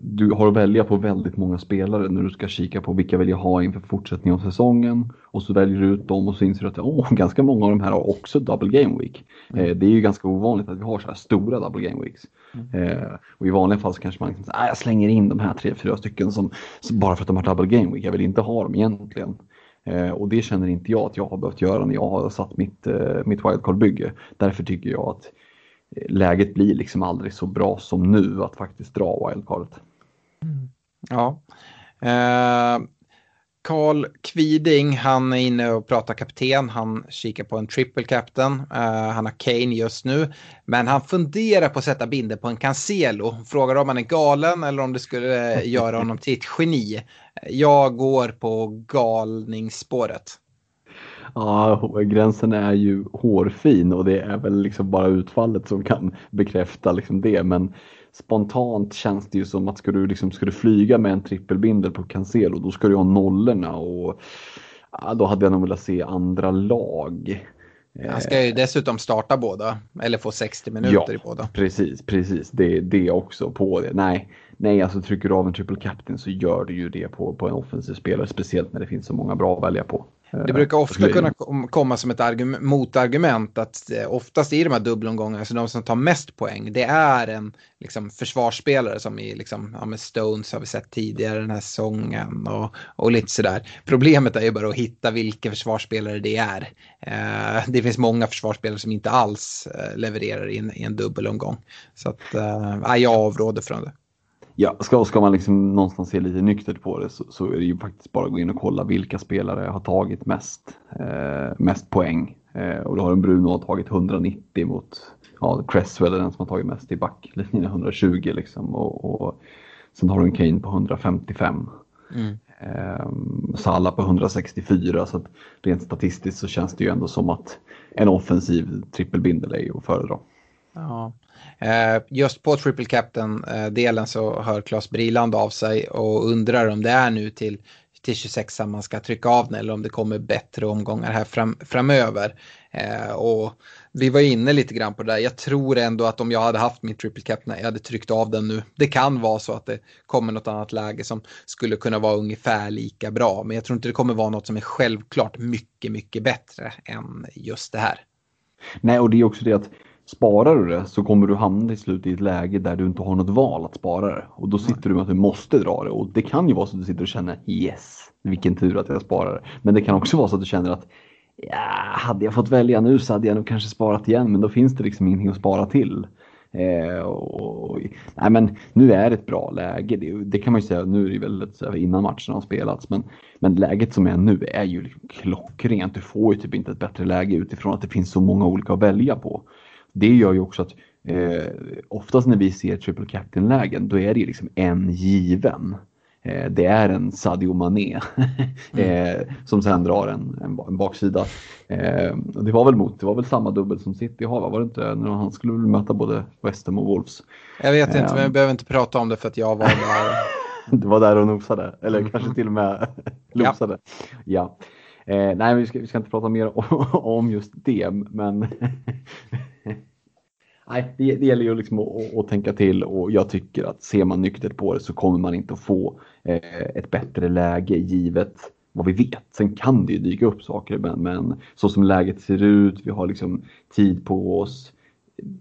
du har att välja på väldigt många spelare när du ska kika på vilka vill jag ha inför fortsättningen av säsongen. Och så väljer du ut dem och så inser du att oh, ganska många av de här har också double game week. Mm. Eh, det är ju ganska ovanligt att vi har så här stora double game weeks. Mm. Eh, och i vanliga fall så kanske man liksom, ah, jag slänger in de här tre, fyra stycken som, bara för att de har double game week. Jag vill inte ha dem egentligen. Eh, och det känner inte jag att jag har behövt göra när jag har satt mitt, mitt wildcard-bygge. Därför tycker jag att läget blir liksom aldrig så bra som nu att faktiskt dra wildcardet. Mm. Ja. Eh, Kviding, han är inne och pratar kapten. Han kikar på en triple captain. Eh, han har Kane just nu. Men han funderar på att sätta binder på en Cancelo. Frågar om han är galen eller om det skulle eh, göra honom till ett geni. Jag går på galningsspåret. Ja, gränsen är ju hårfin och det är väl liksom bara utfallet som kan bekräfta liksom det. Men spontant känns det ju som att ska du, liksom, ska du flyga med en trippelbindel på Cancelo då ska du ha nollorna och ja, då hade jag nog velat se andra lag. Han ska ju dessutom starta båda eller få 60 minuter ja, i båda. Precis, precis. Det, det också på det. Nej, nej, alltså trycker du av en triple captain så gör du ju det på, på en offensiv spelare, speciellt när det finns så många bra att välja på. Det brukar ofta kunna komma som ett motargument att eh, oftast i de här dubbelomgångarna, så de som tar mest poäng, det är en liksom, försvarsspelare som i liksom, ja, med Stones har vi sett tidigare den här säsongen och, och lite sådär. Problemet är ju bara att hitta vilka försvarsspelare det är. Eh, det finns många försvarsspelare som inte alls eh, levererar i en, i en dubbelomgång. Så att, eh, jag avråder från det. Ja, ska, ska man liksom någonstans se lite nyktert på det så, så, är det ju faktiskt bara att gå in och kolla vilka spelare har tagit mest, eh, mest poäng. Eh, och då har en Bruno tagit 190 mot ja, Cresswell den som har tagit mest i backlinjen, 120 liksom. Och, och sen har du en Kane på 155. Mm. Eh, Salah på 164 så att rent statistiskt så känns det ju ändå som att en offensiv trippelbindel är ju att föredra. Ja. Eh, just på triple captain-delen så hör Claes Briland av sig och undrar om det är nu till, till 26 man ska trycka av den eller om det kommer bättre omgångar här fram, framöver. Eh, och vi var inne lite grann på det där. Jag tror ändå att om jag hade haft min triple captain, jag hade tryckt av den nu. Det kan vara så att det kommer något annat läge som skulle kunna vara ungefär lika bra. Men jag tror inte det kommer vara något som är självklart mycket, mycket bättre än just det här. Nej, och det är också det att Sparar du det så kommer du hamna till slut i ett läge där du inte har något val att spara det. Och då sitter du med att du måste dra det. Och det kan ju vara så att du sitter och känner yes, vilken tur att jag sparar det. Men det kan också vara så att du känner att ja, hade jag fått välja nu så hade jag nog kanske sparat igen. Men då finns det liksom ingenting att spara till. Eh, och, nej men nu är det ett bra läge. Det, det kan man ju säga, nu är det väldigt innan matchen har spelats. Men, men läget som är nu är ju liksom klockrent. Du får ju typ inte ett bättre läge utifrån att det finns så många olika att välja på det gör ju också att eh, oftast när vi ser triple captain-lägen då är det ju liksom en given. Eh, det är en Sadio Mané mm. eh, som sen drar en, en, en baksida. Eh, det var väl mot, det var väl samma dubbel som City har, var det inte? När han skulle väl möta både West Ham och Wolves. Jag vet inte, men jag behöver inte prata om det för att jag var där. du var där och nosade, eller mm. kanske till och med losade. Ja. ja. Eh, nej, vi ska, vi ska inte prata mer om, om just det, men nej, det, det gäller ju liksom att, att, tänka till och jag tycker att ser man nyktert på det så kommer man inte att få eh, ett bättre läge givet vad vi vet. Sen kan det ju dyka upp saker men, men så som läget ser ut, vi har liksom tid på oss.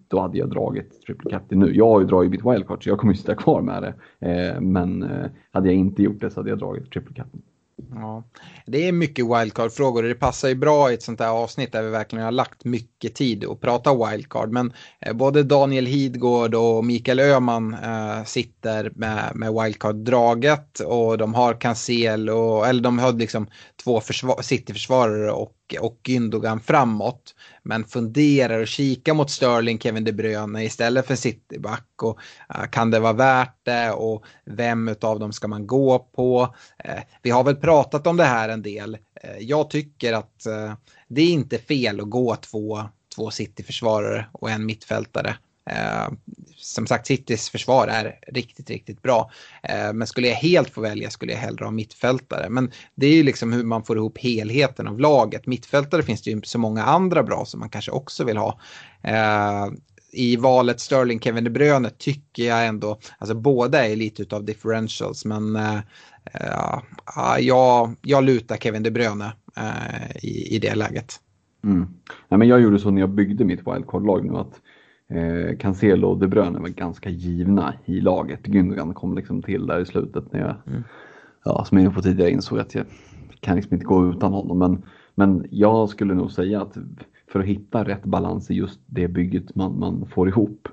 Då hade jag dragit triple captain nu. Jag har ju dragit mitt wildcard så jag kommer ju sitta kvar med det. Eh, men eh, hade jag inte gjort det så hade jag dragit triple captain. Ja, det är mycket wildcard-frågor och det passar ju bra i ett sånt här avsnitt där vi verkligen har lagt mycket tid att prata wildcard. Men eh, både Daniel Hidgård och Mikael Öhman äh, sitter med, med wildcard-draget och de har Cancel och, eller de har liksom två försvar, City-försvarare och och Gündogan framåt. Men funderar och kikar mot Sterling, Kevin De Bruyne istället för Cityback. Och, uh, kan det vara värt det och vem av dem ska man gå på? Uh, vi har väl pratat om det här en del. Uh, jag tycker att det är inte fel att gå två, två City-försvarare och en mittfältare. Eh, som sagt, Citys försvar är riktigt, riktigt bra. Eh, men skulle jag helt få välja skulle jag hellre ha mittfältare. Men det är ju liksom hur man får ihop helheten av laget. Mittfältare finns det ju så många andra bra som man kanske också vill ha. Eh, i valet Sterling Kevin De Bruyne tycker jag ändå, alltså båda är lite av differentials men uh, jag, jag lutar Kevin De Bruyne uh, i, i det läget. Mm. Nej, men jag gjorde så när jag byggde mitt wildcard-lag nu att Eh, Cancelo och De Bruyne var ganska givna i laget. Gündogan kom liksom till där i slutet när jag, mm. ja, som jag inne på tidigare, insåg att jag kan liksom inte gå utan honom. Men, men jag skulle nog säga att för att hitta rätt balans i just det bygget man, man får ihop.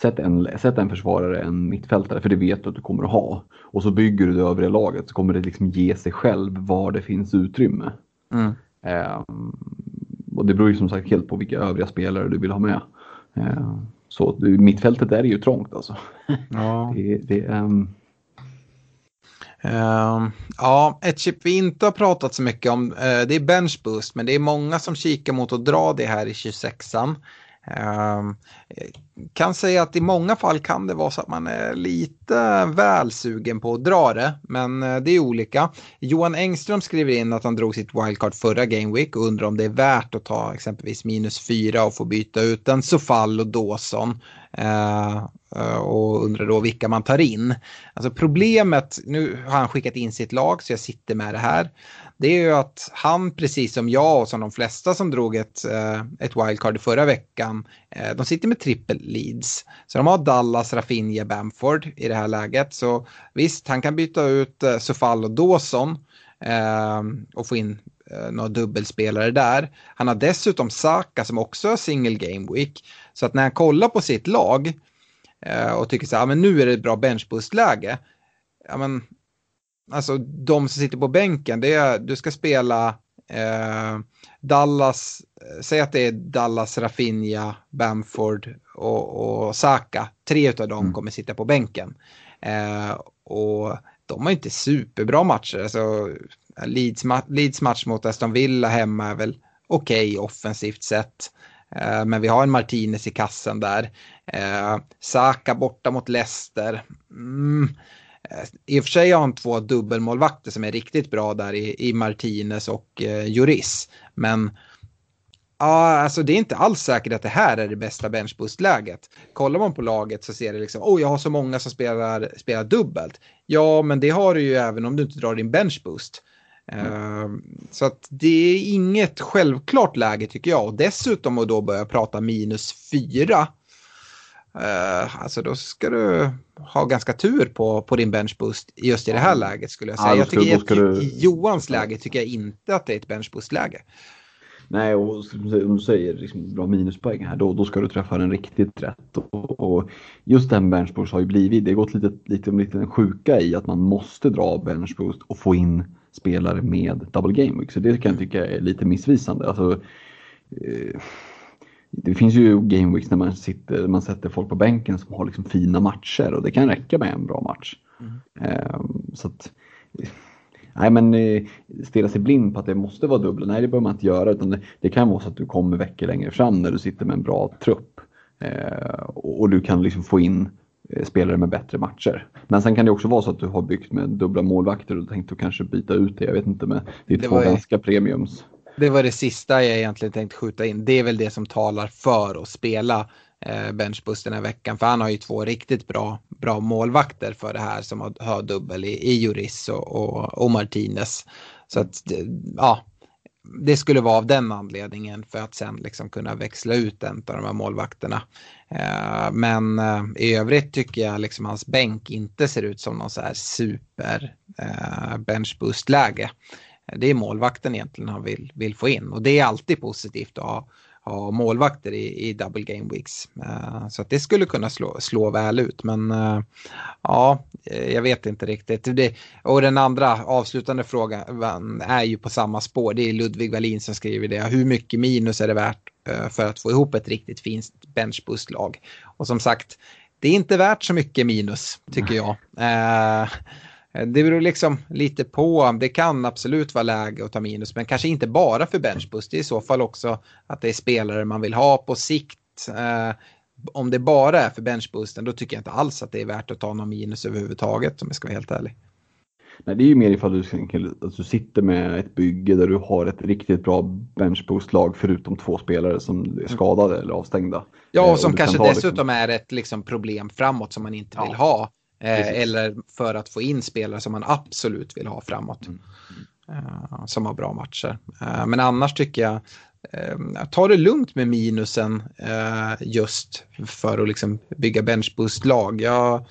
Sätt en, sätt en försvarare, en mittfältare, för det vet du att du kommer att ha. Och så bygger du det övriga laget så kommer det liksom ge sig själv var det finns utrymme. Mm. Eh, och det beror ju som sagt helt på vilka övriga spelare du vill ha med. Eh, så mittfältet är ju trångt alltså. Ja. det, det, um... Uh, ja, ett chip vi inte har pratat så mycket om, uh, det är bench boost, men det är många som kikar mot att dra det här i 26an. Ehm, kan säga att i många fall kan det vara så att man är lite väl sugen på att dra det, men eh, det är olika. Johan Engström skriver in att han drog sitt wildcard förra Game Week och undrar om det är värt att ta exempelvis minus fyra och få byta ut en Sofall och Dawson. Uh, och undrar då vilka man tar in. Alltså problemet, nu har han skickat in sitt lag så jag sitter med det här det är ju att han, precis som jag och som de flesta som drog ett, eh, ett wildcard förra veckan, eh, de sitter med trippel leads. Så de har Dallas, Rafinha, Bamford i det här läget. Så visst, han kan byta ut eh, Sofall och Dawson och få in några dubbelspelare där. Han har dessutom Saka som också har single game week. Så att när han kollar på sitt lag och tycker så här, men nu är det ett bra benchboost-läge. Ja, men alltså de som sitter på bänken, det är, du ska spela eh, Dallas, säg att det är Dallas, Rafinha, Bamford och, och Saka. Tre av dem mm. kommer sitta på bänken. Eh, och de har inte superbra matcher. Alltså, Leeds, Leeds match mot Aston Villa hemma är väl okej okay, offensivt sett. Eh, men vi har en Martinez i kassen där. Eh, Saka borta mot Leicester. Mm Eh, I och för sig har han två dubbelmålvakter som är riktigt bra där i, i Martinez och eh, Juris. Men ja, alltså det är inte alls säkert att det här är det bästa benchboost-läget. Kollar man på laget så ser det liksom, oh jag har så många som spelar, spelar dubbelt. Ja, men det har du ju även om du inte drar din benchboost. Mm. Uh, så att det är inget självklart läge tycker jag. Och dessutom att då börja prata minus fyra Uh, alltså då ska du ha ganska tur på, på din benchboost just i det här läget skulle jag säga. Ja, jag tycker du... I Johans läge tycker jag inte att det är ett benchboost-läge. Nej, och om du säger liksom bra minuspoäng här, då, då ska du träffa den riktigt rätt. Och, och just den benchboost har ju blivit, det har gått lite, lite, lite en sjuka i att man måste dra benchboost och få in spelare med double game week. Så det kan jag tycka är lite missvisande. Alltså, eh, det finns ju gameweeks när man, sitter, man sätter folk på bänken som har liksom fina matcher och det kan räcka med en bra match. Mm. Um, så att, nej men eh, stirra sig blind på att det måste vara dubbla, nej det behöver man inte göra utan det, det, kan vara så att du kommer veckor längre fram när du sitter med en bra trupp uh, och, du kan liksom få in uh, spelare med bättre matcher. Men sen kan det också vara så att du har byggt med dubbla målvakter och tänkt att kanske byta ut det, jag vet inte, med det är två ganska premiums. Det var det sista jag egentligen tänkte skjuta in. Det är väl det som talar för att spela eh, Benchbus den här veckan. För han har ju två riktigt bra, bra målvakter för det här som har, har dubbel i, i Juris och, och, och Martinez. Så att, eh, ja, det skulle vara av den anledningen för att sen liksom kunna växla ut en av de här målvakterna. Eh, men eh, i övrigt tycker jag liksom hans bänk inte ser ut som någon så här super eh, benchboost-läge. Det är målvakten egentligen han vill, vill få in och det är alltid positivt att ha, ha målvakter i, i double game weeks. Eh, så att det skulle kunna slå, slå väl ut men eh, ja, eh, jag vet inte riktigt. Det, och den andra avslutande frågan är ju på samma spår. Det är Ludvig Wallin som skriver det. Hur mycket minus är det värt uh, för att få ihop ett riktigt fint benchboost-lag. Och som sagt, det är inte värt så mycket minus tycker jag. Eh, det beror liksom lite på. Det kan absolut vara läge att ta minus, men kanske inte bara för benchboost. Det är i så fall också att det är spelare man vill ha på sikt. Eh, om det bara är för benchboosten, då tycker jag inte alls att det är värt att ta någon minus överhuvudtaget om jag ska vara helt ärlig. Nej, det är ju mer ifall du, alltså, sitter med ett bygge där du har ett riktigt bra benchboost-lag förutom två spelare som är mm. skadade eller avstängda. Ja, och eh, som och kanske liksom- dessutom liksom... är ett liksom, problem framåt som man inte vill ha. Eh, eller för att få in spelare som man absolut vill ha framåt. Mm. Uh, som har bra matcher. Uh, men annars tycker jag, uh, ta det lugnt med minusen just för att liksom bygga benchboost-lag. Jag,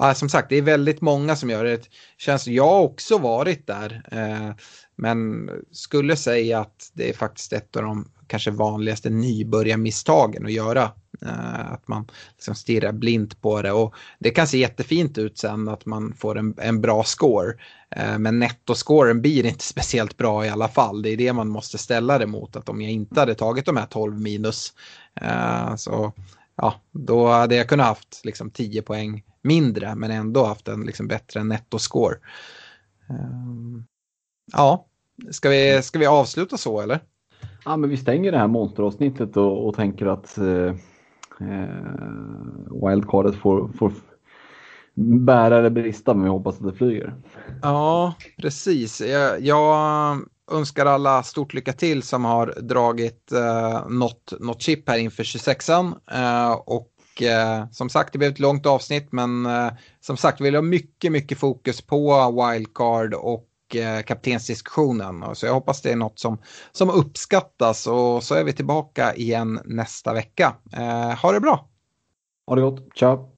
Eh, som sagt, det är väldigt många som gör det. Känns, jag har också varit där. Eh, men skulle säga att det är faktiskt ett av de kanske vanligaste nybörjarmisstagen att göra. Eh, att man liksom stirrar blint på det och det kan se jättefint ut sen att man får en, en bra score. Eh, men nettoscoren blir inte speciellt bra i alla fall. Det är det man måste ställa det mot. Att om jag inte hade tagit de här 12 minus eh, så ja, då hade jag kunnat haft liksom 10 poäng mindre men ändå haft en liksom bättre nettoscore. Ja, ska vi, ska vi avsluta så eller? Ja, men vi stänger det här monsteravsnittet och, och tänker att eh, eh, wildcardet får, får bära eller brista men vi hoppas att det flyger. Ja, precis. Jag, jag önskar alla stort lycka till som har dragit eh, något, något chip här inför 26an. Eh, och eh, som sagt, det blev ett långt avsnitt, men eh, som sagt, vi vill ha mycket, mycket fokus på wildcard och eh, kaptensdiskussionen. Så jag hoppas det är något som, som uppskattas och så är vi tillbaka igen nästa vecka. Eh, ha det bra! Ha det gott, ciao!